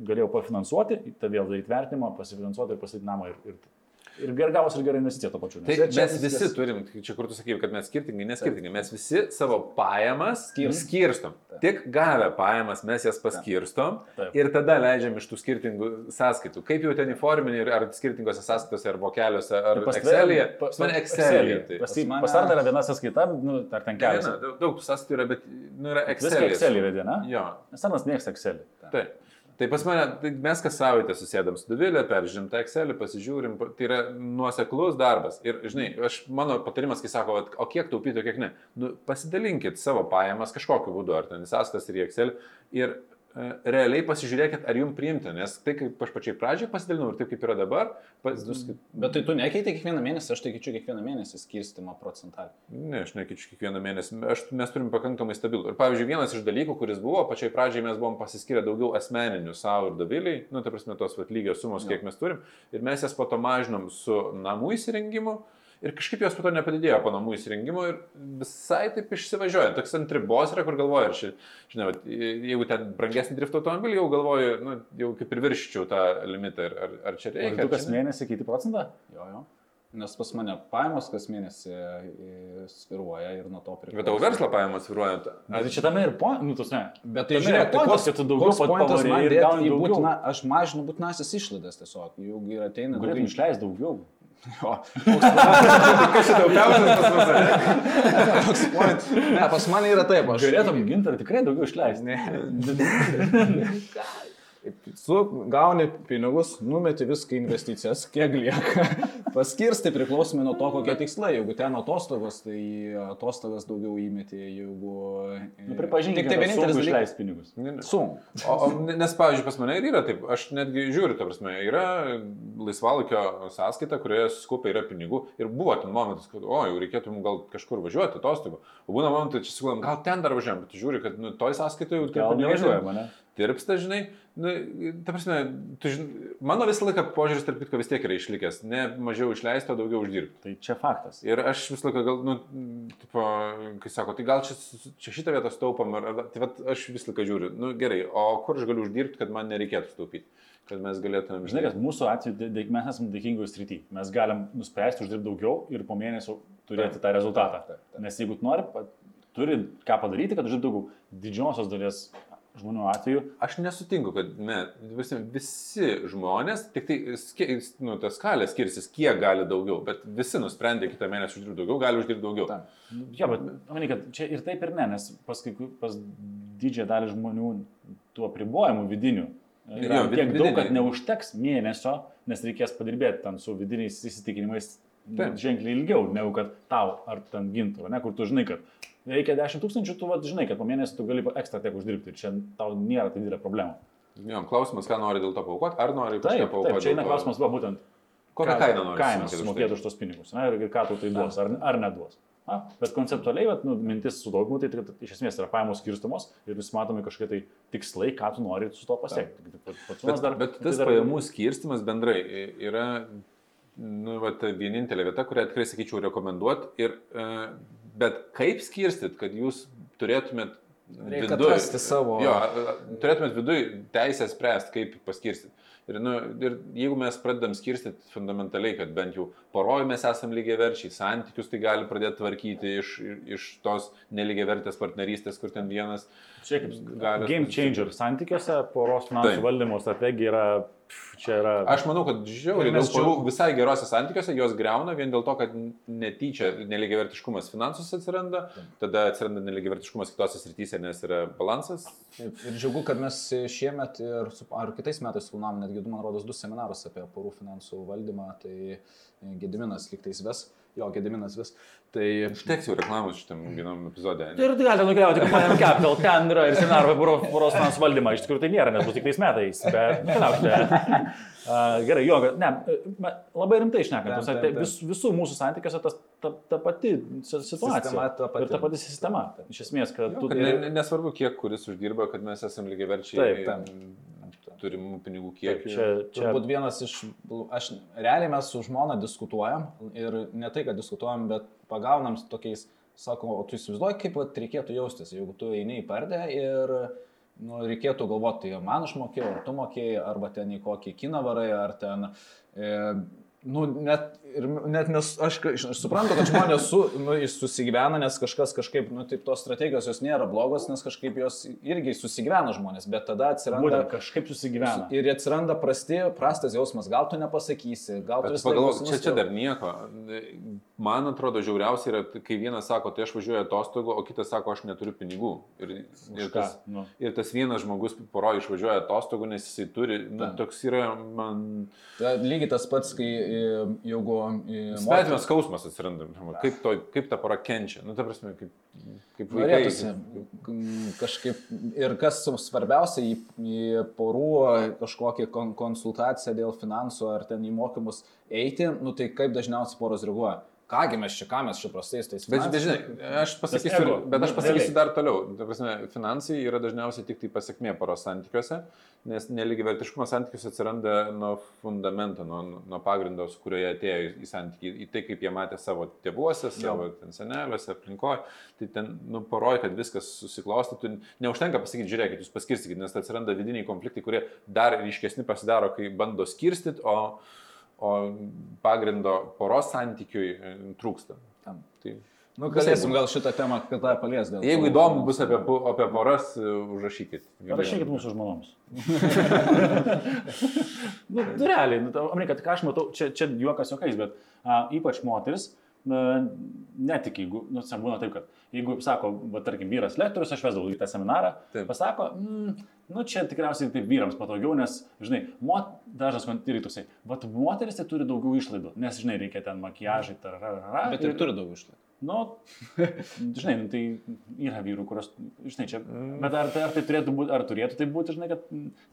Speaker 1: galėjau pafinansuoti, tą vėl daryti vertinimą, pasifinansuoti ir pastatyti namą. Ir, ir, ir gerai gavosi ir gerai investicija to pačiu.
Speaker 3: Tai mes visi
Speaker 1: viskas-
Speaker 3: turim, čia kur tu sakai, kad mes skirtingai, neskirtingai, mes visi savo pajamas
Speaker 2: Skirstom.
Speaker 3: skirstom. Tik gavę pajamas mes jas paskirstom
Speaker 1: Taip.
Speaker 3: ir tada leidžiam iš tų skirtingų sąskaitų. Kaip jau ten įforminį, ar skirtingose sąskaitose, ar vokeliuose, ar
Speaker 1: Pas tave-
Speaker 3: Excel'yje.
Speaker 1: pa-
Speaker 3: Pas mane Excel'yje. tai.
Speaker 1: Pas,
Speaker 2: Pas mane-
Speaker 1: pas Arną yra viena sąskaita, nu, ar ten kelios.
Speaker 3: daug, daug tų sąskaitų yra, bet nu, yra Excel'yje.
Speaker 1: Excelį vedė, ne?
Speaker 3: Jo,
Speaker 1: Nes Arnas mėgsta Excelį.
Speaker 3: Taip. Tai pas mane, tai mes kas savaitę susėdam su Duvilė, peržiūrim tą Excelį, pasižiūrim, pa- tai yra nuoseklus darbas. Ir, žinai, aš, mano patarimas, kai sako, o kiek taupyti, o kiek ne, nu, pasidalinkit savo pajamas kažkokiu būdu, ar ten į sąskas ir į Excel. Ir realiai pasižiūrėkit, ar jums priimta, nes tai, kaip aš pačiai pradžioje pasidalinau ir taip, kaip yra dabar, pas,
Speaker 2: Bet tai tu nekeiti kiekvieną mėnesį, aš tai keičiu kiekvieną mėnesį skirstimą procentalį.
Speaker 3: Ne, aš nekeičiu kiekvieną mėnesį. Aš, mes turim pakankamai stabilų. Ir pavyzdžiui, vienas iš dalykų, kuris buvo, pačiai pradžiai mes buvom pasiskyrę daugiau asmeninių savo ir daviliai, nu, tai prasme, tos vat, lygios sumos, kiek mes turim. Ir mes jas po to mažinom su namų įsirengimu. Ir kažkaip jos po to nepadidėjo po namų įsirengimo ir visai taip išsivažiuoja. Toks ant ribos yra, kur galvoju, ar ši, žinai, vat, jeigu ten brangesnį drift automobilį, jau galvoju, nu, jau kaip ir virščiau tą limitą. Ir, ar, ar čia reikia?
Speaker 1: tu
Speaker 3: ar
Speaker 1: kas
Speaker 3: čia ne?
Speaker 1: mėnesį keiti procentą?
Speaker 2: Jo, jo. Nes pas mane pajamos kas mėnesį e, sviruoja ir nuo to priklauso.
Speaker 3: Bet tavo verslo pajamos sviruojant.
Speaker 1: Bet tai čia tame ir po, nu, tos ne.
Speaker 2: Bet tai žiūrėk, tai koks,
Speaker 1: tu daugiau pavarei
Speaker 2: man
Speaker 1: ir
Speaker 2: dėti į būtina, aš mažinu būtinasis išlaidas tiesiog. Juk ir ateina
Speaker 1: Galėtum išleisti daugiau.
Speaker 2: Jo,
Speaker 3: Kas čia daugiausias pas mus? ne?
Speaker 2: Ne, pas mane yra taip, aš.
Speaker 1: Galėtum gintarą tikrai daugiau išleisti.
Speaker 2: Su, gauni pinigus, numeti viską į investicijas, kiek lieka. Paskirsti priklausomai nuo to, kokie tikslai. Jeigu ten atostogos, tai atostogas daugiau įmeti, jeigu...
Speaker 1: Nu, Pripažink,
Speaker 2: Tik tai vienintelis dalykas.
Speaker 1: išleisti pinigus.
Speaker 2: Sunku.
Speaker 3: O, o, nes, pavyzdžiui, pas mane ir yra taip, aš netgi žiūriu, ta prasme, yra laisvalokio sąskaita, kurioje suskaupia yra pinigų ir buvo ten momentas, kad, o, jau reikėtų mums gal kažkur važiuoti atostogų. O būna momentai, čia siūlom, gal ten dar važiuojam, bet žiūri, kad nu, toj sąskaitoje jau tie
Speaker 1: Gal
Speaker 3: pinigai
Speaker 1: nevažiuoja mane.
Speaker 3: Tirpsta, žinai, nu, ta prasme, tu, žinai, mano visą laiką požiūris, tarp kitko, vis tiek yra išlikęs, ne mažiau išleisto, daugiau uždirbti.
Speaker 1: Tai čia faktas.
Speaker 3: Ir aš visą laiką gal, nu, tipo, kai sako, tai gal čia, čia šitą vietą staupam, ar, tai vat, aš visą laiką žiūriu, nu gerai, o kur aš galiu uždirbti, kad man nereikėtų staupyti, kad mes galėtumėm.
Speaker 1: Žinai, kad mūsų atveju mes esame dėkingoje srityje. Mes galim nuspręsti uždirbti daugiau ir po mėnesio turėti tą rezultatą.
Speaker 2: Taip, taip.
Speaker 1: Nes jeigu nori, turi ką padaryti, kad uždirbti daugiau. Didžiosios dalies žmonių atveju
Speaker 3: Aš nesutinku, kad ne, visi, visi žmonės, tik tai ski, nu, ta skalė skirsis, kiek gali daugiau, bet visi nusprendė kitą mėnesį uždirbti daugiau, gali uždirbti daugiau.
Speaker 2: Taip.
Speaker 1: Nu, Jo, bet manai, kad čia ir taip ir ne, nes pas, pas didžiąją dalį žmonių tų apribojimų vidinių yra
Speaker 3: Jo,
Speaker 1: tiek daug, kad
Speaker 3: vidiniai.
Speaker 1: neužteks mėnesio, nes reikės padirbėti ten su vidiniais įsitikinimais
Speaker 3: Taip.
Speaker 1: ženkliai ilgiau, negu kad tau ar ten gintų, ne, kur tu žinai, kad reikia 10 tūkstančių, tu vat, žinai, kad po mėnesio tu gali ekstra tiek uždirbti ir čia tau nėra tai didelė problema.
Speaker 3: Jo, klausimas, ką nori dėl to paukoti, ar nori kažką paukoti.
Speaker 1: taip, čia eina klausimas, va, būtent
Speaker 3: Kokią kainą nori
Speaker 1: kainą
Speaker 3: sumokėti už tai?
Speaker 1: tos pinigus na, ir, ir ką tau tai duos, ar, ar neduos. Na, bet konceptualiai, vat, nu, mintis su daugimu, tai, tai, tai iš esmės yra pajamos skirstomos ir vis matomi kažkokie tai tikslai, ką tu nori su to pasiekti. Tai pat- pats
Speaker 3: Bet, bet tas
Speaker 1: tai dar-
Speaker 3: pajamų skirstimas bendrai yra nu, va, ta vienintelė vieta, kurią tikrai sakyčiau rekomenduoti. Ir, e, bet kaip skirstyt, kad jūs turėtumėt
Speaker 2: Reikia atrasti savo-
Speaker 3: Jo, turėtumėt viduje teisę spręsti, kaip paskirstyti. Ir, nu, ir jeigu mes pradedam skirstyti fundamentaliai, kad bent jau poroj mes esame lygiai verčiai, santykius tai gali pradėti tvarkyti iš, iš tos nelygiai vertės partnerystės, kur ten vienas
Speaker 1: Čia kaip
Speaker 3: gali
Speaker 1: game changer santykiuose, poros finansų
Speaker 3: Taip.
Speaker 1: valdymo strategija yra, čia yra...
Speaker 3: Aš manau, kad žiauriai
Speaker 2: Ir
Speaker 3: daug porų visai gerose santykiuose jos greuna vien dėl to, kad netyčia neligiavertiškumas finansus atsiranda, tada atsiranda neligiavertiškumas kitose srityse, nes yra balansas.
Speaker 2: Taip, ir džiugu, kad mes šiemet ir su, ar kitais metais filmavom netgi, man rodos, du seminarus apie porų finansų valdymą, tai Gediminas liktais ves, jo, Gediminas vis. Tai
Speaker 3: Užteks jau reklamos šitam vienam epizodė.
Speaker 1: Ir galite nukeliauti į Companion Capital, ten yra ir seminarai apie poro- poros finansų valdymą. Iš tikrųjų tai nėra, nes bus tik tais metais, bet keliaukite. Uh, gerai, jo, ne, labai rimtai išnekant, tai vis, visų mūsų santykiuose tas, ta, ta pati si- situacija.
Speaker 2: Sistema ta pati.
Speaker 1: Ir ta pati sistema. Iš esmės, kad tu...
Speaker 3: Kad ne, ne- nesvarbu, kiek kuris uždirba, kad mes esame lygiaverčiai
Speaker 1: Taip,
Speaker 2: taip.
Speaker 3: Turimų pinigų kiekį.
Speaker 1: čia, čia,
Speaker 2: turbūt vienas iš, aš realiai mes su žmona diskutuojam ir ne tai, kad diskutuojam, bet pagaunam tokiais, sako, o tu įsivaizduoji, kaip vat, reikėtų jaustis, jeigu tu eini į pardę ir nu, reikėtų galvoti, tai man išmokėjau, ar tu mokėjai, arba ten į kokį kiną varai, ar ten... E, Nu, net, ir, net nes aš, aš suprantu, kad žmonės su, nu, susigyvena, nes kažkas kažkaip, nu, taip tos strategijos jos nėra blogos, nes kažkaip jos irgi susigyvena žmonės, bet tada atsiranda...
Speaker 1: būtent kažkaip susigyvena.
Speaker 2: Ir atsiranda prasti, prastas jausmas, gal tu nepasakysi, gal tu
Speaker 3: Bet
Speaker 2: vis laik
Speaker 3: pagalvok,
Speaker 2: būsi
Speaker 3: čia, čia dar nieko. Man atrodo, žiauriausia yra, kai vienas sako, tai aš važiuoju atostogų, o kitas sako, aš neturiu pinigų. Ir, ir, tas,
Speaker 1: Nu.
Speaker 3: ir tas vienas žmogus poro išvažiuoja atostogų, nes jisai turi, nu, toks yra man...
Speaker 2: Ta, lygiai tas pats, kai jeigu...
Speaker 3: Svetimas skausmas atsiranda. Kaip, to, kaip ta pora kenčia. Nu, ta prasme, kaip, kaip vaikai.
Speaker 2: Norėtųsi kažkaip ir kas svarbiausia į, į porų kažkokią kon, konsultaciją dėl finansų ar ten į mokymus eiti, nu tai kaip dažniausiai poros reaguoja. Kągi mes čia, ką mes čia prastais tais
Speaker 3: Bet, bet žinai, aš pasakysiu, bet aš pasakysiu dar toliau. Prasme, finansai yra dažniausiai tik tai pasiekmė poros santykiuose, nes neligivertiškumas santykiuose atsiranda nuo fundamento, nuo, nuo pagrindo, su kurio jie atėjo į, santykį, į tai, kaip jie matė savo tėvuose, savo seneliuose, aplinkoje. Tai ten, nu, poroj, kad viskas susiklostytų, neužtenka pasakyti, žiūrėkit, jūs paskirstykit, nes atsiranda vidiniai konfliktai, kurie dar ryškesni pasidaro, kai bando skirstyti, o, o pagrindo poros santykiui e, trūksta.
Speaker 2: Tam.
Speaker 3: Tai,
Speaker 2: Nu, galėsim gal šitą temą kitą palies. dėl
Speaker 3: Jeigu įdomu bus apie, apie poras, e, užrašykit.
Speaker 1: Parašykit mūsų žmonoms. nu, realiai, nu, Amerika, ką aš matau, čia, čia juokas juokais, bet a, ypač moteris na, netik, jeigu, nu, sen būna taip, kad jeigu, sako, va, tarkim, vyras lektorius, aš vesdavau į tą seminarą,
Speaker 3: Taip.
Speaker 1: pasako, mm, nu, čia tikriausiai taip vyrams patogiau, nes, žinai, mot, dažnas man irgi toksai, va, moteris tai turi daugiau išlaidų, nes, žinai, reikia ten makiažai, tarara.
Speaker 2: Bet ir turi daug išlaidų.
Speaker 1: Nu, žinai, nu, tai yra vyrų, kurios, žinai, čia, bet ar, tai- ar tai turėtų būti, ar turėtų tai būti, žinai, kad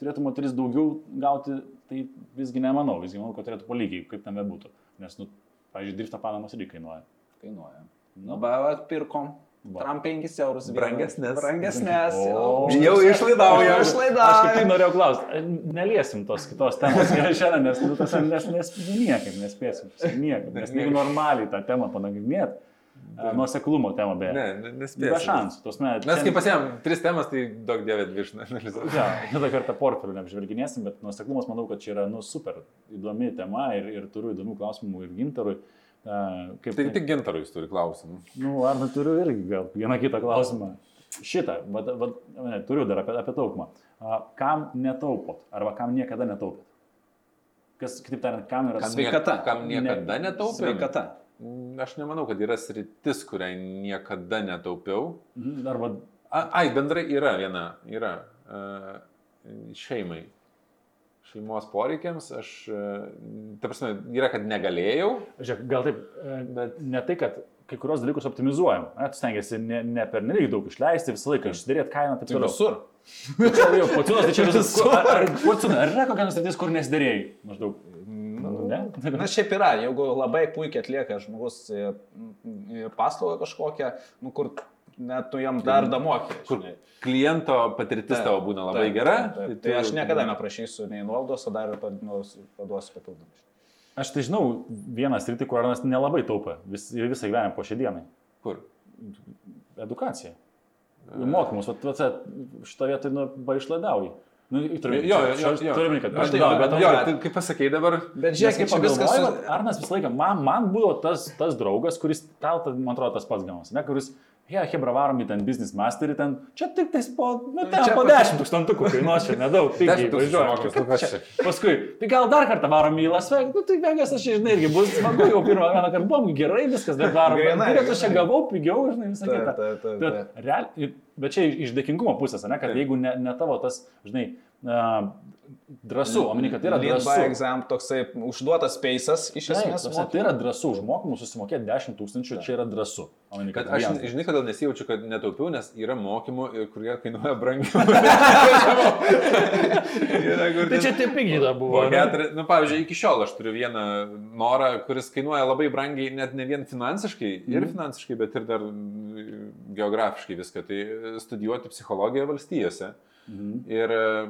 Speaker 1: turėtų moteris daugiau gauti, tai visgi nemanau, visgi manau, kad turėtų po lygiai, kaip tam bebūtų. Nes, nu, pavyzdžiui, drifto panamos irgi kainuoja.
Speaker 2: Kainuoja.
Speaker 1: Nu,
Speaker 2: Nu, bet pirkom. Tram 5 eurus.
Speaker 3: Brangesnės.
Speaker 2: Brangesnės.
Speaker 1: O.
Speaker 3: Jau išlaidauja.
Speaker 1: Aš kaip norėjau klausti, neliesim tos kitos temos šiandien, nes, nu, tas, nes, nes niekaip nespėsim. Niekaip. Nes jeigu normaliai tą temą panagrinėt, nuoseklumo temą beje.
Speaker 3: Ne, ne-
Speaker 1: Be šansų. Tos, ne,
Speaker 3: Mes kaip pasėm tris temas, tai daug dievė dvi išanalizuojame.
Speaker 1: Ja, kitą kartą portfelių neapžvelginėsim, bet nuoseklumas manau, kad čia yra nu, super įdomi tema ir, ir turiu įdomių klausimų ir gintarui. Kaip,
Speaker 3: Tik, tik gintarui jis turi klausimų.
Speaker 1: Nu, ar nu, turiu irgi gal vieną kitą klausimą. Šitą, vad, vad, ne, turiu dar apie, apie taupimą. Kam netaupot arba kam niekada netaupėt? Kas, kitaip tariant, kam yra
Speaker 3: Kam,
Speaker 1: sveika?
Speaker 2: Sveikata.
Speaker 3: Kam niekada netaupiau?
Speaker 2: Sveikata.
Speaker 3: Aš nemanau, kad yra sritis, kuriai niekada netaupiau.
Speaker 1: Mhm, Arba,
Speaker 3: A, ai, bendrai yra viena, yra uh, šeimai. Šeimos poreikiams aš, uh, ta prasme, yra, kad negalėjau,
Speaker 1: žiūrėk, gal taip, e, bet ne tai, kad kai kurios dalykus optimizuojam. Tu stengiasi ne, ne per nereik daug išleisti, visą laiką išsidarėti kainą, taip
Speaker 2: Tai
Speaker 1: toliau.
Speaker 2: visur.
Speaker 1: Čia jau pociūnas, tai čia visur. Ar, ar, pociūnas, ar yra kokia nors sritis, kur nesidarėjai? Maždaug. Nu, ne?
Speaker 2: Na šiaip yra, jeigu labai puikiai atlieka žmogus e, e, paslaugą kažkokią, nu kur net tu jam dar damokė.
Speaker 3: kur kliento patirtis tavo būna labai gera.
Speaker 2: Tai,
Speaker 3: tu-
Speaker 2: tai aš niekada neprašysiu nei nuolaidos, o dar ir paduosiu paduosiu papildomai.
Speaker 1: Aš tai žinau vieną sritį, kur Arnas nelabai taupė vis, ir visą gyvenimą po šią dieną.
Speaker 3: Kur?
Speaker 1: Edukacija. Mokymus, vat, vat, šitą vietą nu, baišlaidauji. Nu, turiu,
Speaker 3: Jo, jo, jo, jo.
Speaker 1: Turime, kad
Speaker 2: Aš tai
Speaker 1: tai
Speaker 2: jo,
Speaker 1: bet,
Speaker 3: Jo, tai kaip pasakėjai dabar,
Speaker 2: Bet žiūrėk, kaip viskas... Su-
Speaker 1: Arnas visą laiką, man, man buvo tas, tas draugas, kuris, tau, ta- man atrodo, tas pats gaunas, ne, kuris, jie, ja, hebra varom į ten business masterį, ten, čia tik tais po, nu, ten
Speaker 2: Čia
Speaker 1: po
Speaker 2: po-
Speaker 1: 10 tūkstantukų kainuos, čia nedaug, pigiai
Speaker 3: 10 tūkstančių
Speaker 1: važiuoja.
Speaker 3: mokės, nu?
Speaker 1: Paskui, tai gal dar kartą varom į Las Vegas, nu tai Vegas, aš žinai, irgi bus smagu, jau pirmą vieną kartą buvom, gerai viskas, bet varom. Bet aš čia gavau pigiau, žinai, visą kitą.
Speaker 2: taip,
Speaker 1: Bet, čia iš dėkingumo pusės, ne, kad jeigu ne, ne tavo tas, žinai, drąsu, omeny, kad tai yra
Speaker 2: Lead by
Speaker 1: drąsu.
Speaker 2: exam toksai užduotas speisas iš
Speaker 1: Taip,
Speaker 2: esmės.
Speaker 1: ta prasme, tai yra drąsu, už mokymus susimokėti 10 tūkstančių, čia yra drąsu. Omeny,
Speaker 3: kad
Speaker 1: kad
Speaker 3: aš,
Speaker 1: vienas-
Speaker 3: žinai, kodėl nesijaučiu, kad netaupiau, nes yra mokymų, ir kurie kainuoja brangiau.
Speaker 1: Tai čia tie pigiai dar buvo.
Speaker 3: Keturi, nu, pavyzdžiui, iki šiol aš turiu vieną norą, kuris kainuoja labai brangiai, net ne vien finansiškai, ir
Speaker 1: Mhm.
Speaker 3: finansiškai, bet ir dar mm, geografiškai viską. Tai studijuoti psichologiją valstijose.
Speaker 1: Mhm.
Speaker 3: Ir e,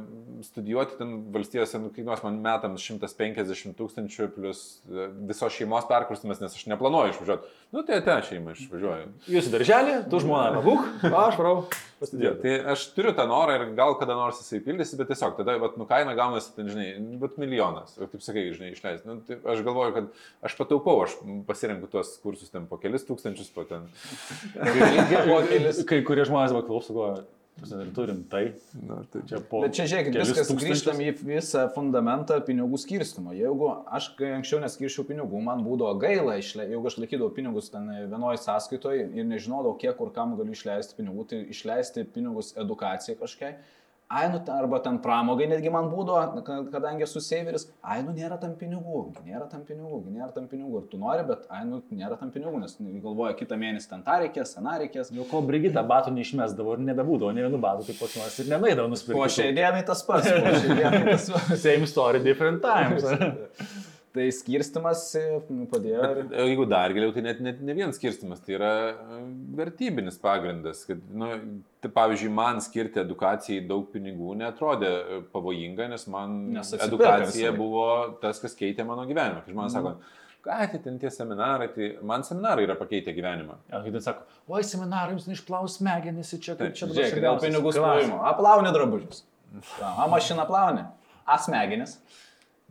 Speaker 3: studijuoti ten valstijose nu, kainuos man metams 150 tūkstančių plus e, visos šeimos perkrustimas, nes aš neplanuoju išvažiuoti. Nu, tai te šeima išvažiuoju.
Speaker 1: Jūs į darželį, tu žmona pabūk, o aš varau pasidėti.
Speaker 3: Tai aš turiu tą norą ir gal kada nors jisai pildysi, bet tiesiog tada, vat, nu, kaina gaunasi, ten, žinai, bet milijonas. Ir taip sakai, žinai, išleisti. Nu, tai aš galvoju, kad aš pataupau, aš pasirenku tuos kursus ten po kelis tūkstančius, po ten.
Speaker 1: Kai kurie žmonės buvo klauso, galvoja, "Ar turim tai,
Speaker 3: Nu, tai
Speaker 1: čia po...
Speaker 2: Bet čia žiūrėkit, viskas
Speaker 1: tūkstančius.
Speaker 2: grįžtam į visą fundamentą pinigų skirstimo. Jeigu aš anksčiau neskirščiau pinigų, man būdavo gaila, išle... jeigu aš laikydavau pinigus ten vienoje sąskaitoje ir nežinodavau, kiek kur kam galiu išleisti pinigų, tai išleisti pinigus edukacijai kažkiai. Ai, nu, arba ten pramogai netgi man būdavo, ka- kadangi esu saveris, ai, nu, nėra tam pinigų, nėra tam pinigų, nėra tam pinigų. Ir tu nori, bet, ai, nu, nėra tam pinigų, nes galvoja, kitą mėnesį ten tą reikės, tą reikės.
Speaker 1: Jau ko Brigita batų neišmesdavo ir nebebūdavo, ne vienų batų kaip pats nors ir nenaidavo nusipirkti.
Speaker 2: Po šiai dienai tas pats. Po šiai dienai tas pats.
Speaker 1: Same story, different times.
Speaker 2: Tai skirstimas e, padėjo.
Speaker 3: Bet e, jeigu dar giliau, tai net, net ne vien skirstimas, tai yra e, vertybinis pagrindas. Kad, nu, tai, pavyzdžiui, man skirti edukacijai daug pinigų netrodė pavojinga, nes man
Speaker 2: Nes
Speaker 3: edukacija buvo tas, kas keitė mano gyvenimą. Kai žmonės sako, ką tai ten tie seminarai, tai man seminarai yra pakeitę gyvenimą.
Speaker 1: Ja, kai ten sako, oi seminarai jums neišplaus smegenis, čia kaip čia dabar
Speaker 2: Žiūrėk, dėl pinigų splovimo. Aplauni drabužius. A mašina plauni. Asmegenis.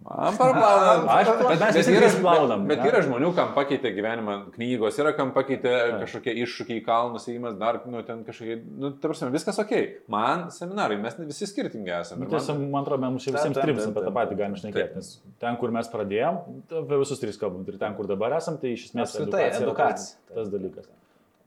Speaker 3: Man parplauna.
Speaker 1: Aš- bet mes visi
Speaker 3: yra,
Speaker 1: plaunam,
Speaker 3: bet, bet yra žmonių, kam pakeitė gyvenimą knygos, yra kam pakeitė kažkokie iššūkiai, kalnus įimas, dar, nu, ten kažkokie, nu, ta prasme, viskas ok. Man seminarai, mes visi skirtingi esame.
Speaker 1: Nu,
Speaker 3: Ir man-
Speaker 1: Tiesiog, man atrodo, mums visiems trims apie tą patį galime šnekėti. Nes ten, kur mes pradėjom, apie visus tris kalbam. Ir ten, kur dabar esam, tai iš esmės
Speaker 2: edukacija.
Speaker 1: Tas, tas dalykas.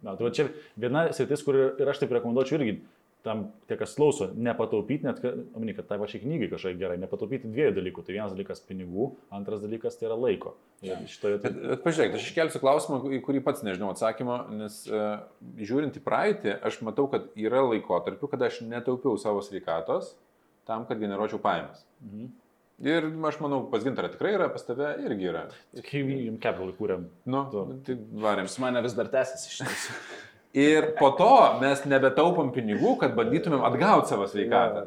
Speaker 1: Na, tai va čia viena sritis, kur ir aš taip rekomenduočiau irgi tam tie, kas klauso, nepataupyti, net, kad, omeny, kad tai pačiai knygai kažkaip gerai, nepataupyti dviejų dalykų. Tai vienas dalykas pinigų, antras dalykas tai yra laiko. Ir šitoje
Speaker 3: Bet, bet pažiūrėk, aš iškelsiu klausimą, į kurį pats nežinau atsakymo, nes uh, žiūrint į praeitį, aš matau, kad yra laikotarpių, kada aš netaupiau savo sveikatos tam, kad generuočiau pajamas.
Speaker 1: Mhm.
Speaker 3: Ir aš manau, pas gintarą tikrai yra, pas tave irgi yra.
Speaker 1: Kai jums kepialai kūrėm.
Speaker 3: Nu,
Speaker 1: Tu.
Speaker 3: tai varėm.
Speaker 2: Pas mane vis dar tęsiasi šitas.
Speaker 3: Ir po to mes nebetaupom pinigų, kad bandytumėm atgauti savo sveikatą.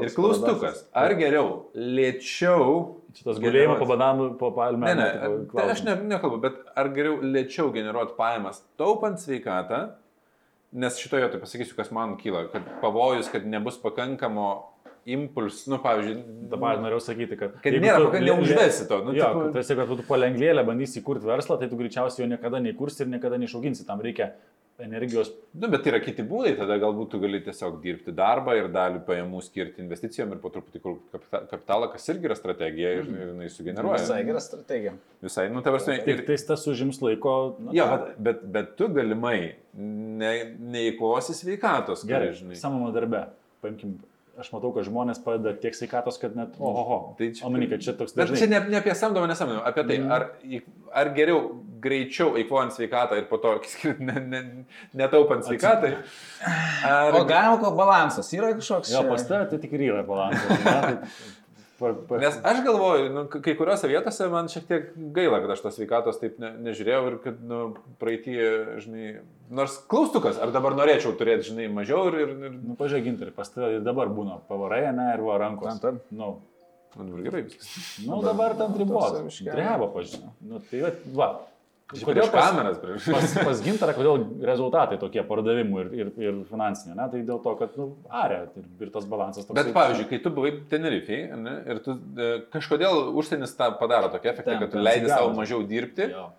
Speaker 3: Ir klaustukas, ar geriau lėčiau...
Speaker 1: Šitas gulėjimo po bananų, po palmę.
Speaker 3: Ne, ne, tai aš ne, nekalbu, bet ar geriau lėčiau generuoti pajamas, taupant sveikatą, nes šitoje vietoje pasakysiu, kas man kyla, kad pavojus, kad nebus pakankamo impuls, nu, pavyzdžiui,
Speaker 1: Dabar norėjau sakyti, kad...
Speaker 3: Kad nėra
Speaker 1: tu lė-
Speaker 3: neužvesi to, nu,
Speaker 1: jo,
Speaker 3: tipo-
Speaker 1: kad tarsi, kad tu palengvėlę bandysi įkurti verslą, tai tu greičiausiai jo niekada neįkursi ir niekada neišauginsi. Tam reikia energijos.
Speaker 3: Nu, bet yra kiti būdai, tada galbūt tu gali tiesiog dirbti darbą ir dalį pajamų skirti investicijom ir po truputį kapitalą, kas irgi yra strategija ir, ir jinai sugeneruoja.
Speaker 2: Visai gera strategija.
Speaker 3: Visai, nu, ta prasme,
Speaker 1: Tik
Speaker 3: ir,
Speaker 1: tais tas užims laiko. na,
Speaker 3: jo,
Speaker 1: ką-
Speaker 3: bet, bet, bet tu galimai ne, neįkosi sveikatos,
Speaker 1: Gerai,
Speaker 3: žinai.
Speaker 1: samamo darbe. Paimkim, aš matau, kad žmonės padeda tiek sveikatos, kad net... Oho,
Speaker 3: Tai
Speaker 1: tai
Speaker 3: čia-.
Speaker 1: Omeny, kad čia toks
Speaker 3: Bet
Speaker 1: dažnai.
Speaker 3: čia ne, ne apie samdomą nesamdomą, apie tai,
Speaker 1: Mm.
Speaker 3: ar, ar geriau greičiau eikvojant sveikatą ir po to ne, ne, netaupant sveikatai. Ar...
Speaker 2: O galima ko balansas yra kažkoks?
Speaker 1: Jo, pas tave tai tik ir yra balansas.
Speaker 3: Nes aš galvoju, nu, kai kuriuose vietose man šiek tiek gaila, kad aš tos sveikatos taip ne, nežiūrėjau ir kad nu, praeitie, žinai, nors klaustukas, ar dabar norėčiau turėti, žinai, mažiau ir... ir, ir
Speaker 1: Nu, pažiūrėk, gintarį, pas tave ir dabar būna pavarai, ne, ir va rankos.
Speaker 2: Tam, tam.
Speaker 1: Nu,
Speaker 3: man dabar gerai viskas.
Speaker 1: nu dabar tam ribos.
Speaker 2: Tose miške.
Speaker 1: Dreba, pažiūrėk. Nu, tai va, va.
Speaker 3: Kodėl
Speaker 1: pas,
Speaker 3: kameras prieš?
Speaker 1: pas, pas gintarą, kodėl rezultatai tokie pardavimų ir, ir, ir finansiniai, ne? Tai dėl to, kad, nu, arė, ir, ir tas balansas toks.
Speaker 3: Bet, pavyzdžiui, kai tu buvai Tenerifei ne, ir tu e, kažkodėl užsienis tą padaro tokį efektą, kad tu
Speaker 1: ten
Speaker 3: leidi savo mažiau dirbti
Speaker 1: Jo.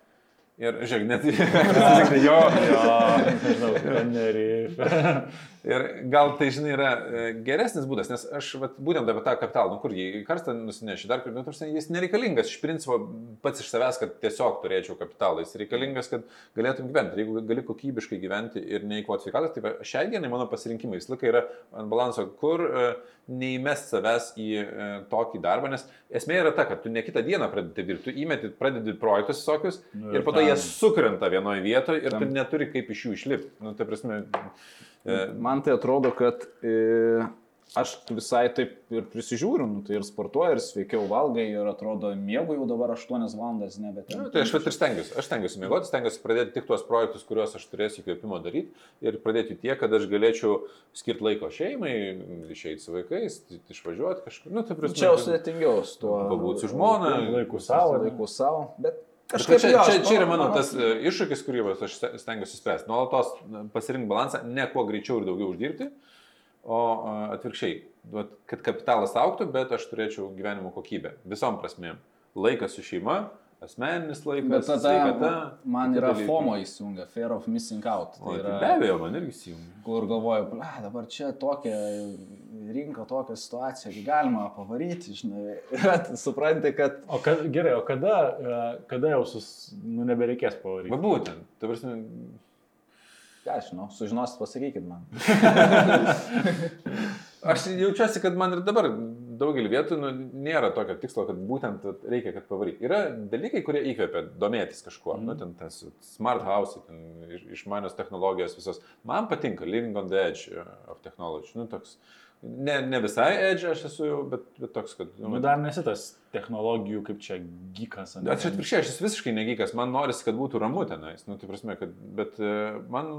Speaker 3: ir, žiūrėk, net jo,
Speaker 1: Jo, nežinau, Tenerife.
Speaker 3: Ir gal tai, žinai, yra e, geresnis būdas, nes aš vat, būtent apie tą kapitalą, nu kur jį karstą nusineši, dar kur, nu, jis nereikalingas iš principo pats iš savęs, kad tiesiog turėčiau kapitalą, jis reikalingas, kad galėtum gyventi. Ir jeigu gali kokybiškai gyventi ir neįkvoti sveikatos, tai šiai dienai mano pasirinkimai visą laiką yra ant balanso, kur e, neįmest savęs į e, tokį darbą, nes esmė yra ta, kad tu ne kitą dieną pradedi dirbti, tu įmeti, pradedi projektus visokius
Speaker 1: Nu,
Speaker 3: ir
Speaker 1: ir
Speaker 3: po to jie sukrenta vienoje vietoje ir tu
Speaker 2: Tam.
Speaker 3: neturi kaip iš jų išlipti. Nu, tai prasme,
Speaker 2: Man tai atrodo, kad e, aš visai taip ir prisižiūriu, nu, tai ir sportuoju, ir sveikiau valgai, ir atrodo, mėgau jau dabar 8 valandas, nebe ten.
Speaker 3: Na, tai aš vat ir stengiuosi. Aš stengiuosi mėgoti, stengiuosi pradėti tik tuos projektus, kuriuos aš turėsiu įkvėpimo daryti ir pradėti tiek, kad aš galėčiau skirti laiko šeimai, išeiti su vaikais, išvažiuoti kažkur. Nu, tai prasme,
Speaker 2: Čia jau sudėtingiau su tuo.
Speaker 3: Pabūt su žmona.
Speaker 1: Laikų savo.
Speaker 2: Laikų savo, bet
Speaker 3: Bet
Speaker 2: kažkaip
Speaker 3: čia,
Speaker 2: jo,
Speaker 3: čia, čia yra mano tas e, iššūkis, kurį vat aš ste- stengiuosi spręsti. Nuolatos pasirinkti balansą, ne kuo greičiau ir daugiau uždirbti, o e, atvirkščiai, vat, kad kapitalas auktų, bet aš turėčiau gyvenimo kokybę. Visom prasmėm. Laikas su šeima, asmeninis laikas,
Speaker 2: Bet tada
Speaker 3: sveikata.
Speaker 2: man yra
Speaker 3: dalykai.
Speaker 2: FOMO įsijungia, Fear of Missing Out.
Speaker 3: O,
Speaker 2: Tai
Speaker 3: tai
Speaker 2: yra,
Speaker 3: be abejo, man irgi įsijungia.
Speaker 2: kur galvoju, ble, dabar čia tokia rinka, tokia situacija, gi galima pavaryti, žinai, bet supranti, kad
Speaker 1: O kad, gerai, o kada, e, kada jau sus, nu, nebereikės pavaryti?
Speaker 3: Va būtent, ta prasme,
Speaker 2: ką aš žinau, sužinosit, pasakykit man.
Speaker 3: aš jaučiuosi, kad man ir dabar daugelį vietų nu, nėra tokio tikslo, kad būtent reikia, kad pavaryt. Yra dalykai, kurie įkvepia domėtis kažkuo. Mm. Nu, ten tas smart house, ten iš- išmanios technologijos visos. Man patinka living on the edge of technology. Nu, toks, ne, ne visai edge aš esu jau, bet, bet toks, kad...
Speaker 1: Nu, dar nesi tas technologijų, kaip čia gykas. ane?
Speaker 3: Aš atvirkščiai, aš esu visiškai negykas, man norisi, kad būtų ramu tenais, nu, tai prasme, kad, bet e, man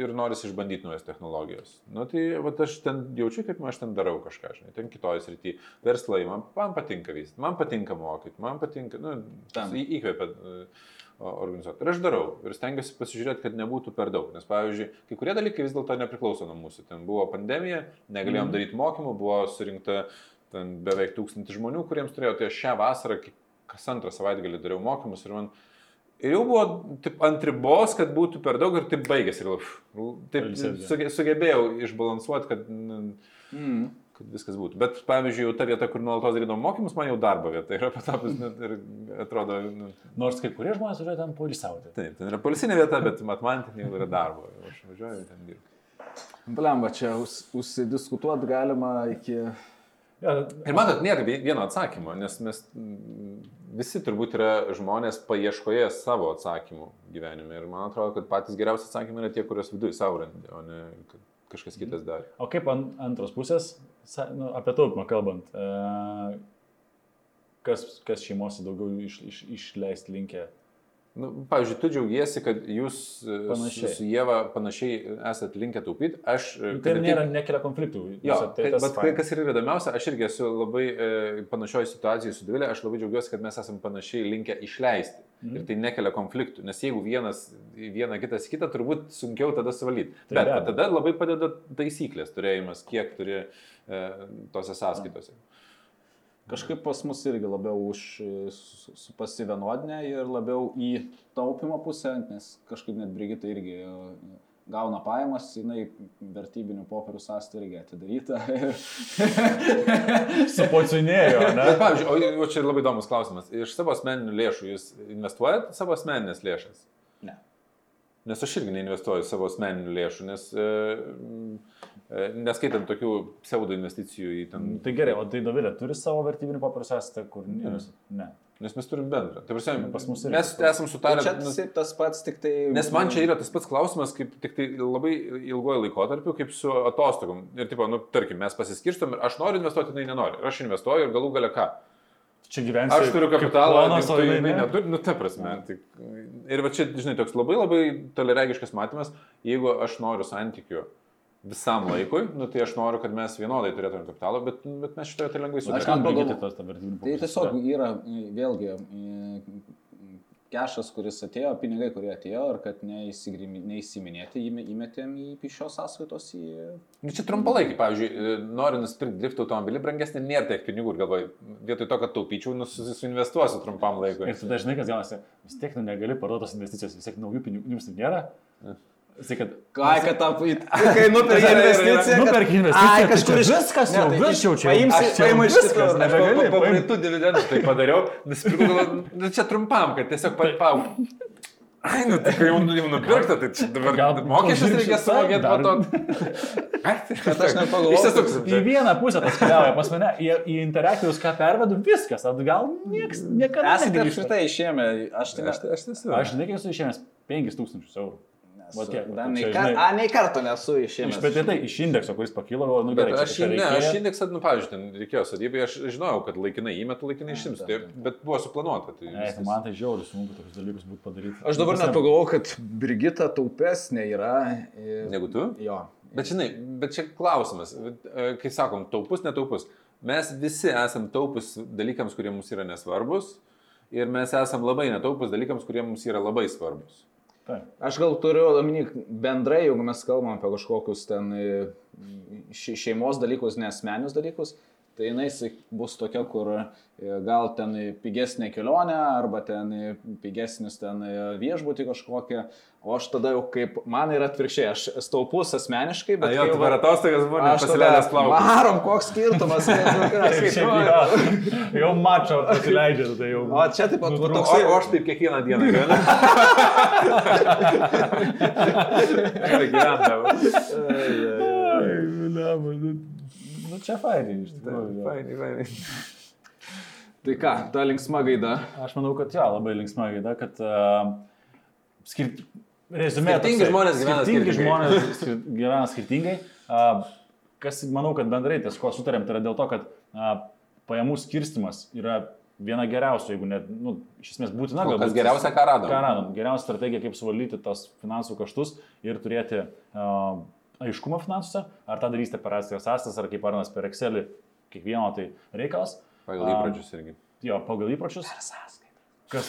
Speaker 3: ir norisi išbandyti naujas technologijas. Nu, tai vat, aš ten jaučiu, kaip aš ten darau kažką, žinai, ten kitoje srityje, verslai, man, man patinka vystyti, man patinka mokyti, man patinka, nu,
Speaker 2: Tam.
Speaker 3: į- įkvepia e, o- organizuoti. Ir aš darau ir stengiuosi pasižiūrėti, kad nebūtų per daug, nes, pavyzdžiui, kai kurie dalykai vis dėlto nepriklauso nuo mūsų. Ten buvo pandemija, negalėjom
Speaker 1: Mhm.
Speaker 3: daryti mokymų, buvo surinkta beveik tūkstantį žmonių, kuriems turėjau, tai aš šią vasarą kas antrą savaitgalį dariau mokymus ir man ir jau buvo taip, ant ribos, kad būtų per daug ir taip baigėsi. Ir uf, taip suge, sugebėjau išbalansuoti, kad, nu,
Speaker 2: Mm.
Speaker 3: Kad viskas būtų. Bet pavyzdžiui, jau ta vieta, kur nuolatos darydavau mokymus, man jau darbo vieta yra patapus net ir atrodo, nu,
Speaker 1: Nors kai kurie žmonės važiuoja ten polisauti.
Speaker 3: taip, ten yra polisinė vieta, bet mat man ten jau yra darbo. Aš važiuoju ten dirbti.
Speaker 2: Blemba, čia us- užsidiskutuot galima iki...
Speaker 1: Ja,
Speaker 3: Ir matot, nėra vie- vieno atsakymo, nes mes mm, visi turbūt yra žmonės paieškoje savo atsakymų gyvenime. Ir man atrodo, kad patys geriausi atsakymai yra tie, kuriuos viduje savo randi, o ne kad kažkas kitas darė.
Speaker 1: O kaip ant antros pusės, nu, apie taupimą kalbant, e, kas, kas šeimose daugiau iš, iš, išleisti linkę
Speaker 3: Nu, pavyzdžiui, tu džiaugiesi, kad jūs e,
Speaker 2: Panašiai.
Speaker 3: su, Jėva panašiai esate linkę taupyti. Aš... e,
Speaker 1: Tai
Speaker 3: kad ir
Speaker 1: nėra, nekelia konfliktų.
Speaker 3: Jo, tai, bet
Speaker 1: fine.
Speaker 3: kas ir įdomiausia, aš irgi esu labai e, panašioje situacijoje su Divilė, aš labai džiaugiuosi, kad mes esame panašiai linkę išleisti.
Speaker 1: Mhm.
Speaker 3: Ir tai nekelia konfliktų, nes jeigu vienas vieną, kitas kitą, turbūt sunkiau tada suvaldyti.
Speaker 1: Tai
Speaker 3: Bet
Speaker 1: be
Speaker 3: va
Speaker 1: abejo.
Speaker 3: tada labai padeda taisyklės turėjimas, kiek turi e, tose sąskaitose.
Speaker 2: Kažkaip pas mus irgi labiau už pasivienodinę ir labiau į taupimo pusę, nes kažkaip net Brigita irgi e, gauna pajamas, jinai vertybinių popierių sąstą irgi atidaryta.
Speaker 1: Supocinėjo, ne?
Speaker 3: Bet, pavyzdžiui, o, o čia labai įdomus klausimas. Iš savo asmeninių lėšų jūs investuojate savo asmeninės lėšas?
Speaker 2: Ne.
Speaker 3: Nes aš irgi neinvestuoju savo asmeninių lėšų, nes e, e, neskaitant tokių pseudo investicijų į ten...
Speaker 1: Tai gerai, o tai Davilė turi savo vertybinių popierių sąskaitą, kur ne? Ne.
Speaker 3: Nes mes turim bendrą. Tai prasme,
Speaker 1: Pas mus irgi
Speaker 3: mes esam sutarę.
Speaker 2: Čia
Speaker 3: nu,
Speaker 2: taip tas pats, tik tai...
Speaker 3: Nes man čia yra tas pats klausimas, kaip tik tai labai ilgojo laikotarpiu, kaip su atostogom. Ir, tipo, nu, tarkim, mes pasiskirstom ir aš noriu investuoti, jinai nenori. Ir aš investuoju ir galų gale ką?
Speaker 1: Čia gyvensi.
Speaker 3: Aš turiu kapitalą,
Speaker 1: Planas, o
Speaker 3: tu
Speaker 1: jinai ne.
Speaker 3: neturi, nu, ta prasme. Tai, ir va čia, žinai, toks labai labai toleregiškas matymas, jeigu aš noriu santykių visam laikui, nu, tai aš noriu, kad mes vienodai turėtume kapitalą, bet, bet mes šitoje tai lengvai
Speaker 2: Aš
Speaker 1: Aš
Speaker 3: sutarėme.
Speaker 1: kam
Speaker 2: pagalvo-
Speaker 1: brigyti tas ta vertybinių
Speaker 2: Tai tiesiog yra e, vėlgi e, kešas, kuris atėjo, pinigai, kurie atėjo ir kad neįsiminėti, įme- įmetėm į šios sąskaitos į...
Speaker 3: Nu, čia trumpalaikiai, pavyzdžiui, e, noriu nusipirkti drift automobilį brangesnį, nėra tiek pinigų ir galvoju, vietoj to, kad taupyčiau, nu, suinvestuosiu trumpam laikui.
Speaker 1: Ir tada žinai, kas gaunasi, vis tiek nu negali parduotos investicijos, vis tiek naujų pinigų jums nėra. Tiek, kad...
Speaker 2: Ką, kad tap, kai nuperki investiciją.
Speaker 1: Nuperki investiciją,
Speaker 2: Ai,
Speaker 1: tai
Speaker 2: kažkur
Speaker 1: čia
Speaker 2: iš
Speaker 1: viskas jau,
Speaker 2: Ne, tai
Speaker 1: vis jau čia.
Speaker 2: paimsi-
Speaker 1: aš čia
Speaker 2: paimu iš
Speaker 1: viskas, nebegali.
Speaker 3: po, po
Speaker 1: paim-
Speaker 3: praeitų dividendų tai padariau, nusipirkau, nu, čia trumpam, kad tiesiog pau. Ai, nu tai kai jau, jau nupirkta, tai čia dabar
Speaker 1: Gal
Speaker 3: mokesčius
Speaker 1: visai
Speaker 3: sumokėti po to. Ai, tai
Speaker 2: aš nepagalvojau.
Speaker 3: Išsisuksim
Speaker 1: Į
Speaker 3: čia.
Speaker 1: vieną pusę tas keliauja pas mane, į, į interaktyvus, ką pervedu, viskas, atgal niekas niekada
Speaker 2: Esate apskritai išėmę, aš tai
Speaker 3: Aš, nesu.
Speaker 1: Aš žinai, kiek esu išėmęs 5000 eurų. Va tiek, va,
Speaker 2: Dar nei,
Speaker 1: čia,
Speaker 2: kar,
Speaker 1: žinai-
Speaker 2: a, nei karto nesu
Speaker 1: Iš,
Speaker 2: išėmęs.
Speaker 1: bet tai iš indekso, kuris pakilo, galvoju, nu gerai,
Speaker 3: aš, ne, aš indeksą, nu, pavyzdžiui, ten reikėjo sadybė, aš žinojau, kad laikinai įmetu, laikinai išimsiu, tai, bet buvo suplanuota. Tai
Speaker 1: Ne, tai man tai žiauriai sunku tokius dalykus būtų padaryti.
Speaker 2: Aš dabar net pagalvoju, kad Brigita taupesnė yra. ir-
Speaker 3: Negu tu?
Speaker 2: Jo.
Speaker 3: Bet žinai, bet čia klausimas, e, kai sakom, taupus, netaupus. Mes visi esam taupus dalykams, kurie mums yra nesvarbus ir mes esam labai netaupus dalykams, kurie mums yra labai svarbus.
Speaker 1: Taip.
Speaker 2: Aš gal turiu omeny bendrai, jeigu mes kalbam apie kažkokius ten e, še- šeimos dalykus, nesmenius dalykus, tai jinai bus tokia, kur e, gal ten pigesnė kelionė arba ten pigesnis ten e, viešbutį kažkokią, o aš tada jau kaip, man yra atvirkščiai, aš staupus asmeniškai, bet...
Speaker 3: Jo, per atostogas buvo
Speaker 2: Aš tada,
Speaker 3: nepasileidęs plaukus.
Speaker 2: Varom, koks skirtumas.
Speaker 1: Šiaip jo. Jau mačo pasileidžia, tai jau.
Speaker 2: O čia taip pat
Speaker 3: O,
Speaker 2: va,
Speaker 3: o,
Speaker 2: toksai...
Speaker 3: o aš taip kiekvieną dieną gyvenu. Gerai gyvendavau.
Speaker 1: Ai, blemba, nu, nu čia fainai, iš tikrųjų.
Speaker 3: Fainai, fainai.
Speaker 2: Tai ką, ta linksma gaida.
Speaker 1: Aš manau, kad jo, labai linksma gaida, kad uh, skirt... Rezumė,
Speaker 3: Skirtingi
Speaker 1: toksai,
Speaker 3: žmonės gyvena
Speaker 1: skirtingi
Speaker 3: skirtingai.
Speaker 1: žmonės skir... gyvena skirtingai. Uh, kas, manau, kad bendrai ties ko sutarėm, tai yra dėl to, kad uh, pajamų skirstimas yra viena geriausių, jeigu net, nu, iš esmės būtina.
Speaker 3: O kas
Speaker 1: galbūt-
Speaker 3: geriausia, ką radom?
Speaker 1: Ką radom? Geriausia strategija, kaip suvaldyti tos finansų kaštus ir turėti uh, aiškumą finansuose. Ar tą darysite per atskiras sąstas, ar kaip Arnas per Excelį, kiekvieno tai reikalas.
Speaker 3: Pagal įpročius irgi.
Speaker 1: Jo, pagal įpročius. Per sąskaitą. Kas,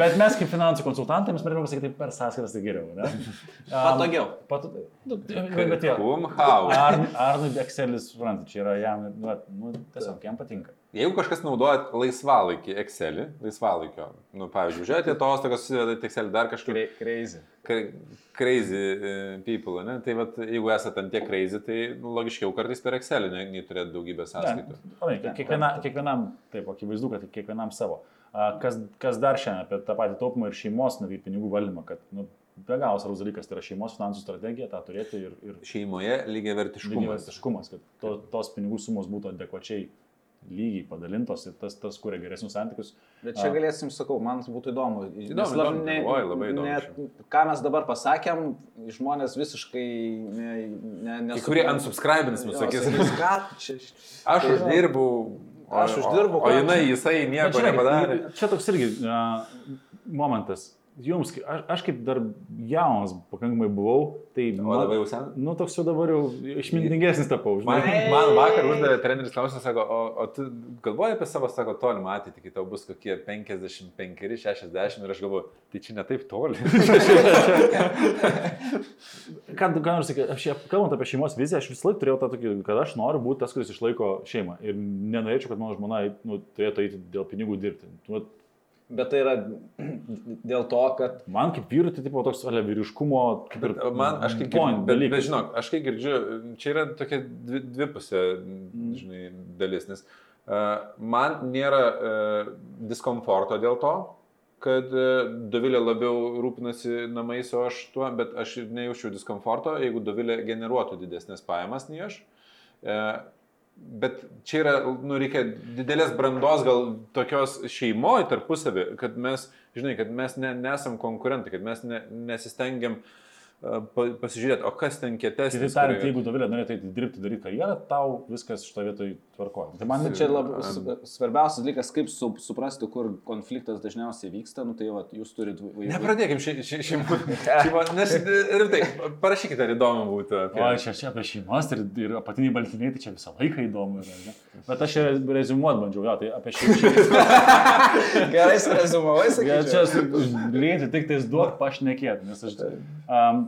Speaker 1: bet mes kaip finansų konsultantai, mes norime pasakyti, per sąskaitas tai geriau. Ne?
Speaker 2: Patogiau.
Speaker 1: Pat, nu, bet jo.
Speaker 3: Kum, hau.
Speaker 1: Ar, Arnui Excelis, suprantate, čia yra jam, nu, nu, tiesiog jam patinka.
Speaker 3: Jeigu kažkas naudoja laisvalaikį Excelį, laisvalaikio, nu, pavyzdžiui, žiūrėti atostogas, susidedate Excelį dar kažkur,
Speaker 2: Crazy.
Speaker 3: Cra- crazy e, people, ne? Tai vat, jeigu esate ant tiek crazy, tai nu, logiškiau kartais per Excelį, nei, nei turėti daugybę sąskaitų.
Speaker 1: Ne, kiek- kiekviena, kiekvienam, taip, akivaizdu, kad kiekvienam savo. Kas, kas dar šiandien apie tą patį taupimą ir šeimos netgi pinigų valdymą, kad nu, be galo svarbus dalykas tai yra šeimos finansų strategija, tą turėti ir, ir
Speaker 3: Šeimoje lygiai vertiškumas.
Speaker 1: lygiavertiškumas, kad to, tos pinigų sumos būtų adekvačiai lygiai padalintos ir tas, tas kuria geresnius santykius.
Speaker 2: Bet čia galėsim, sakau, man būtų įdomu.
Speaker 3: Įdomu,
Speaker 2: Nes
Speaker 3: įdomu,
Speaker 2: ne-
Speaker 3: oi, labai įdomu
Speaker 2: ne- Ką mes dabar pasakėm, žmonės visiškai ne, ne,
Speaker 3: Kai kurie unsubscribins mus sakys,
Speaker 2: ką čia.
Speaker 3: aš uždirbau, o,
Speaker 2: Aš uždirbu,
Speaker 3: o, o
Speaker 2: ką
Speaker 3: jinai, jisai nieko nepadarė.
Speaker 1: Čia toks irgi, a, momentas. Jums, aš, aš kaip dar jaunas pakankamai buvau, tai...
Speaker 3: O dabar jau sen?
Speaker 1: Nu, toks jau dabar jau išmintingesnis tapau.
Speaker 3: Man,
Speaker 1: žinai.
Speaker 3: man vakar uždavė treneris klausimą, sako, o, o tu galvoji apie savo, sako, tolimą ateitį, kai tau bus kokie 55, 60 ir aš galvoju, tai čia ne taip toli.
Speaker 1: Ką, ką nors sakyti, aš šiaip, kalbant apie šeimos viziją, aš visą laiką turėjau tą tokį, kad aš noriu būti tas, kuris išlaiko šeimą. Ir nenorėčiau, kad mano žmona nu, turėtų eiti dėl pinigų dirbti. Nu,
Speaker 2: Bet tai yra dėl to, kad
Speaker 1: man kaip vyrui tai tipo toks ale vyriškumo, kaip ir
Speaker 3: Bet man, aš kai
Speaker 1: point
Speaker 3: girdžiu, bet, bet žinok, aš kai girdžiu, čia yra tokia dvi, dvipusė,
Speaker 1: Mm.
Speaker 3: žinai, dalis, nes uh, man nėra uh, diskomforto dėl to, kad uh, Dovilė labiau rūpinasi namais, o aš tuo, bet aš ir nejaučiu diskomforto, jeigu Dovilė generuotų didesnės pajamas nei aš. Uh, Bet čia yra, nu, reikia didelės brandos gal tokios šeimoje tarpusavį, kad mes, žinai, kad mes ne, nesam konkurentai, kad mes ne, nesistengiam uh, pasižiūrėti, o kas ten kietesnis.
Speaker 1: Kitaip tariant,
Speaker 3: kurie-
Speaker 1: jeigu Dovilė norėtų dirbti, daryti karjerą, tau viskas šito vietoj tvarkoja. Tai man
Speaker 2: čia labai svarbiausias dalykas, kaip su, suprasti, kur konfliktas dažniausiai vyksta, nu tai va, jūs turite vaikų.
Speaker 3: Nepradėkim šį, nes rimtai, parašykite, ar įdomu būtų.
Speaker 1: O
Speaker 3: Apie...
Speaker 1: čia, čia apie šeimas ir, ir apatiniai baltiniai, tai čia visą laiką įdomu yra. Ne? Bet aš čia rezumuot bandžiau, jo, tai apie šeimas.
Speaker 2: Gerai, rezumavai, sakyčiau.
Speaker 1: čia greitai tik tais duok pašnekėti, nes aš... Um,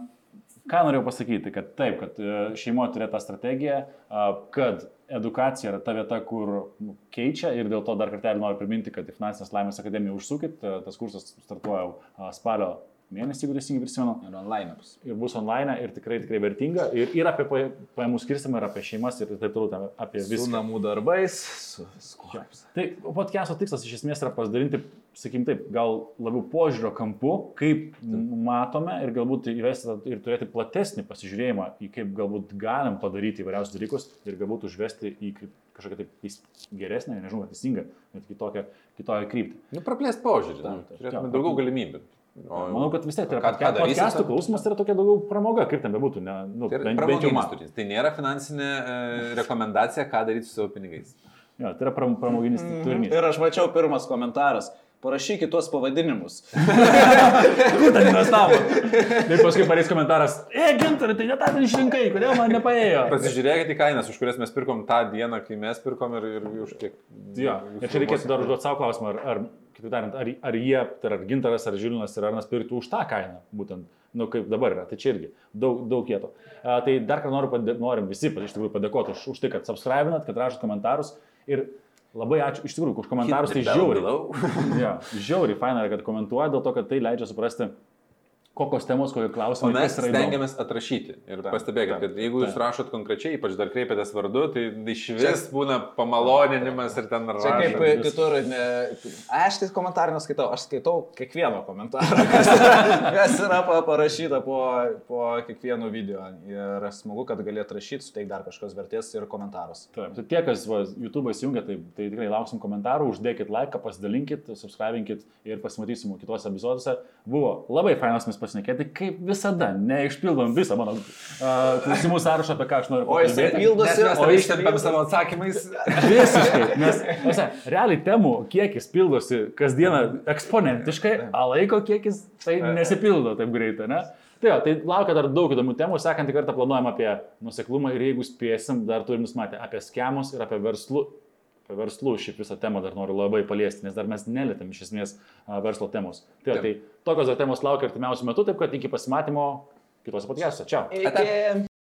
Speaker 1: ką norėjau pasakyti, kad taip, kad e, šeimoje turėtų tą strategiją, a, kad edukacija yra ta vieta, kur nu, keičia ir dėl to dar kartelį noriu priminti, kad į Finansinės laimės akademiją užsukit, e, tas kursas startuoja spalio mėnesį, jeigu teisingai prisimenu
Speaker 2: Ir online bus.
Speaker 1: ir bus online ir tikrai, tikrai vertinga. Ir, ir apie paja- pajamų skirstimą, ir apie šeimas, ir taip toliau, apie
Speaker 2: Su
Speaker 1: viską.
Speaker 2: namų darbais, su viskuo.
Speaker 1: Tai podcast'o tikslas iš esmės yra pasidalinti, sakykim taip, gal labiau požiūrio kampu, kaip matome ir galbūt įvesti ir turėti platesnį pasižiūrėjimą į kaip galbūt galim padaryti įvairiausius dalykus ir galbūt užvesti į kažkokią taip geresnę, nežinau, teisingą, bet kitokią, kitokią kryptį.
Speaker 3: Nu, praplėst požiūrį.
Speaker 2: Taip, taip.
Speaker 3: Turėtume daugiau galimybių. O,
Speaker 1: Manau, kad vis tiek tai yra podcast'ų klausimas, tai yra tokia daugiau pramoga, kaip ten bebūtų, ne, nu,
Speaker 3: Tai, yra
Speaker 1: bent, bent jau man.
Speaker 3: turinys. tai nėra finansinė e, rekomendacija, ką daryti su savo pinigais.
Speaker 1: Jo, tai yra pram- pramoginis turinys.
Speaker 2: Ir aš mačiau pirmas komentaras. Parašykit tuos pavadinimus.
Speaker 1: Kur ten investavo? Ir paskui pareis komentaras, e, gintarai, tai ne tą ten išrinkai, kodėl man nepaėjo?
Speaker 3: Pasižiūrėkite į kainas, už kurias mes pirkom tą dieną, kai mes pirkom ir, ir už kiek.
Speaker 1: Jo, ir čia reikėtų dar užduoti savo klausimą, ar, ar kitaip tariant, ar, ar jie, tai ar gintaras, ar žilinas, ar arnas pirktų už tą kainą, būtent, nu kaip dabar yra, tai čia irgi daug, daug kieto. A, tai dar ką noriu, padė, norim visi iš tikrųjų padėkoti už, už tai, kad subscribinat, kad rašot komentarus ir labai ačiū iš tikrųjų už komentarus, tai žiauriai. Ja, žiauriai faina kad komentuoja, dėl to, kad tai leidžia suprasti, kokios temos, kokie
Speaker 3: O
Speaker 1: klausimai.
Speaker 3: mes stengiamės atrašyti. Ir
Speaker 2: Taip,
Speaker 3: pastebėkit,
Speaker 1: taip,
Speaker 3: kad jeigu jūs
Speaker 1: taip.
Speaker 3: rašot konkrečiai, ypač dar kreipiatės vardu, tai iš vis būna pamaloninimas ir ten
Speaker 2: Čia kaip
Speaker 3: rašot.
Speaker 2: kitur, ne, aš tai komentarų neskaitau, aš skaitau kiekvieno komentarą, kas, kas yra pa- parašyta po, po kiekvieno video. Ir smagu, kad galėt rašyti, suteikti dar kažkokios vertės ir komentarus.
Speaker 1: Taip, tai tie, kas va, YouTube įsijungia, tai, tai tikrai lauksim komentarų, uždėkit laiką, pasidalinkit, subscribinkit ir pasimatysim kitose epizoduose. Buvo labai fainas mes pasinekėti, kaip visada, neišpildom visą mano uh, klausimų sąrašą, apie ką aš noriu
Speaker 2: O
Speaker 1: pakalbėti.
Speaker 2: pildosi, o jis
Speaker 3: ištempėm savo atsakymais.
Speaker 1: Visiškai, nes, ose, realiai temų kiekis pildosi kasdieną eksponentiškai, o laiko kiekis tai nesipildo taip greitai, ne? Tai, jo, tai laukia dar daug įdomių temų, sekantį kartą planuojam apie nuseklumą ir jeigu spėsim, dar turim nusimatę apie schemus ir apie verslų. Verslų šiaip visą temą dar noriu labai paliesti, nes dar mes nelėtėm iš esmės a, verslo temos. Tai, tai tokios dar temos laukia artimiausių metų, taip kad iki pasimatymo kitose podcast'ose. Čia.
Speaker 2: Iki.